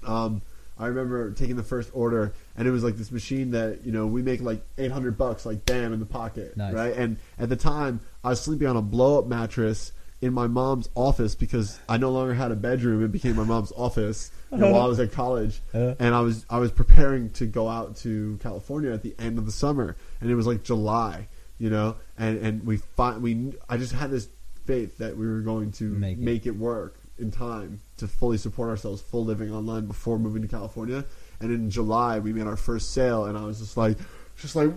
um, I remember taking the first order, and it was like this machine that you know we make like eight hundred bucks, like bam in the pocket, Nice. right? And at the time, I was sleeping on a blow up mattress in my mom's office because I no longer had a bedroom. It became my mom's office you know, while I was at college, and I was I was preparing to go out to California at the end of the summer, and it was like July, you know, and and we find we I just had this faith that we were going to Make make it. it work in time to fully support ourselves, full living online before moving to California. And in July, we made our first sale, and I was just like, just like,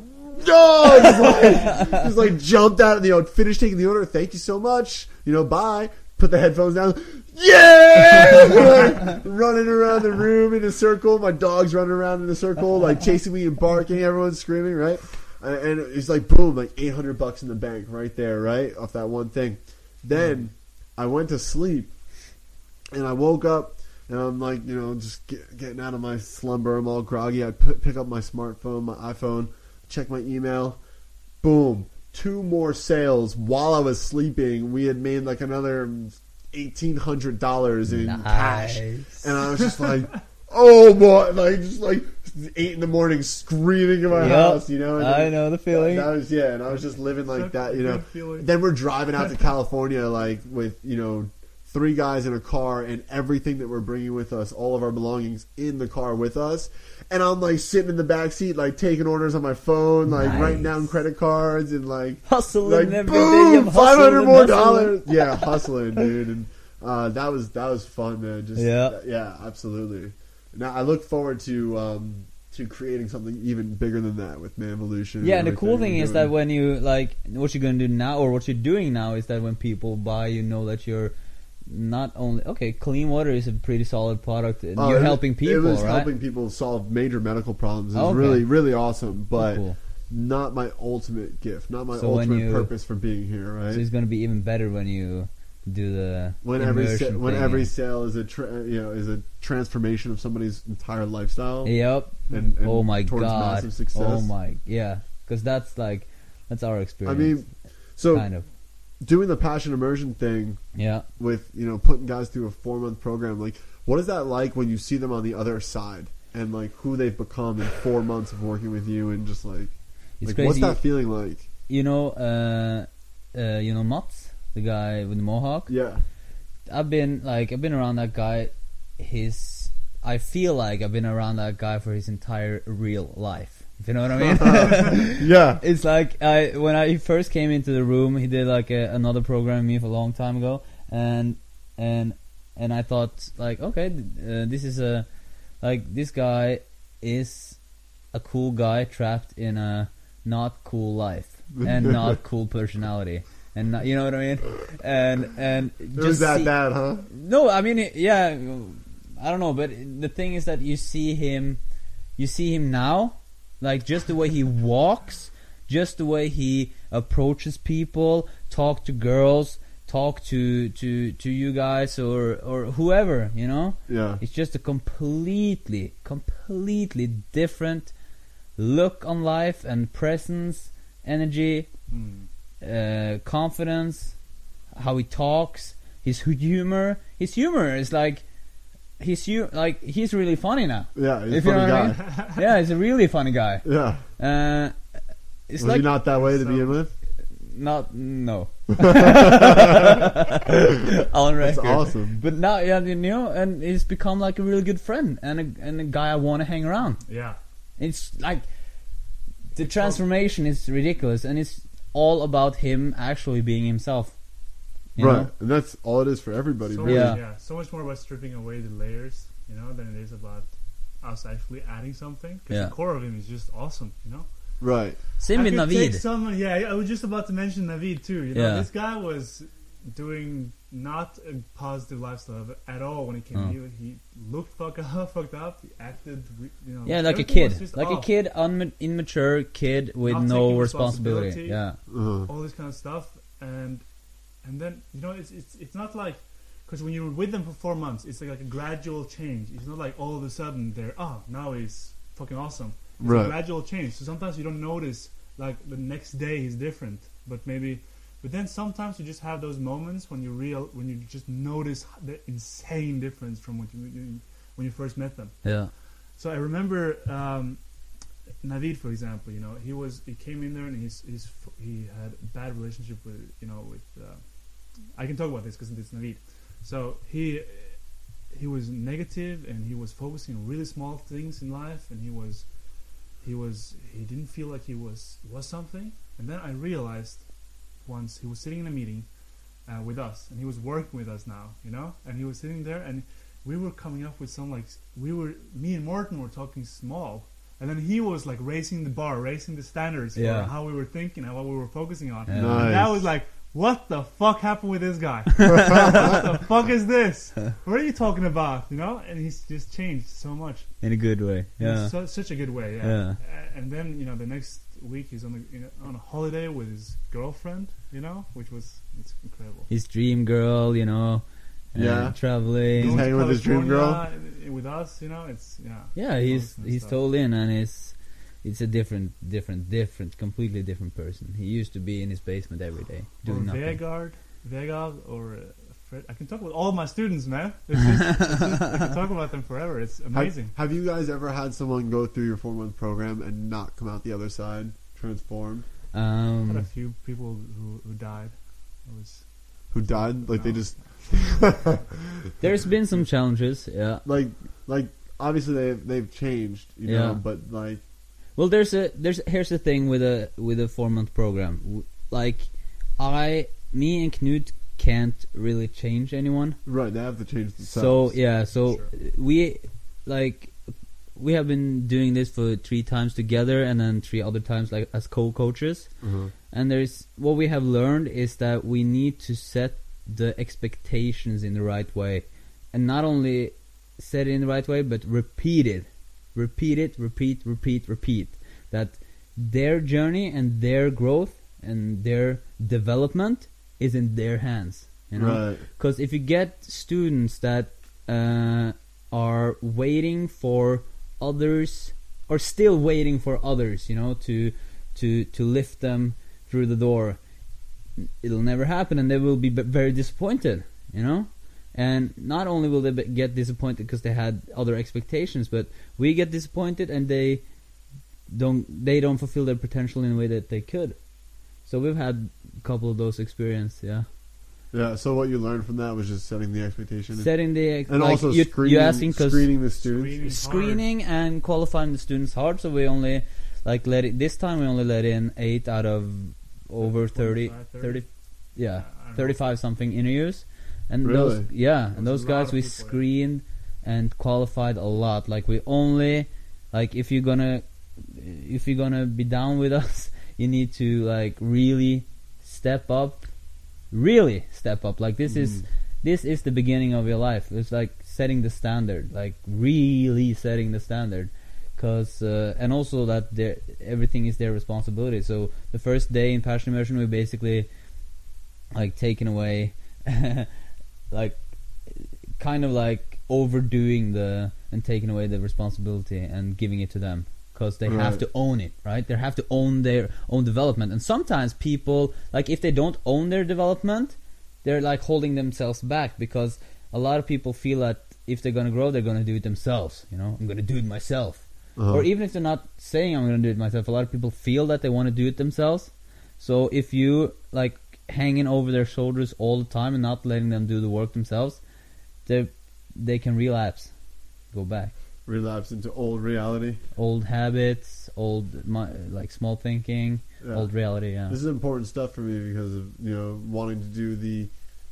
no, just like, just like jumped out, of you know, finished taking the order. Thank you so much, you know, bye. Put the headphones down. Yeah, like, running around the room in a circle. My dog's running around in a circle, like chasing me and barking. Everyone's screaming, right? And and it's like boom, like eight hundred bucks in the bank right there, right off that one thing. Then I went to sleep, and I woke up, and I'm like, you know, just get, getting out of my slumber. I'm all groggy. I p- pick up my smartphone, my iPhone, check my email. Boom, two more sales while I was sleeping. We had made like another eighteen hundred dollars in cash, and I was just like, oh boy, like just like eight in the morning screaming in my Yep. house. You know, and I then- know the feeling. That was yeah, and I was just living like that. You know, then we're driving out to California like with you know three guys in a car and everything that we're bringing with us, all of our belongings in the car with us. And I'm like sitting in the back seat, like taking orders on my phone, like Nice. writing down credit cards and like Hustling like boom, five hundred more hustling. dollars. Yeah, hustling, dude, and uh, that was that was fun, man. Just Yeah. yeah, absolutely. Now I look forward to um, to creating something even bigger than that with Manvolution. Yeah, and the cool thing is that when you like what you're gonna do now or what you're doing now is that when people buy, you know that you're not only okay. Clean water is a pretty solid product, and Oh, you're helping people, It was right? helping people solve major medical problems. It was Okay. really really awesome, oh, but cool. not my ultimate gift, not my So ultimate you- purpose for being here. Right? So it's gonna be even better when you do the when every sa- when thing. every sale is a tra- you know is a transformation of somebody's entire lifestyle. Yep. And, and oh my towards god. massive success. Oh my yeah. Because that's like that's our experience. I mean, so kind of. Doing the passion immersion thing Yeah. with you know putting guys through a four month program, like what is that like when you see them on the other side and like who they've become in four months of working with you and just like, It's like crazy. what's that feeling like? You know, uh, uh, you know Mats, the guy with the mohawk. Yeah, I've been like I've been around that guy. His I feel like I've been around that guy for his entire real life. If you know what I mean. yeah, it's like I when I first came into the room, he did like a, another program with me for a long time ago, and and and I thought like okay, uh, this is a like this guy is a cool guy trapped in a not cool life and not cool personality. And not, you know what I mean, and and it was just that see- bad, huh? no, I mean, yeah, I don't know, but the thing is that you see him, you see him now, like just the way he walks, just the way he approaches people, talk to girls, talk to to to you guys or or whoever, you know. Yeah, It's just a completely, completely different look on life and presence, energy, Mm. uh, confidence, how he talks, his humor. His humor is like he's hu- like he's really funny now. yeah, he's a if you know funny what guy. I mean. yeah, he's a really funny guy. Yeah, Uh, it's was like he not that way to So- begin with? not no. On That's record. awesome. But now, yeah, you know, and he's become like a really good friend and a, and a guy I want to hang around. Yeah. It's like the transformation is ridiculous, and it's all about him actually being himself. You right, know? and that's all it is for everybody. So really. Yeah. much, yeah. So much more about stripping away the layers, you know, than it is about us actually adding something. Because Yeah. the core of him is just awesome, you know. Right. Same I with Navid. Someone, yeah, I was just about to mention Navid too. You know, Yeah. this guy was doing not a positive lifestyle at all when he came Oh. here. He looked fuck up, fucked up. He acted, you know, Yeah, like a kid, just like a kid, unma- immature kid with Not no responsibility. responsibility. Yeah, Uh-huh. all this kind of stuff, and and then you know, it's it's it's not like because when you're with them for four months, it's like, like a gradual change. It's not like all of a sudden they're oh now he's fucking awesome. It's Right. a gradual change. So sometimes you don't notice like the next day is different, but maybe. But then sometimes you just have those moments when you real when you just notice the insane difference from what you, you when you first met them. yeah, So I remember um, Navid, for example. You know, he was he came in there and he's, he's he had a bad relationship with you know with. Uh, I can talk about this because it's Navid. So he he was negative and he was focusing on really small things in life and he was he was he didn't feel like he was was something. And then I realized once he was sitting in a meeting uh, with us and he was working with us now, you know, and he was sitting there and we were coming up with some like we were me and Morton were talking small, and then he was like raising the bar, raising the standards Yeah. for how we were thinking and what we were focusing on. Yeah. And that was like, what the fuck happened with this guy? what the fuck is this? What are you talking about? You know? And he's just changed so much. in a good way. In Yeah, so, such a good way. Yeah. Yeah. And then you know the next week he's on the, you know, on a holiday with his girlfriend. You know, which was it's incredible. his dream girl, you know. Yeah. traveling. He's hanging with his dream girl? With us, you know, it's yeah. Yeah, he's this kind of he's stuff. totally in, and it's it's a different, different, different, completely different person. He used to be in his basement every day Or doing nothing. Vegard, Vegard, or uh, Fred, I can talk about all my students, man. It's just, it's just, I can talk about them forever. It's amazing. have you guys ever had someone go through your four month program and not come out the other side transformed? I had a Um, few people who, who died. It was Who died? Like they just there's been some challenges. Yeah. like like obviously they've they've changed, you know, Yeah. but like Well, there's a there's here's the thing with a with a four month program. Like, I, me and Knut can't really change anyone. right, they have to change themselves. So yeah, so Sure. we like we have been doing this for three times together, and then three other times like as co-coaches. Uh-huh. And there's what we have learned is that we need to set the expectations in the right way, and not only set it in the right way, but repeat it, repeat it, repeat, repeat, repeat. That their journey and their growth and their development is in their hands. You know, Right. because if you get students that uh, are waiting for others or still waiting for others, you know, to to to lift them through the door, it'll never happen, and they will be b- very disappointed, you know. And not only will they get disappointed because they had other expectations, but we get disappointed, and they don't they don't fulfill their potential in a way that they could. So we've had a couple of those experiences, yeah. Yeah, so what you learned from that was just setting the expectation Setting the ex- and like also you, screening, you asking because screening the students. Screening. screening and qualifying the students hard. So we only like let it this time we only let in eight out of over 30, 25, 30 yeah, I don't know. 35 something interviews. And Really? those yeah, and those guys we screened and qualified a lot. Like we only like if you're gonna if you're gonna be down with us, you need to like really step up, really step up. Like this is Mm. this is the beginning of your life. It's like setting the standard, like really setting the standard. Cause uh, and also that everything is their responsibility. So the first day in passion immersion, we basically like taken away, like kind of like overdoing the and taking away the responsibility and giving it to them because they have to own it, right? They have to own their own development. And sometimes people like if they don't own their development, they're like holding themselves back because a lot of people feel that if they're gonna grow, they're gonna do it themselves. You know, I'm gonna do it myself. Uh-huh. Or even if they're not saying I'm gonna do it myself, a lot of people feel that they want to do it themselves. So if you like hanging over their shoulders all the time and not letting them do the work themselves, they they can relapse, go back, relapse into old reality. old habits, old like small thinking, Yeah. old reality. Yeah. This is important stuff for me because of you know wanting to do the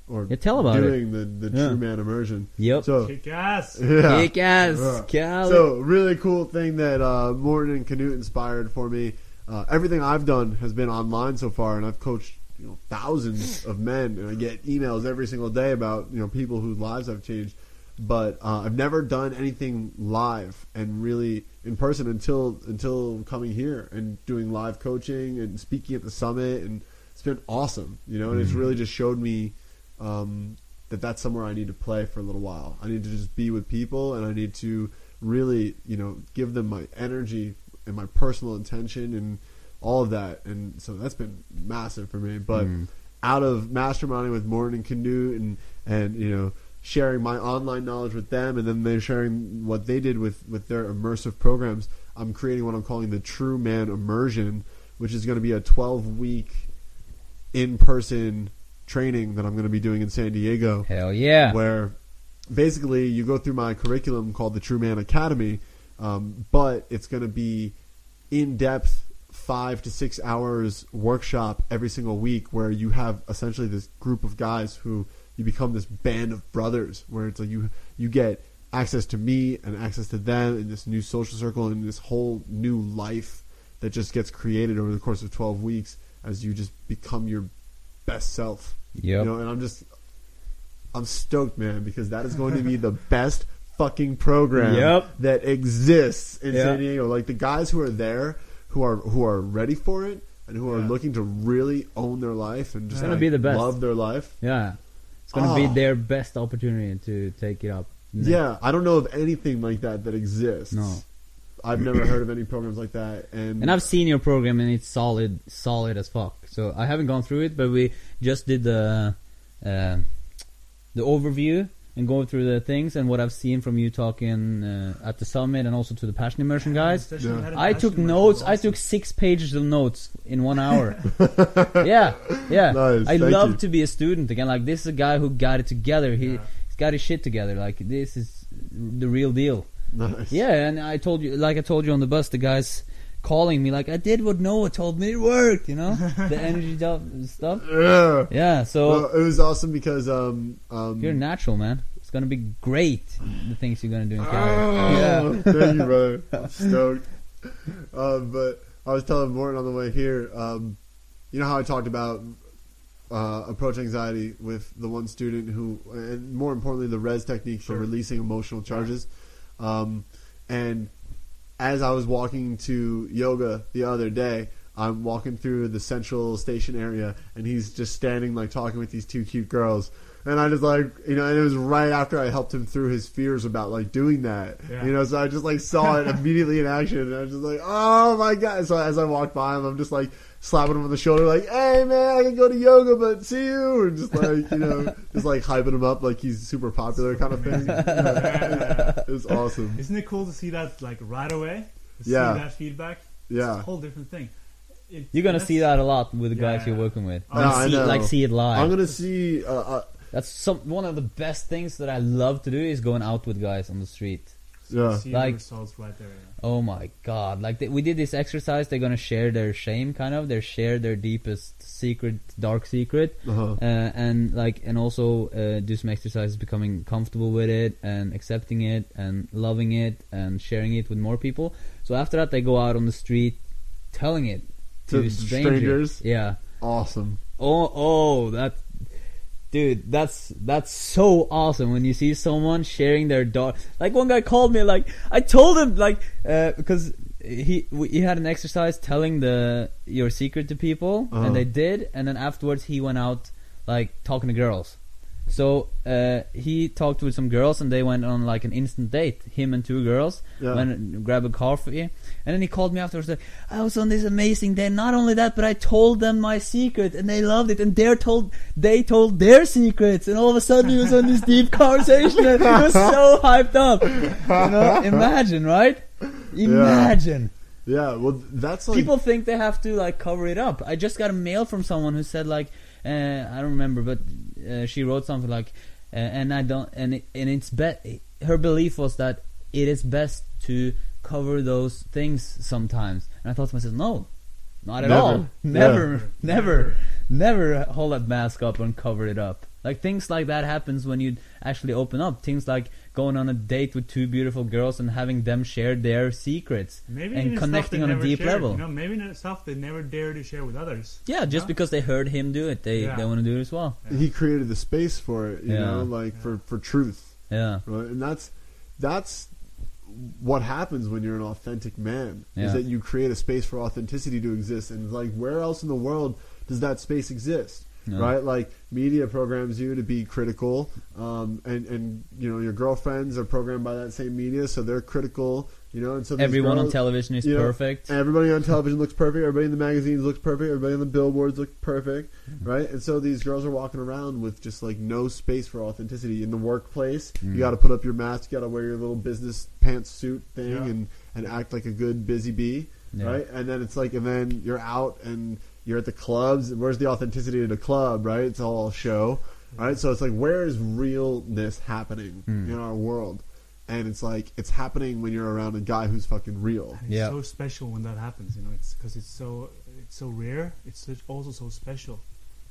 or Yeah, tell about it. doing the the Yeah. true man immersion. Yep. So Kick ass. yeah. Kick ass, Yeah. Cal. So really cool thing that uh, Morton and Knut inspired for me. Uh, everything I've done has been online so far, and I've coached you know thousands of men, and I get emails every single day about you know people whose lives I've changed. But uh, I've never done anything live and really in person until until coming here and doing live coaching and speaking at the summit, and it's been awesome. You know, and it's really just showed me um, that that's somewhere I need to play for a little while. I need to just be with people, and I need to really, you know, give them my energy and my personal intention and all of that. And so that's been massive for me. But Mm. out of masterminding with Morton and Knut and and you know sharing my online knowledge with them, and then they're sharing what they did with with their immersive programs. I'm creating what I'm calling the True Man Immersion, which is going to be a 12 week in person training that I'm going to be doing in San Diego Hell yeah. where basically you go through my curriculum called the True Man Academy, um, but it's going to be in depth five to six hours workshop every single week where you have essentially this group of guys who you become this band of brothers where it's like you you get access to me and access to them in this new social circle and this whole new life that just gets created over the course of 12 weeks as you just become your best self Yep. you know, and I'm just, I'm stoked, man, because that is going to be the best fucking program Yep. that exists in Yeah. San Diego. Like the guys who are there, who are who are ready for it, and who are Yeah. looking to really own their life and just gonna like, be the best. love their life. yeah. It's gonna Oh. be their best opportunity to take it up. Yeah, I don't know of anything like that that exists. No. I've never heard of any programs like that, and And I've seen your program and it's solid, solid as fuck. So I haven't gone through it, but we just did the uh, the overview and going through the things and what I've seen from you talking uh, at the summit and also to the passion immersion guys. Yeah. I took notes. immersion, I took six pages of notes in one hour. yeah, yeah. Nice, I love you. to be a student again. Like this is a guy who got it together. He, Yeah. he's got his shit together. Like this is the real deal. Nice. Yeah, and I told you, like I told you on the bus, the guys calling me like I did what Noah told me. It worked. You know, the energy stuff. stuff. Yeah. Yeah. So Well, it was awesome because um um you're natural, man. It's gonna be great. The things you're gonna do in Oh, Calgary. Yeah. thank you, brother. I'm stoked. Um, but I was telling Morton on the way here. Um, you know how I talked about uh, approach anxiety with the one student who, and more importantly, the res technique for Sure. releasing emotional charges. Um, and as I was walking to yoga the other day, I'm walking through the central station area, and he's just standing like talking with these two cute girls. And I just like you know, and it was right after I helped him through his fears about like doing that. Yeah. You know, so I just like saw it immediately in action, and I was just like, oh my god! So as I walked by him, I'm just like slapping him on the shoulder, like, hey man, I can go to yoga, but see you, and just like you know, just like hyping him up like he's super popular kind of thing. Yeah. It was awesome. Isn't it cool to see that like right away? To Yeah. See that feedback. It's Yeah. a whole different thing. It- You're gonna see that a lot with the guys Yeah. you're working with. Oh, Like, I see, know. like see it live. I'm gonna see. Uh, uh, That's some one of the best things that I love to do is going out with guys on the street. yeah. See Like- results right there. yeah. Oh my god! Like they, we did this exercise, they're gonna share their shame, kind of. They share their deepest secret, dark secret, Uh-huh. uh, and like, and also uh, do some exercises, becoming comfortable with it and accepting it and loving it and sharing it with more people. So after that, they go out on the street, telling it to, To strangers. strangers? Yeah. Awesome. Oh, oh, that, dude, that's that's so awesome when you see someone sharing their dog. Like one guy called me, like I told him, like uh, because he we, he had an exercise telling the your secret to people, Uh-huh. and they did, and then afterwards he went out like talking to girls. So uh, he talked with some girls, and they went on like an instant date. Him and two girls Yeah. went and grabbed a coffee, and then he called me afterwards. Like, I was on this amazing day. Not only that, but I told them my secret, and they loved it. And they told they told their secrets, and all of a sudden he was on this deep conversation. And he was so hyped up. You know, imagine, right? Imagine. Yeah. Well, that's like People think they have to like cover it up. I just got a mail from someone who said like, uh, I don't remember, but uh, she wrote something like, uh, and I don't, and it, and it's bet. Her belief was that it is best to cover those things sometimes. And I thought to myself, no, not at Never. all, Yeah. never, never, never hold that mask up and cover it up. Like things like that happens when you actually open up. Things like going on a date with two beautiful girls and having them share their secrets Maybe and even connecting on a deep shared, level. You know, maybe stuff they never dare to share with others. Yeah, just Yeah. because they heard him do it, they Yeah. they want to do it as well. he created the space for it. You Yeah. know, like Yeah. for for truth. Yeah, Right? And that's that's what happens when you're an authentic man. Yeah. Is that you create a space for authenticity to exist, and like where else in the world does that space exist? Right, like media programs you to be critical, um, and and you know your girlfriends are programmed by that same media, so they're critical. You know, and so everyone on television is you know, perfect. Everybody on television looks perfect. Everybody in the magazines looks perfect. Everybody on the billboards looks perfect, Mm-hmm. right? And so these girls are walking around with just like no space for authenticity in the workplace. Mm. You got to put up your mask. You got to wear your little business pantsuit thing Yeah. and and act like a good busy bee, Yeah. right? And then it's like, and then you're out and you're at the clubs. Where's the authenticity at a club, right? It's all show, right? So it's like, where is realness happening Mm. in our world? And it's like it's happening when you're around a guy who's fucking real. And it's Yeah. so special when that happens. You know, it's because it's so it's so rare. It's such- also so special.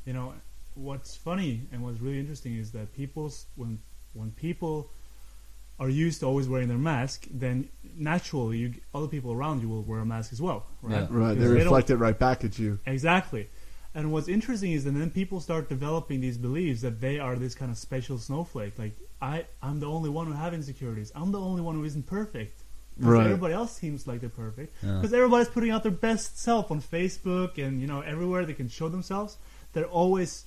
You know, what's funny and what's really interesting is that people's when when people are used to always wearing their mask, then naturally you, other people around you will wear a mask as well, right? Yeah. Right, they Because don't- reflect it right back at you. Exactly. And what's interesting is that then people start developing these beliefs that they are this kind of special snowflake. Like I, I'm the only one who have insecurities. I'm the only one who isn't perfect. 'Cause Right. Everybody else seems like they're perfect. Yeah. Because everybody's putting out their best self on Facebook and you know everywhere they can show themselves. They're always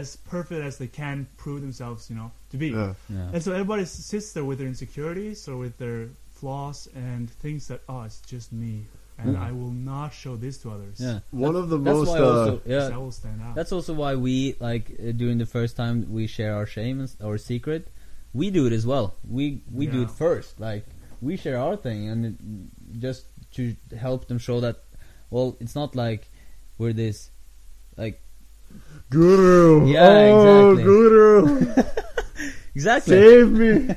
as perfect as they can prove themselves, you know, to be. Yeah. Yeah. And so everybody sits there with their insecurities or with their flaws and thinks that oh, it's just me. and Mm. I will not show this to others. Yeah. One of the That's most. why Uh, also, 'Cause yeah. I will stand out. That's also why we like uh, during the first time we share our shame and our secret. We do it as well. We we do it first. Like we share our thing, and it, just to help them show that. Well, it's not like we're this like Guru. Yeah, oh, exactly. Guru. exactly. Save me.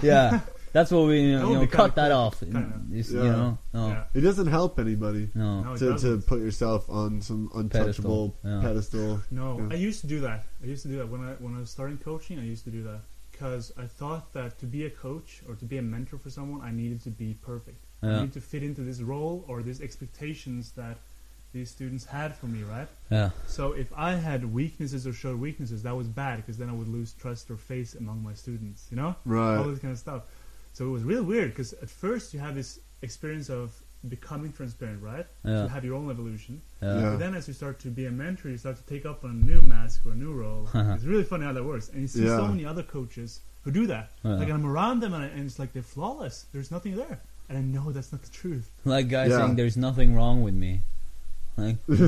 yeah, that's what we you That would know cut that cool, off. Yeah. kinda. It's, You know, no, Yeah. It doesn't help anybody no. No, to, to put yourself on some untouchable Pedestal, yeah. pedestal. No, Yeah. I used to do that. I used to do that when I when I was starting coaching. I used to do that because I thought that to be a coach or to be a mentor for someone, I needed to be perfect. I Yeah, needed to fit into this role or these expectations that these students had for me, right? yeah, So if I had weaknesses or showed weaknesses, that was bad because then I would lose trust or faith among my students. You know, Right. All this kind of stuff. So it was really weird because at first you have this experience of becoming transparent, right? So Yeah. you have your own evolution. yeah, Yeah. But then as you start to be a mentor, you start to take up on a new mask or a new role. it's really funny how that works. And you see so many other coaches who do that. Yeah. Like I'm around them and, I, and it's like they're flawless. There's nothing there. And I know that's not the truth. Like guys Yeah. saying, "There's nothing wrong with me." Like, what's?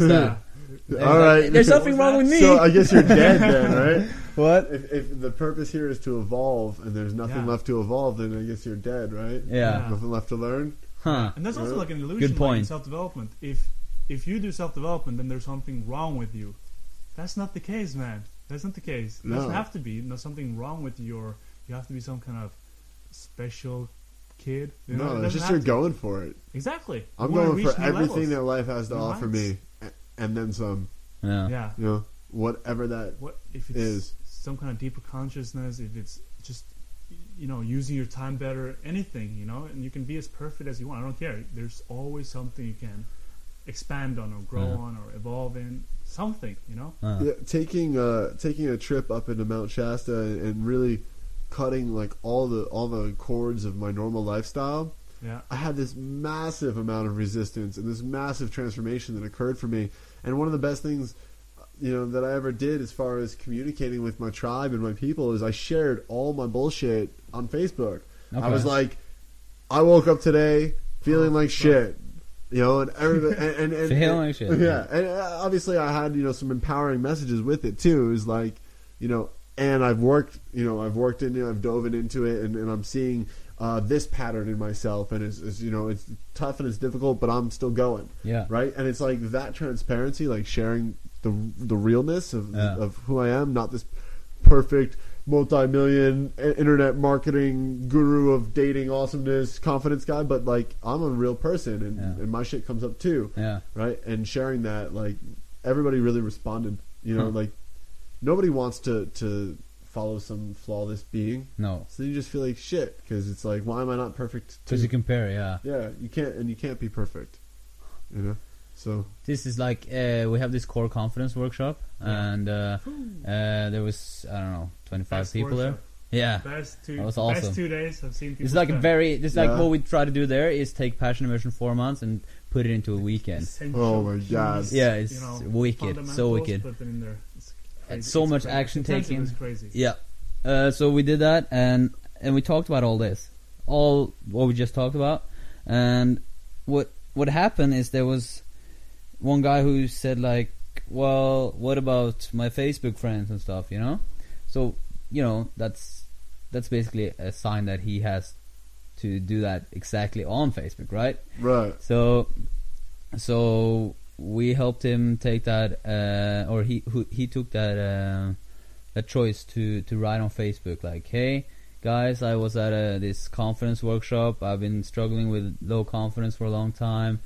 There's All like- There's nothing wrong with me. So I guess you're dead then, right? what? If, if the purpose here is to evolve and there's nothing Yeah. left to evolve, then I guess you're dead, right? Yeah. Nothing left to learn. Huh. And that's also like an illusion Good like point. in self-development. If if you do self-development, then there's something wrong with you. That's not the case, man. That's not the case. It doesn't have to be. There's something wrong with you, or you have to be some kind of special kid. You know? No, it's just you're to. going for it. Exactly. I'm You going for new everything that life has to New offer heights. me, and then some. Yeah. Yeah. You know, whatever that. What if it's Is. some kind of deeper consciousness? If it's just you know using your time better, anything you know, and you can be as perfect as you want. I don't care. There's always something you can expand on or grow Yeah. on or evolve in. Something you know. Uh, Yeah, taking uh taking a trip up into Mount Shasta and, and really cutting like all the all the cords of my normal lifestyle. Yeah. I had this massive amount of resistance and this massive transformation that occurred for me. And one of the best things, you know, that I ever did as far as communicating with my tribe and my people is I shared all my bullshit on Facebook. I was like, I woke up today feeling like shit. You know, and everybody, and, and, and Feeling like shit. Yeah, and uh, obviously I had you know some empowering messages with it too. It was like, you know, and I've worked, you know, I've worked in it, I've dove in into it, and, and I'm seeing uh, this pattern in myself, and it's, it's you know it's tough and it's difficult, but I'm still going, yeah. right? And it's like that transparency, like sharing the the realness of Yeah. of who I am, not this perfect multi-million internet marketing guru of dating awesomeness confidence guy but like i'm a real person and, Yeah. and my shit comes up too Yeah. right? And sharing that, like everybody really responded. You know, like nobody wants to to follow some flawless being, No. so you just feel like shit because it's like, why am I not perfect? Because you compare, yeah. yeah, you can't, and you can't be perfect. You know, so This is like uh, we have this core confidence workshop, Yeah. and uh, uh, there was I don't know twenty five people workshop. there. Yeah, Best two. That was awesome. Best two days I've seen people. it's like a spend. very. It's like Yeah. what we try to do there is take passion immersion four months and put it into a weekend. Essential Oh my God. Yeah, it's you know, wicked, so fundamentals, wicked. And so It's much crazy. action Intensive taken. crazy. Yeah. Uh, so we did that, and and we talked about all this, all what we just talked about, and what what happened is there was one guy who said like, well, what about my Facebook friends and stuff, you know? So you know that's that's basically a sign that he has to do that exactly on Facebook, right? right, So, so we helped him take that, uh, or he who, he took that uh, that choice to to write on Facebook, like, hey guys, I was at a, this confidence workshop. I've been struggling with low confidence for a long time,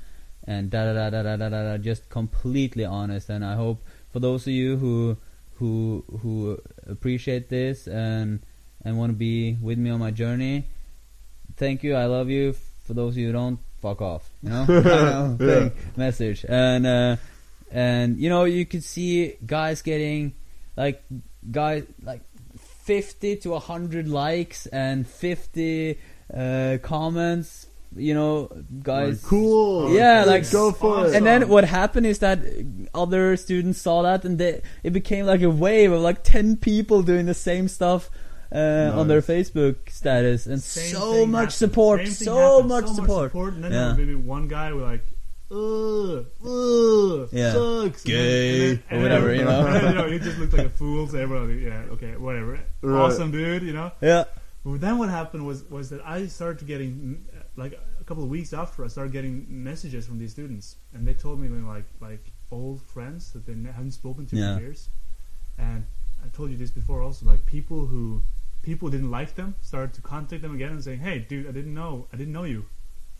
and da da da da da da da. da just completely honest, and I hope for those of you who who who appreciate this and and want to be with me on my journey thank you, I love you. For those of you who don't, fuck off. You know, I know, Yeah. thing, message, and uh, and you know you could see guys getting like guys like fifty to hundred likes and fifty uh, comments. You know, guys. Like, cool, Yeah, like- go for Awesome. it. And then what happened is that other students saw that, and they, it became like a wave of like ten people doing the same stuff uh, on their Facebook status, and Same so much happened. support, Same so happened. much so support. Much and then Yeah. maybe one guy will like, ugh, ugh, Yeah. sucks, Gay, and then, or whatever, you know. and then, you know, he just looked like a fool. So everybody, yeah, okay, whatever, Right. awesome dude, you know. Yeah, But then what happened was was that I started getting like a couple of weeks after I started getting messages from these students, and they told me like like old friends that they ne- haven't spoken to Yeah. for years, and I told you this before also like people who people didn't like them started to contact them again and saying, hey dude, I didn't know, I didn't know you.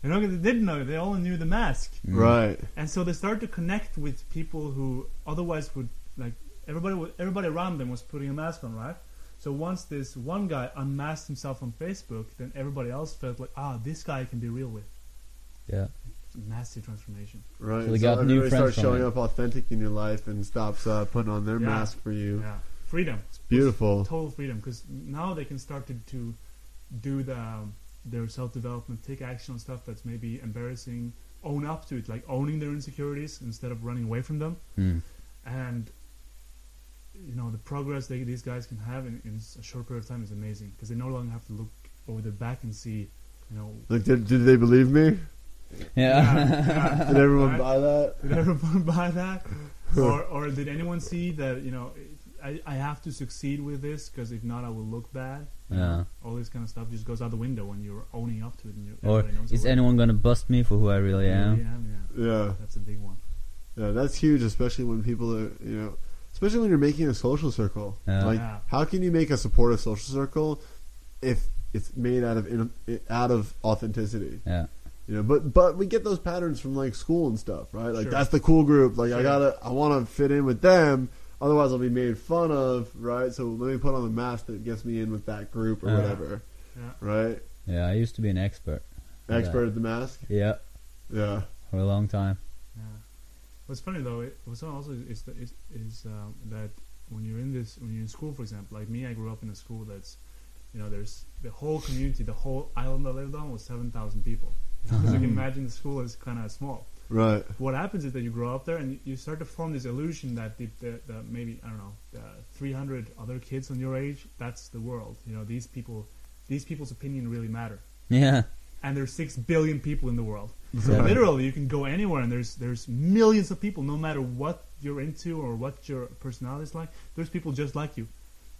You know, they didn't know. They only knew the mask, Mm. Right. and so they started to connect with people who otherwise would like everybody. would- Everybody around them was putting a mask on, right? So once this one guy unmasked himself on Facebook, then everybody else felt like, ah, this guy I can be real with. yeah. Massive transformation. Right. So they got new everybody friends starts showing it. up authentic in your life and stops uh, putting on their Yeah. mask for you. Yeah, freedom. It's beautiful. Total freedom, because now they can start to, to do the their self development, take action on stuff that's maybe embarrassing, own up to it, like owning their insecurities instead of running away from them. Mm. and you know the progress they, these guys can have in, in a short period of time is amazing because they no longer have to look over their back and see you know Like, did, did they believe me? Yeah. Did everyone Right? buy that? did everyone buy that or or did anyone see that you know I, I have to succeed with this because if not I will look bad Yeah. all this kind of stuff just goes out the window when you're owning up to it and you or is it. anyone gonna bust me for who I really am? yeah, yeah Yeah. that's a big one Yeah, that's huge, especially when people are, you know, especially when you're making a social circle. Yeah. Like, Yeah. how can you make a supportive social circle if it's made out of in, out of authenticity? Yeah. You know, but but we get those patterns from like school and stuff, right? Like Sure. that's the cool group. Like I gotta, I want to fit in with them. Otherwise, I'll be made fun of, right? So let me put on the mask that gets me in with that group or Yeah. whatever, yeah right? Yeah, I used to be an expert. Expert that. at the mask. Yeah, Yeah. for a long time. Yeah. What's funny though, it, what's also is that is, is um, that when you're in this, when you're in school, for example, like me, I grew up in a school that's, you know, there's the whole community, the whole island I lived on was seven thousand people. So you can imagine the school is kind of small. Right. What happens is that you grow up there and you start to form this illusion that the, the, the maybe I don't know, the 300 other kids on your age, that's the world. You know, these people, these people's opinion really matter Yeah. and there's six billion people in the world. So Right. literally, you can go anywhere, and there's there's millions of people, no matter what you're into or what your personality is like. There's people just like you.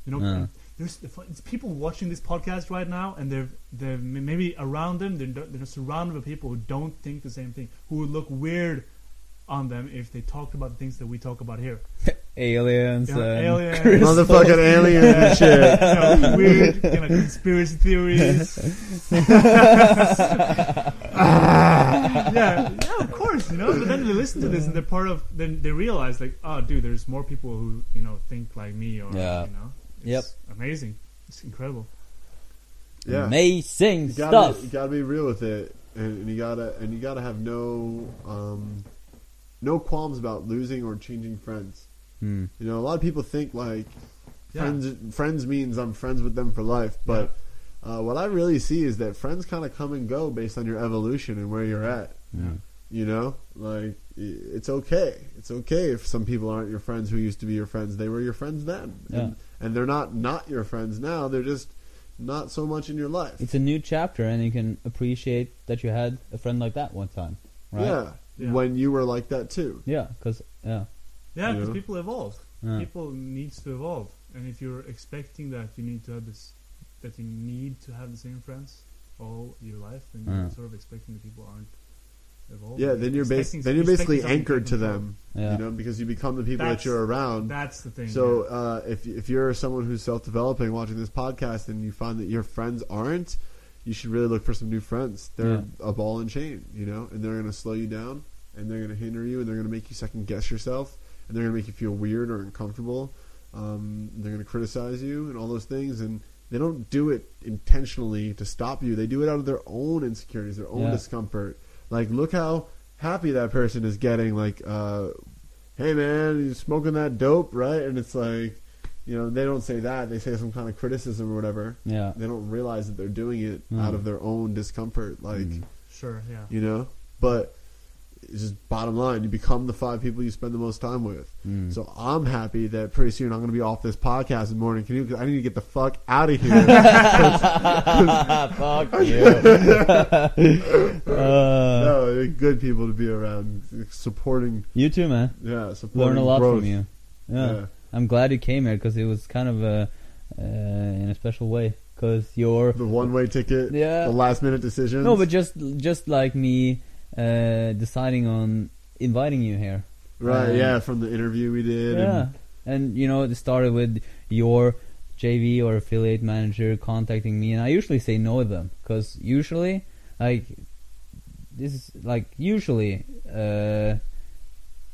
You know, Yeah. And there's it's people watching this podcast right now, and they're they're maybe around them. They're they're surrounded by people who don't think the same thing, who would look weird on them if they talked about the things that we talk about here. Aliens. Yeah, and aliens. crystals. Motherfucking alien and shit. You know, weird kind of conspiracy theories. yeah, yeah, of course, you know. But then they listen to this and they're part of. Then they realize, like, oh, dude, there's more people who you know think like me, or Yeah. you know, Yep. it's amazing. It's incredible. Yeah. Amazing you gotta, stuff. you gotta be real with it, and, and you gotta and you gotta have no um, no qualms about losing or changing friends. Hmm. You know, a lot of people think like Yeah. friends friends means I'm friends with them for life, but uh, what I really see is that friends kind of come and go based on your evolution and where you're at. Hmm. You know, like it's okay. It's okay if some people aren't your friends who used to be your friends. They were your friends then, Yeah. and, and they're not not your friends now. They're just not so much in your life. It's a new chapter, and you can appreciate that you had a friend like that one time, right? Yeah, Yeah. when you were like that too. Yeah, because yeah, Yeah, because people evolve. Yeah. People needs to evolve, and if you're expecting that you need to have this, that you need to have the same friends all your life, then you're sort of expecting that people aren't evolving. Yeah, then you're bas- then you're basically anchored to them. yeah, You know, because you become the people That's- that you're around. That's the thing. So yeah. uh, if if you're someone who's self developing, watching this podcast, and you find that your friends aren't, you should really look for some new friends. They're a ball and chain, you know, and they're going to slow you down, and they're going to hinder you, and they're going to make you second guess yourself, and they're going to make you feel weird or uncomfortable. Um, they're going to criticize you and all those things, and they don't do it intentionally to stop you. They do it out of their own insecurities, their own Yeah. discomfort. Like, look how happy that person is getting. Like, uh, hey man, you smoking that dope, right? And it's like, you know, they don't say that. They say some kind of criticism or whatever. yeah. They don't realize that they're doing it Mm. out of their own discomfort. Like, Mm. sure, yeah. you know, but it's just bottom line. You become the five people you spend the most time with. Mm. So I'm happy that pretty soon I'm going to be off this podcast in morning canoe because I need to get the fuck out of here. Fuck you. uh, no, good people to be around, supporting. you too, man. Yeah, supporting Learn a lot growth. from you. Yeah. Yeah. I'm glad you came here because it was kind of a, uh, in a special way. Because you're The one way ticket, Yeah. the last minute decision. no, but just just like me uh, deciding on inviting you here. right, um, yeah, from the interview we did. Yeah, and- and you know it started with your JV or affiliate manager contacting me, and I usually say no to them because usually, like, this is like usually uh,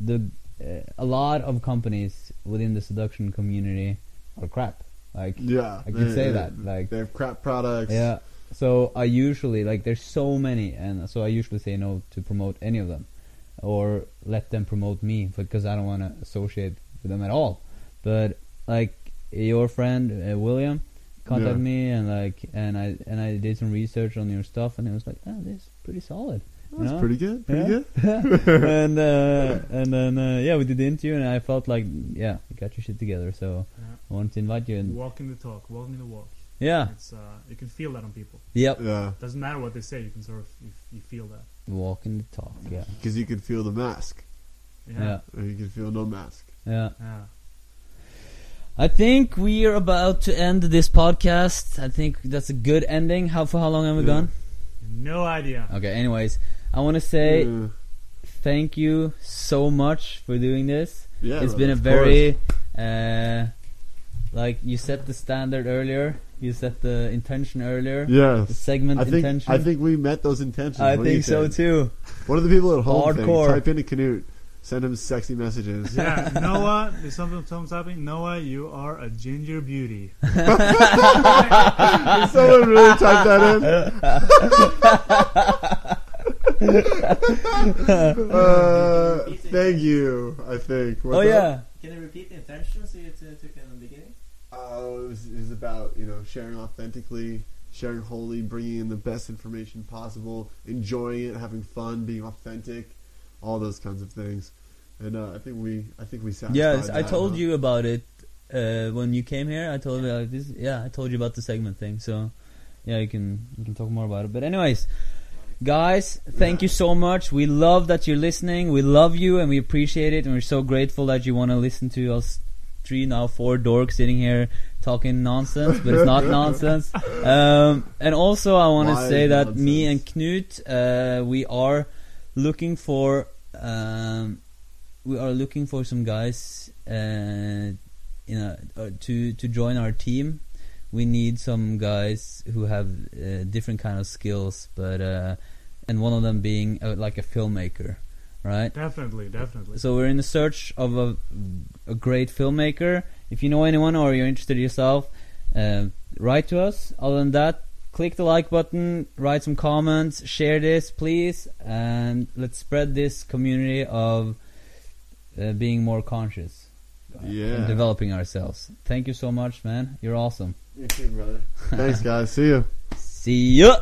the uh, a lot of companies within the seduction community are crap. Like, yeah, I can they- say that. Like, they have crap products. yeah. So I usually like there's so many, and so I usually say no to promote any of them, or let them promote me because I don't want to associate with them at all. But like your friend uh, William contacted Yeah. me, and like and I and I did some research on your stuff, and it was like, oh, this is pretty solid. you That's know? pretty good. Pretty Yeah. good. and uh, and then uh, yeah, we did the interview, and I felt like yeah, you got your shit together. So Yeah. I wanted to invite you, and Walking the talk, walking the walk. Yeah, It's uh, you can feel that on people. yep, Yeah, Doesn't matter what they say, you can sort of you, you feel that. walking the talk, yeah, because you can feel the mask, Yeah. yeah, or you can feel no mask. yeah. Yeah. I think we are about to end this podcast. I think that's a good ending. How for how long have we Yeah. gone? No idea. Okay. Anyways, I want to say Yeah. thank you so much for doing this. Yeah, it's brother, been a very uh, like you set the standard earlier. You set the intention earlier. course. The Yes. segment I think intention. I think we met those intentions. I What do you think so too. One of the people at home Hardcore. Thing, type into Knut, send him sexy messages. Yeah, Noah, there's something someone's happening. Noah, you are a ginger beauty. Did someone really type that in? uh, thank you. I think. What's oh up? yeah. Can you repeat the intentions you t- took in the beginning? Uh, it, was, it was about you know sharing authentically, sharing wholly, bringing in the best information possible, enjoying it, having fun, being authentic, all those kinds of things. And uh, I think we, I think we satisfied. Yes, I told you about it uh, when you came here. I told you like this. Yeah, I told you about the segment thing. So yeah, you can you can talk more about it. But anyways, guys, thank you so much. We love that you're listening. We love you and we appreciate it. And we're so grateful that you want to listen to us three now four dorks sitting here talking nonsense, but it's not nonsense. Um, and also, I want to say that me and. Knut, uh, we are looking for. Um, we are looking for some guys uh, you know uh, to to join our team we need some guys who have uh, different kind of skills but uh, and one of them being uh, like a filmmaker right Definitely, definitely. so we're in the search of a, a great filmmaker if you know anyone or you're interested yourself uh, write to us other than that click the like button write some comments share this please and let's spread this community of uh, being more conscious Yeah. and developing ourselves thank you so much man you're awesome You too, brother. Thanks, guys. See you. see ya